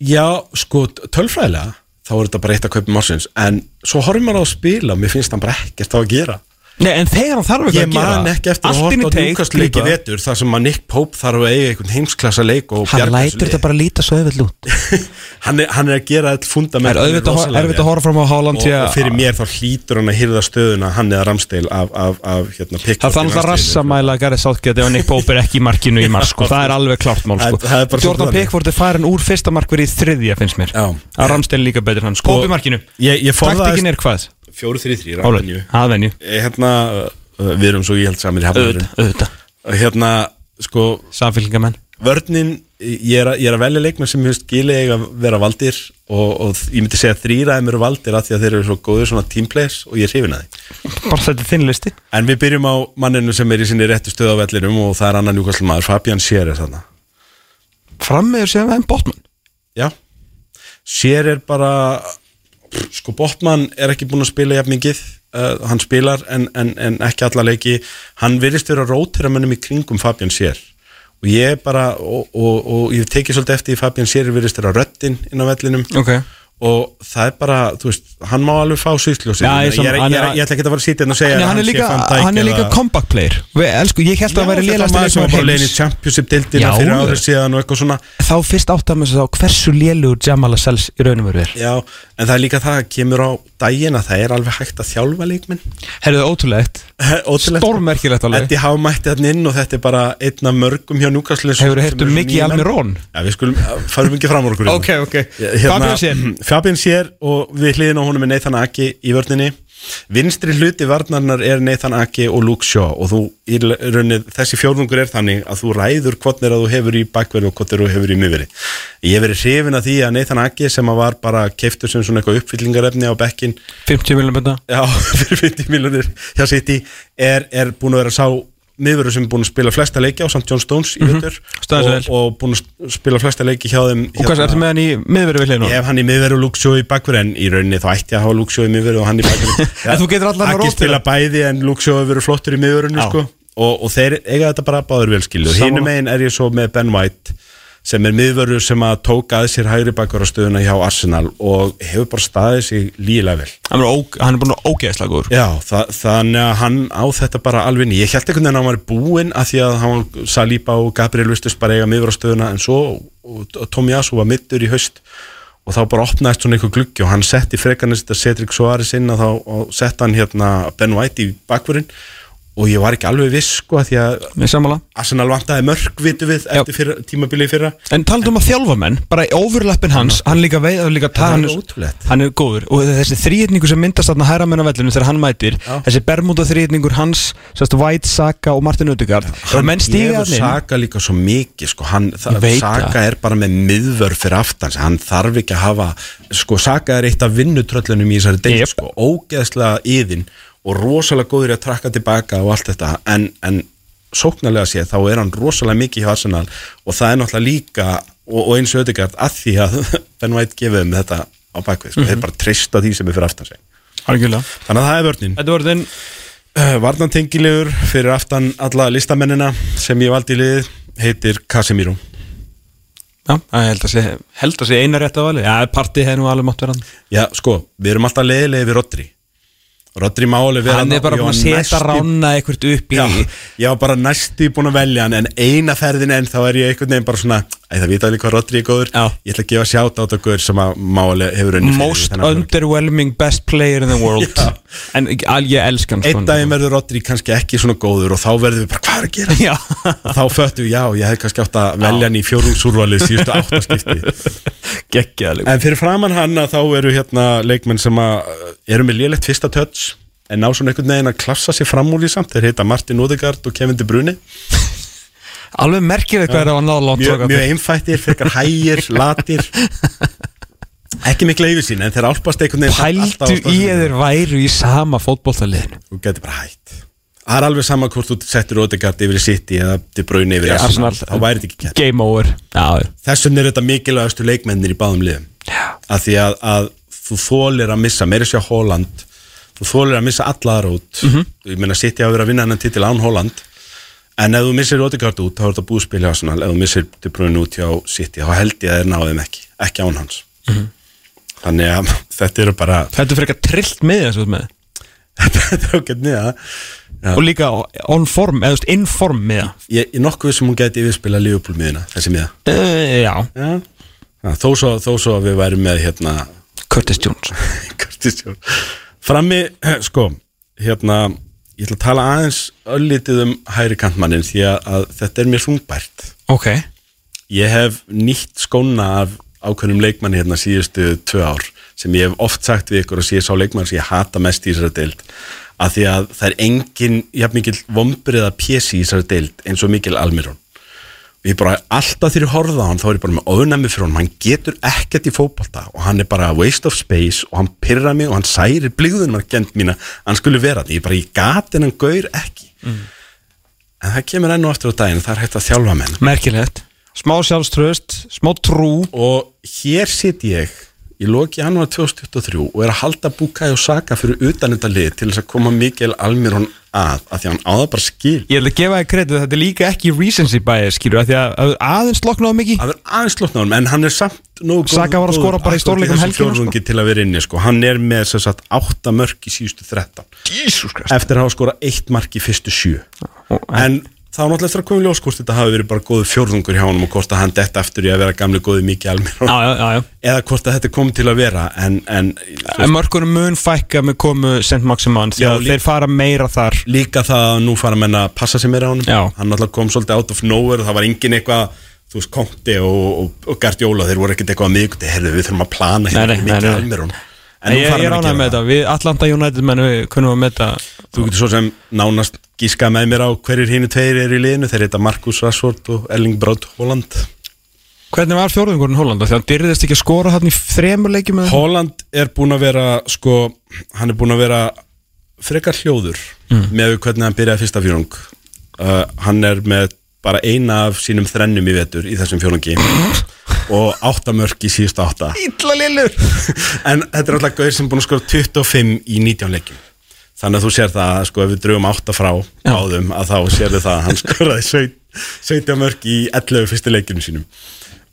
Já, sko, tölfræðilega þá er þetta bara eitt að kaupa mársins en svo horfum maður á að spila og mér finnst hann bara ekkert á að gera Nei, en þegar hann þarf Ég að gera man ekki eftir að horfa á leik í klípa. vetur þar sem að Nick Pope þarf að eiga einhvern heimsklassa leik og Hann bjarga lætur þessu þetta bara líta svo auðvitað út. Hann, er, hann er að gera þetta Það fundament er auðvitað að- að horfa fram á Haaland og, að- og fyrir mér þá hlýtur hann að hýrða stöðuna hann eða Ramsdale af, af, af hérna, Það er þannig að rassamæla að Gareth Southgate ef Nick Pope er ekki í markinu í mars sko. Það er alveg klart mál sko. Það- það Jordan Pickford er farin úr fyrsta markveri í þriðja finnst mér Já. að Ramsdale líka betur hann Pope í markinu ég, ég Taktikin er hvað? 4-3-3 Álega, aðvenju hérna, uh, við erum svo ég held samir auðvitað hérna, sko Samfélgingamenn vörnin, ég er, að, ég er að velja leikmenn sem hefist gili eiga að vera valdir og, og ég myndi segja að þrýra þeim eru valdir af því að þeir eru svo góður svona teamplays og ég er hrifin að því Bara þetta er þinn listi. En við byrjum á manninu sem er í sinni réttu stöð á vellinum og það er annan njúkastl maður, Fabian Scherer þarna. Frammeður sem enn Botman. Já, Scherer bara sko Botman er ekki búinn að spila jafn mikið uh, hann spilar en, en, en ekki alla leiki. Hann virðist vera rótira mönnum í kringum Fabian Scherer og ég bara og, og, og ég tekið svolítið eftir í Fabian Scherer virðist vera röddinn inn á vellinum. Ok. og það er bara, þú veist, hann má alveg fá sýtljósi, ég ég, ég, hann ég, er- ætla ekki að fara að sýtja en að segja að hann er líka, sé Van Dijk hann er líka comeback player. Elsku, ég held að það væri þetta lélegasti maður sem var bara leiðin í Championship dildina fyrir árið síðan og eitthvað svona. Þá fyrst átt að þess að hversu lélugur Jamal Lascelles í raunum veru er. Já, en það er líka það að kemur á daginn að það er alveg hægt að þjálfa leikminn Herðu ótrúlegt. Stórmerkilegt alveg. Eddie Howe mætti þarna inn og þetta er bara einn af mörgum hjá Newcastle Hefur heyrt um Miggy Almirón? Já, við skulum, farum ekki fram úr okkur Ok, ok. Hérna, Fabian Scheer. Fabian Sér og við hliðin á honum er Nathan Aki í vörninni. Vinstri hluti varnarnar er Nathan Aki og Luke Shaw og þú í raunnið, þessi fjórðungur er þannig að þú ræður er að þú hefur í bakverði og er að þú hefur í miðveri Ég hef verið hrifin að því að Nathan Aki sem að var bara keiftur sem svona eitthvað uppfyllingarefni á bekkin 50 miljonum bunda Já, fyrir 50 miljonir er, er búin að vera sá miðverður sem er búin að spila flesta leiki á samt John Stones í vettur Staðið sig og, og búin að spila flesta leiki hjá þeim Og hvað ertu með hann í miðveru við hliðinu? Ég hef hann í miðveru og Luke Shaw í bakverð en í rauninni þá ætti ég að hafa Luke Shaw í miðveru og hann í bakverð En þú getur allan að Ekki rótera. spila bæði en Luke Shaw hefur verið flottur í miðverunni Já. sko. og, og þeir eiga þetta bara báður vel skilju Sammála. Hínum megin er ég svo með Ben White sem er miðverður sem að tók að sér hægri bakverðastöðuna hjá Arsenal og hefur bara staðið sig lígilega vel. Hann er, er búin að ógeðslega góður Já, þa þannig að hann á þetta bara alveg ný. Ég held veginn að hann var búinn að því að hann Saliba og Gabriel Vistus bara eiga miður á stöðuna en svo Tommy Asu var mittur í haust og þá bara opnaðist svona einhver gluggi og hann setti frekarnist að Cedric Soares inn og þá sett hann hérna Ben White í bakverðin og ég var ekki alveg viss sko því að Arsenal vantaði mörg vitu við Já. eftir fyrra, tímabilið fyrra. En talandi um að þjálfa menn, bara í overlappin hans Hann líka veið, hann líka Það hann, hann er góður. Og þessi þrýðningu sem myndast þarna hæra menn á vellinu Þegar hann mætir, þessi Bermuda þrýðningur hans Sérst White, Saka og Martin Og hefur hann inn. Saka líka svo mikið sko, hann, Saka er bara með miðvör fyrir aftans hann þarf ekki að hafa sko, Saka er eitt af vinnutröllunum í þessari deild Jep. sko, ógeðslega yðin og rosalega góður að trakka tilbaka og allt þetta. En, en sóknarlega séð þá er hann rosalega mikið hjá Arsenal og það er náttúrulega líka og, og eins og auðvitað að því að Ben White gefið um þetta á bakvið sko, þeir bara treysta því sem er fyrir aftan sig. Algjörlega. Þannig að það er vörnin Þetta voru þinn Uh, Varnantengilegur fyrir aftan alla listamennina sem ég valdi í liðið heitir Casemiro. Já, ég held að sé, held að sé eina rétt að vali Já, partí hefði nú alveg mátt vera hann. Já, sko, við erum alltaf leiðilega við Rodri Rodri má alveg vera Hann er bara búin að setja rána eitthvað upp í Já, ég var bara næstu búin að velja hann en eina ferðin enn þá er ég einhvern veginn bara svona það vita alveg hvað Rodri er góður. Já. Ég ætla að gefa sjátt á þetta góður sem að máli hefur unni Most underwhelming best player in the world. Já. En al- ég elska hann Einn daginn verður Rodri kannski ekki svona góður og þá verður við bara, hvað er að gera? Já, og þá föttum við, já, ég hef kannski átt að velja hann í fjórungsúrvalið síðustu áttaskipti geggjaðaleg En fyrir framann hann að þá eru hérna leikmenn sem að uh, eru með lélegt fyrsta touch en ná svona einhvern veginn að klassa sér fram úr í samt. Þeir heita Martin Odegaard og Kevin De Bruyne Alveg merkilegt hvað er að náða langt mjög, mjög einfattir, frekar hægir, latir. Ekki mikla yfir sín en þeir álpast einhvern veginn Pældu í þeir væru í sama fótboltaliðinu. Þú getur bara hætt. Það er alveg sama hvort þú settur Odegaard yfir í City eða De Bruyne yfir í Arsenal. Þá væri þetta ekki Game over. Þessum er þetta mikilvægastu leikmennir í báðum liðum. Að því að, að þú þólir að missa meira sér Holland þú þólir að missa allar út. Mhm. ég meina City hafa verið að vinna hennan titil án Holland en ef þú missir Odegaard út þá er þetta búspil hjá Arsenal. Ef þú missir De Bruyne út hjá City þá held ég að þeir náðum ekki ekki án hans. Mhm. þannig að þetta eru bara Þetta er frekar trillt með þessu með. Þetta er okkur niða Já. Og líka on form, eða in form með það ég er nokkuð sem hún geti yfirspila Liverpool miðina þessi miða uh, Já, Já. Já, þó, svo, þó svo að við værum með hérna Curtis Jones. Curtis Jones. Frammi, sko, hérna ég ætla að tala aðeins öllítið um hæri kantmannin því að, þetta er mér þungbært. Ok. Ég hef nýtt skóna af ákveðnum leikmanni hérna síðustu tvö ár sem ég hef oft sagt við ykkur og sé sá leikmann sem ég hata mest í þessari deild að því að það er engin jafn mikil vombriða pjessi í þessari deild eins og mikil Almirón ég bara alltaf þegar ég horfða á hann þá er ég bara með ofnæmi fyrir hann, hann getur ekkert í fótbolta og hann er bara waste of space og hann pyrra mig og hann særir blíðunum að gent mína, hann skulle vera þetta ég bara, ég gati hann gaur ekki. En það kemur enn og aftur á daginn það er hægt að þjálfa menn. Merkilegt. Smá sjálfströst, smá trú. Og hér sitt ég í loki janúar 2023 og er að halda Bukai og Saka fyrir utan þetta lið til þess að koma Mikael Almirón að að því að hann áða bara skil. Ég ætla að gefa þér kredit, þetta er líka ekki recency bias, skilur, af því að að aðeins loknaði mikið. Það er aðeins slóknáðum en hann er samt góð- Saka var að skora bara í stórleikum helgina, fjórðungi til að vera inni sko. hann er með þess að 8 mörk í síðustu 13 Jesus Christ. Eftir að hafa skora 1 mark í fyrstu 7 Og- en þá náttúrulega eftir að koma í ljós hvort þetta hafi verið bara góðu fjórðungur hjá honum og hvort að hann detta aftur í að vera gamli góði Mikael Almirón Já, já, já, já eða hvort að þetta komið til að vera en, en En mörkunum mun fækka með komu St. Maximan því Já, að lí- þeir fara meira þar líka það að nú fara menn að passa sig meira á honum Já. hann náttúrulega kom svolítið out of nowhere það var engin eitthvað, þú veist, Conte og, og, og Gert Jóla, þeir voru ekkert eitthvað að miðguti herðu, við þurfum að plana Nei, nei, hérna nei, mikið nei. almirun En ég, ég ránaði með þetta, við Atlanta United menn við kunum að með þetta þú getur svo sem nánast gíska með mér á hverjir hínu tveir eru í liðinu. Þeir heita Markus Rashford og Erling Braut Holland Hvernig var fjórðungurinn Hollanda? Því að hann dyrðist ekki að skora hann í þremur leikjum Holland er búin að vera sko, hann er búin að vera frekar hljóður með hvernig hann byrjaði fyrsta fjórung uh, hann er með bara eina af sínum þrennum í vetur í þessum fjórungi og áttamörk í síðustu átta. Ítla lillur en þetta er alltaf gauð sem búin að skora 25 í 19 leikjum. Þannig að þú sér það sko ef við drögum átta frá Já. áðum að þá sér það að hann skoraði 17 17 mörk í 11 fyrstu leikjum sínum.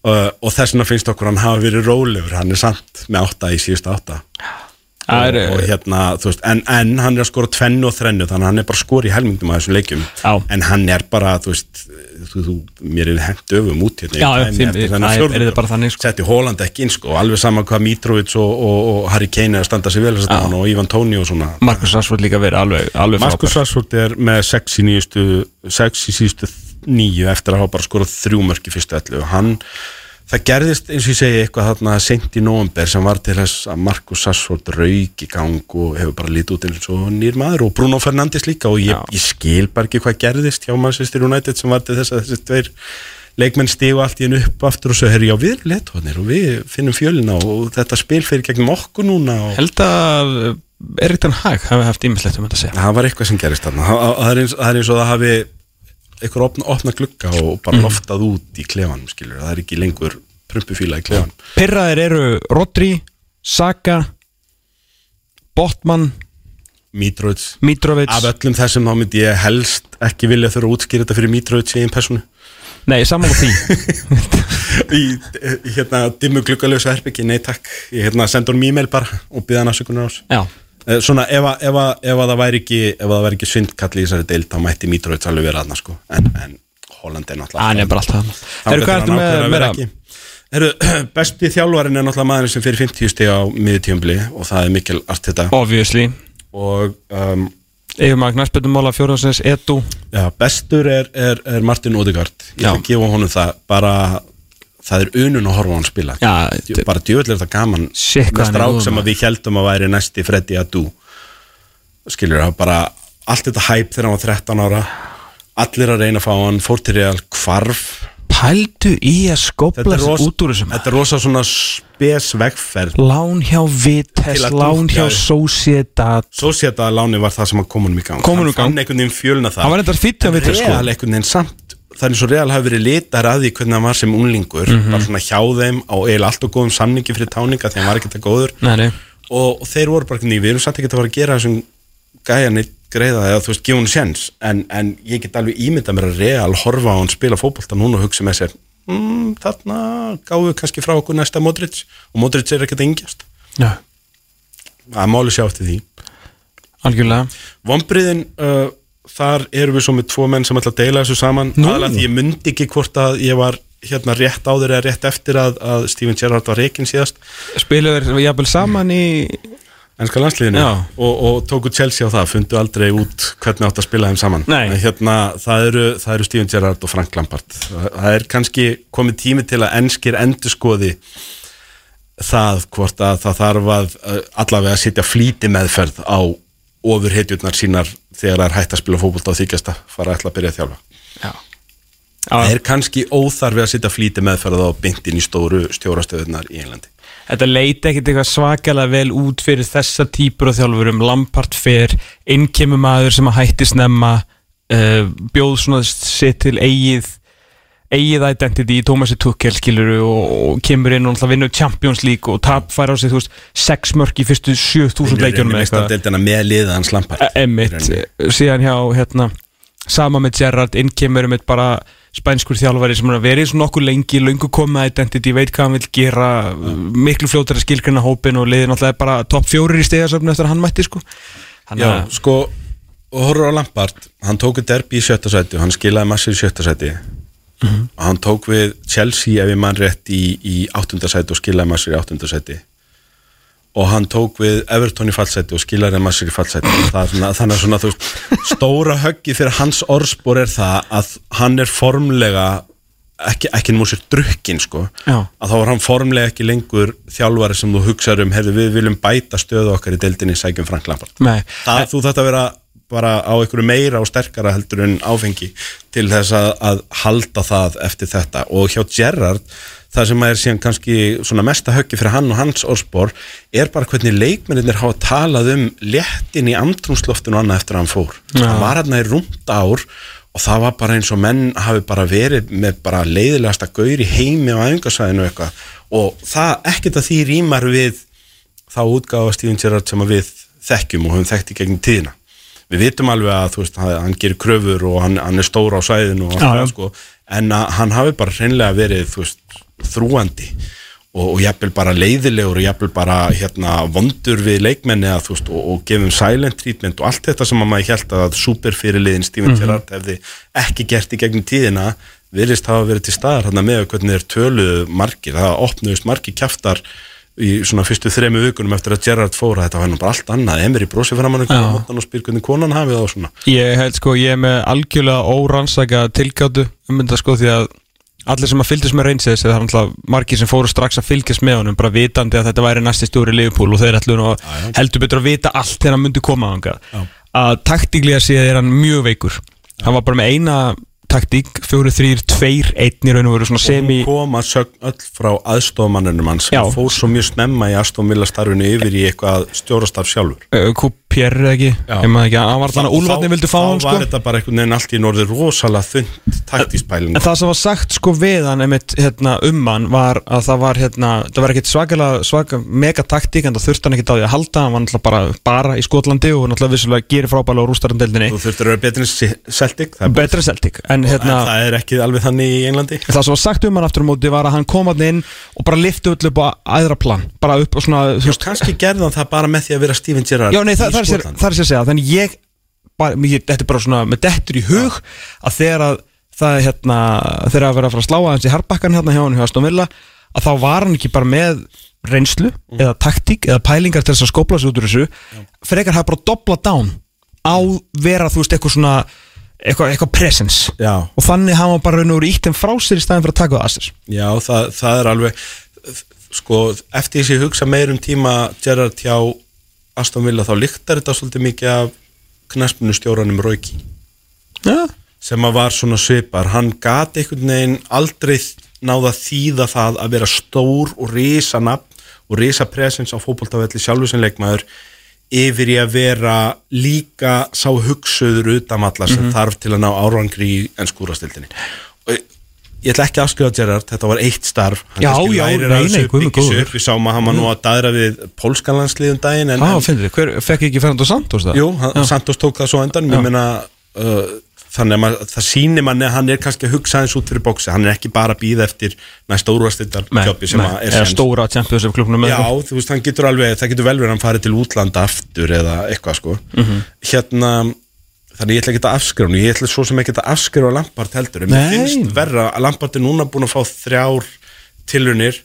Uh, og þess vegna finnst okkur hann hafa verið rólegur. Hann er samt með átta í síðustu átta. Og, er, og hérna, þú veist, en, en hann er að skora tvennu og þrennu, þannig að hann er bara að skora í helmingdum af þessum leikjum, Já. en hann er bara, þú veist, þú, þú, mér er hengt öfum út hérna, Já, ég eftir þennan þannig, sko. setti Holland ekki inn, sko, og alveg sama hvað Mitrovic og, og, og Harry Kane er að standa sig vel að setja Já. hann og Ivan Tóni og svona Marcus Rashford líka verið alveg, alveg Marcus frábær Rashford er með 6 í nýjustu 6 í síðustu nýju eftir að hafa bara skorað þrjú mörk í fyrstu ellu og hann, það gerðist eins og ég segi eitthvað þarna sent í november sem var til þess að Marcus Rashford rauk í gang og hefur bara lítið út eins og nýr maður og Bruno Fernandes líka og ég, ég skil bara ekki hvað gerðist hjá Manchester United sem var til þess að þessi tveir leikmenn stigu allt í hennu upp aftur og svo herri, já við erum letóðnir og við finnum fjölina og þetta spil fyrir gegnum okkur núna og Held að Erik Ten Hag hafi haft ímislegt um þetta að segja. Það var eitthvað sem gerist þarna. Er það er eins og það hafi einhver opna, opna glugga og bara loftað út í klefanum skilur, það er ekki lengur prumpufíla í klefan Pirraðir eru Rodri, Saka Botman, Mitrovic. Mitrovic. Af öllum þessum þá myndi ég helst ekki vilja þurfa að útskýra þetta fyrir Mitrovic í einn personu Nei, saman á því. Í, hérna dimmu gluggalösa herbyggi, nei takk. Ég hérna sendur hann e-mail bara og byggða hann afsökunar ás Já, svona ef, að- ef, að- ef að það væri ekki ef að það væri ekki svindkall í þessari deild þá mætti Mitrovic alveg vera aðna sko. En, en Holland er náttúrulega Hann er bara alltaf ertu með ákveður að vera ekki. Heru, besti þjálfarin er náttúrulega maðurinn sem fyrir 50 stig á miðutjömbli og það er mikil allt þetta Obviously. Og um, Yfir maður knæspöldumóla fjóðansins Edu. Já, bestur er, er, er Martin Odegaard. Ég að gefa honum það. Bara það er unun að horfa á hann spila. Já, Djú- bara djöfull er þetta gaman með hann strák sem að við heldum að væri næsti Freddy Adu. Skilur það bara allt þetta hæp þegar hann var 13 ára. Allir að reyna að fá hann fór til real hvarf. Pældu í að ros, út úr þessum þetta er rosa svona spes vegferð. Lán hjá að lán hjá Sociedad. Að láni var það sem að komunum í gang. Kom honum í hann fann gang. einhvern veginn fjölna það. Hann var eitthvað hjá En Vitesse sko Það er eins og Real hafi verið litar að því hvernig hann var sem unglingur Mhm. bara svona hjá þeim á eiginlega allt og góðum samningi fyrir táninga því hann var ekkert að góður. Nei, nei. Og, þeir voru bara ný, við erum samt ekki að fara að gera þessum gæja neitt greiða eða þú veist, gefa hún sjens en, en ég get alveg ímynda mér að Real horfa á hann spila fótbolta núna og hugsa með sér mm, þarna gáðu kannski frá okkur næsta Modric. Og Modric er ekkert að yngjast. Já, að máli sjá eftir því. Algjörlega. Vombriðin, uh, þar erum við svo með tvo menn sem ætla að deila þessu saman. Nú. aðalega því ég myndi ekki hvort að ég var hérna rétt áður eða rétt eftir að, að Steven Gerrard var reikinn síðast. Spilaður jafnvel saman í ennska landsliðinu og, og tóku Chelsea á það, fundu aldrei út hvernig átt að spila þeim saman. Hérna, það, eru, það eru Steven Gerrard og Frank Lampard. Það, er kannski komið tími til að ennskir endurskoði það hvort að það þarf að allavega að sitja flýti meðferð á ofurhetjurnar sínar þegar það er hægt að spila fótbolta og þykjast að fara að ætla að byrja að þjálfa. Já. Það er kannski óþarfi að sitja flýti meðferð á bindin í stóru stjórastöðunar í Englandi. Þetta leiti ekkert eitthvað svakalega vel út fyrir þessa típur af þjálfurum. Lampart fer, innkemur maður sem að hætti snemma uh, bjóð svona sitt til eigið eigið identity í Tómasi Tukkel skiluru og, og kemur inn og alltaf vinnur Champions League og tap fær á sig þú veist sex mörk í fyrstu 7000 leikjunum eða eitthvað. með liða hans Lampard. E- Emmitt, síðan hjá hérna, sama með Gerrard, inn kemur með bara spænskur þjálfari sem er að verið svona nokkuð lengi, löngu komið identity, veit hvað hann vil gera miklu fljótara skilgrina hópin og liðin alltaf bara topp fjórir í stegasöfnu eftir að hann mætti sko. Hann Já, sko, og horfður á Lampard hann tók við derbi í sjötta sæti og hann skilaði massir í sjötta sæti og hann tók við Chelsea ef ég mann rétt í, í áttunda sæti og skilaði massir í áttunda sæti. Og hann tók við Everton í fallsæti og skilaði í fallsæti. Það er svona, þannig að svona þú veist stóra höggi fyrir hans orðspor er það að hann er formlega ekki, ekki nú sér drukkin sko. Já. að þá er hann formlega ekki lengur þjálfari sem þú hugsaður um, heyrðu við viljum bæta stöðu okkar í deildinni sækjum Frank Lampard. Það, þú þetta að vera bara á einhverju meira og sterkara heldur en áfengi til þess að, að halda það eftir þetta. Og hjá Gerrard það sem er síðan kannski svona mesta höggi fyrir hann og hans orðspor er bara hvernig leikmennir hafa talað um léttin í andrumsloftinu og annað eftir að hann fór. Já. hann var hann í rúmt ár og það var bara eins og menn hafi bara verið með bara leiðilegasta gaur í heimi á æfingasvæðinu eitthvað. Og það ekkert að því rýmar við þá útgáfa Steven Gerrard sem við þekkjum og höfum þekkt í gegnum tíðina við vitum alveg að þú veist, hann gerir kröfur og hann, hann er stór á sæðinu og allt það sko en að hann hafi bara hreinlega verið þú veist, þrúandi og, og jafnvel bara leiðilegur og jafnvel bara hérna vondur við leikmenni að, þú veist, og, og gefum silent treatment og allt þetta sem að maður held að superfyrirliðin Steven Mhm. Gerrard hefði ekki gert í gegnum tíðina virðist hafa verið til staðar hérna með hvernig þeir töluðu margir, það opnuðust margir kjaftar í svona fyrstu þremu vikunum eftir að Gerrard fóra, þetta var nú bara allt annað. Emery brósi fram hann og spyr hvernig konan hafi það og svona. Ég held sko, ég er með algjörlega órannsaka tilgáttu um þetta sko því að allir sem að fylgdist með reynsins það er alltaf margir sem fóru strax að fylgjast með honum bara vitandi að þetta væri næsti stjóri Liverpool og þeir ætlu nú að heldur betur að vita allt þegar hann myndi koma ánga að taktíklega séð er hann mjög veikur. Hann var bara með eina taktík, fjóri, þrýr, tveir, einn í raun og veru svona semi og hún kom að sögn öll frá aðstofamannunum hans hann fór svo mjög snemma í aðstofamilla starfinu yfir í eitthvað stjórastarf sjálfur. Uh, Eða ekki, ég maður ekki hann var þannig að Úlfarni vildi fá hann þá sko. var þetta bara einhvern veginn allt í norður rosalega þund taktíspælin En það sem var sagt sko við hann einmitt, hérna, um hann var að það var hérna, það var ekkit svakalega svaka megataktík en það þurfti hann ekkit á því að halda hann var náttúrulega bara, bara í Skotlandi og náttúrulega vissulega gerir frábælega á rústarumdeldinni þú þurftir að vera betur en Se- Celtic það er betra Celtic en En hérna það er ekki alveg þannig í Englandi. Það sem var sagt um hann aftur á móti var að hann kom hann inn og bara lifti upp á aðra plan bara upp og svona Já, kannski gerði hann það bara með því að vera Steven Gerrard Já, nei, það, er það er sér að segja Þannig ég, bara, ég, þetta er bara svona með dettur í hug að þegar að það er hérna þegar að vera að fara að slá aðeins í harbakkan hérna hjá hann hjá Aston Villa að þá var hann ekki bara með reynslu eða taktík eða pælingar til þess að skópla sig út úr þessu. Frekar hafa bara dobla down á vera þú veist eitthvað svona eitthvað, eitthvað presence. Já. og þannig hafa hann bara raun og verið ítt þeim frá sér í staðin fyrir að taka það að sér Já, það, það er alveg sko, eftir þess að ég hugsa meir um tíma Gerard hjá Aston Villa þá lyktar þetta svolítið mikið af knaspinu stjóranum Rauki Já, sem að var svona svipar. Hann gat einhvern veginn aldrei náða þýða það að vera stór og risa nafn og risa presens á fótboltavelli sjálfur sem leikmaður yfir í að vera líka sá hugsuður utamalla sem þarf til að ná árangri í ennskúrastildinni og ég ætla ekki að afskrifa Gerard, þetta var eitt starf. Hann Já, já, lærir nei, af þessu, nei, guð minn byggir sig góður. við sáum að hann var nú að daðra við pólskanlandsliðum daginn en, Á, en hver fekk ekki Fernando Santos það? Jú, hann, Santos tók það svo endan meina uh, þannig að mað, það sýnir manni að hann er kannski að hugsa eins út fyrir bóksi, hann er ekki bara að býða eftir næsta úrvastildar kjöpi sem að er stóra Champions League klubnum Já, þú veist, hann getur alveg, það getur vel verið að hann fari til útlanda aftur eða eitthvað sko. Mhm. hérna, þannig ég ætla ekki að afskrifa ég ætla svo sem ekki að afskrifa Lampard heldur, en mér finnst verra að Lampard er núna búin að fá þrjár tilunir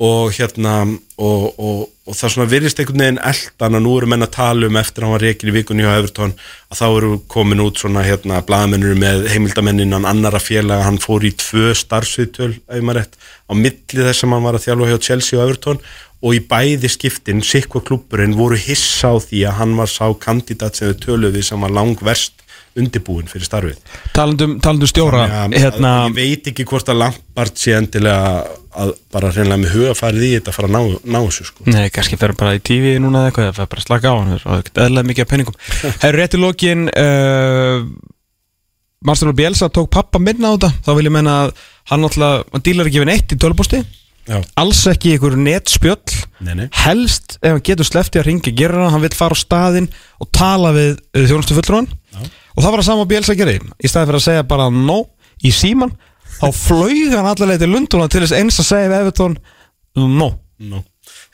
og hérna og, og, og það svona virðist einhvern veginn eldan að nú eru menn að tala um eftir að hann var reikin í vikunni hjá Evertón að þá eru komin út svona hérna blaðamennur með heimildamenninan annara félaga. Hann fór í tvö starfsviðtöl ef maður rétt á milli þess að hann var að þjálfa hjá Chelsea og Evertón og í bæði skiptin sikva klúburinn voru hissa á því að hann var sá kandidat sem við töluðu við sem var langverst undirbúin fyrir starfið Talandum, talandum stjóra að- hérna, að ég veit ekki hvort að Lampard sé endilega að bara hreinlega með huga farið í þetta að fara að ná, þessu sko. Nei, kannski fer bara í TV núna eða eitthvað eða fer bara að slaka á hann og ekkert eðlega mikið af penningum Herru rétt í lokin uh, Marcelo Bielsa tók pappa minna á þetta þá vil ég menna að hann náttúrulega hann dílar ekki við neitt í tölupústi Já. alls ekki ykkur netspjöll Nei, nei. helst ef hann getur sleppti að ringa gera hann, hann vil fara á staðinn og tala við uh, þjónustu fulltrúan og það var að sama Bielsa gerði. Í staði fyrir að segja bara no í síman þá flög hann allavega til Lunduna til þess eins að segja við Evertón no. No.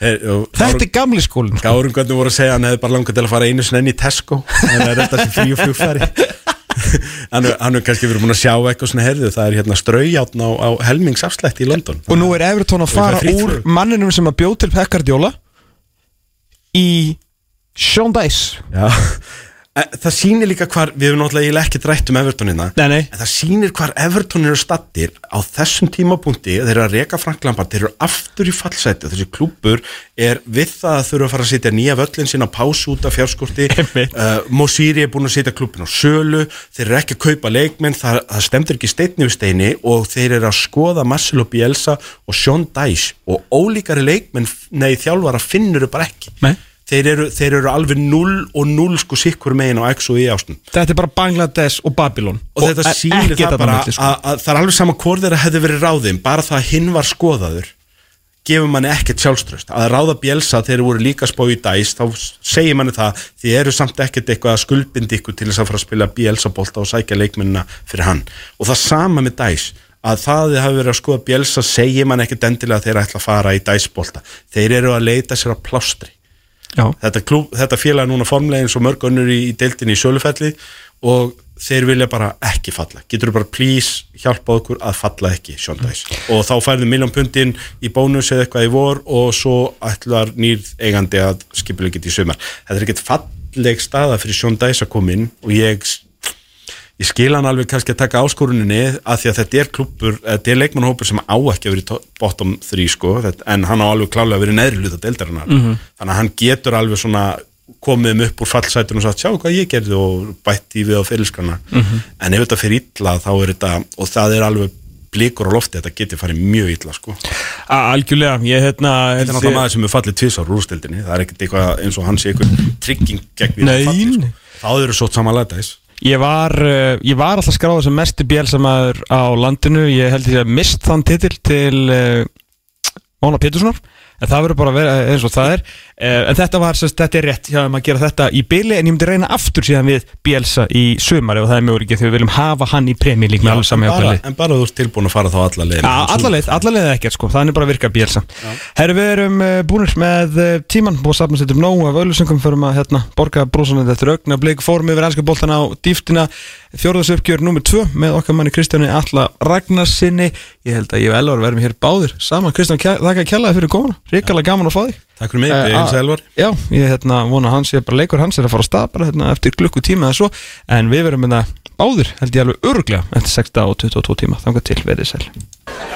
Her, og, Þetta er gamli skólinn. Sko. Gárum hvernig voru að segja hann hefði bara langað til að fara einu sinni enn í Tesco? En það er þetta sem frí og flugfæri hann er kannski verið búin að sjá eitthvað svona herðu, það er hérna straujáttn á, á helmingsafslætti í London. Og nú er Evertón að fara úr manninum sem að bjóð til Pekkardjóla í Sean Dice Já. Það sýnir líka hvar, við hefum náttúrulega ekki drætt um Evertonina Nei, nei. en það sýnir hvar Everton eru stattir á þessum tímapunkti, þeir eru að reka Frank Lampard, þeir eru aftur í fallseti og þessi klúbur er við það að þurfa að fara að setja nýja völlin sína pásu út af fjárskorti. Uh, Mosiri er búin að setja klúbin á sölu þeir eru ekki að kaupa leikmenn það, það stemdur ekki steitni við steini og þeir eru að skoða Marcelo Bielsa og Sean Dyche og ólíkari leikmenn nei þeir eru, þeir eru alveg 0 og 0 sko sikkur megin á X og Y ástum Þetta er bara Bangladesh og Babylon. Og, þetta er sýnir það bara milli, sko. að, að það er alveg sama hvort þeirra hefði verið ráðin bara það að hinn var skoðaður gefur manni ekkert sjálfströst að ráða bjelsa þegar þeir voru líka spá í dæs þá segir manni það því eru samt ekkert eitthvað að skuldbindi ykkur til þess að fara að spila bjelsa bolta og sækja leikmennina fyrir hann. Og það sama með dæs að það þið hafi verið að skoða bjelsa segir manni ekkert endilega að þeir ætla að fara í dæsbolta þeir eru að leita sér að plástri. Þetta, klúb, þetta félag er núna formlega eins og mörg önnur í, í deildinni í sölufelli og þeir vilja bara ekki falla. Getur þú bara please hjálpa okkur að falla ekki sjóndæs og þá færðu miljón pundin í bónus eða eitthvað í vor og svo ætlar nýr eigandi að skipulegja þetta í sumar. Þetta er ekkert falleg staða fyrir sjóndæs að koma inn og ég ég skil hann alveg kannski að taka áskoruninni að því að þetta er klubbur, þetta er leikmannhópur sem á ekki að vera í to- bottom 3 sko, en hann á alveg klálega að vera í neðri hluta deildarinnar, þannig að hann getur alveg svona komið um upp úr fallsætunum og sagt, sjá hvað ég gerði og bætti við á fyrirskana, en ef þetta fyrir illa þá er þetta, og það er alveg blikur á lofti, þetta getur farið mjög illa sko. A- Algjörlega, ég hérna Þetta er náttúrulega maður sem er fallið tvís á rústildinni það er ekkert eitthvað eins og hann sé eitthvað trygging gegn því að Nei, falli, nei. sko. þá eru svo samanlega þess Ég var, uh, ég var alltaf skráð sem mesti bjálsamæður á landinu. Ég held ég að mist þann titil til uh, Móna Péturssonar En það verður bara að vera eins og það er. Uh, En þetta var, sérst, þetta er rétt hjá að gera þetta í byli En ég myndi reyna aftur síðan við Bielsa í sumar Ef það er möguleikið því við viljum hafa hann í premi Lík með en, saman hjá byli en bara þú ert tilbúin að fara þá alla leið alla leið, alla leið ekkert sko, er bara virka bjelsa Herru, við erum uh, búinir með uh, tíman búið að safna sér um nóg af auðlýsingum fyrir að hérna, borga brúsanandi eftir augna blik, fórum yfir fjórðasöpgjör nummer 2 með okkar manni Kristjáni Alla Ragnarsinni Ég held að ég og Elvar verðum hér báðir saman. Kristján, þakka kjallaði fyrir komuna Ríkala gaman að fá þig. Takk fyrir mig, Eh, ég a- heilsa Elvar Já, ég hérna, vona að hans ég bara leikur hans er að fara að stað bara hérna, eftir klukkutíma eða svo. En við verðum hérna báðir held ég alveg öruglega eftir 6 og 22 tíma. Þangað til verið sæl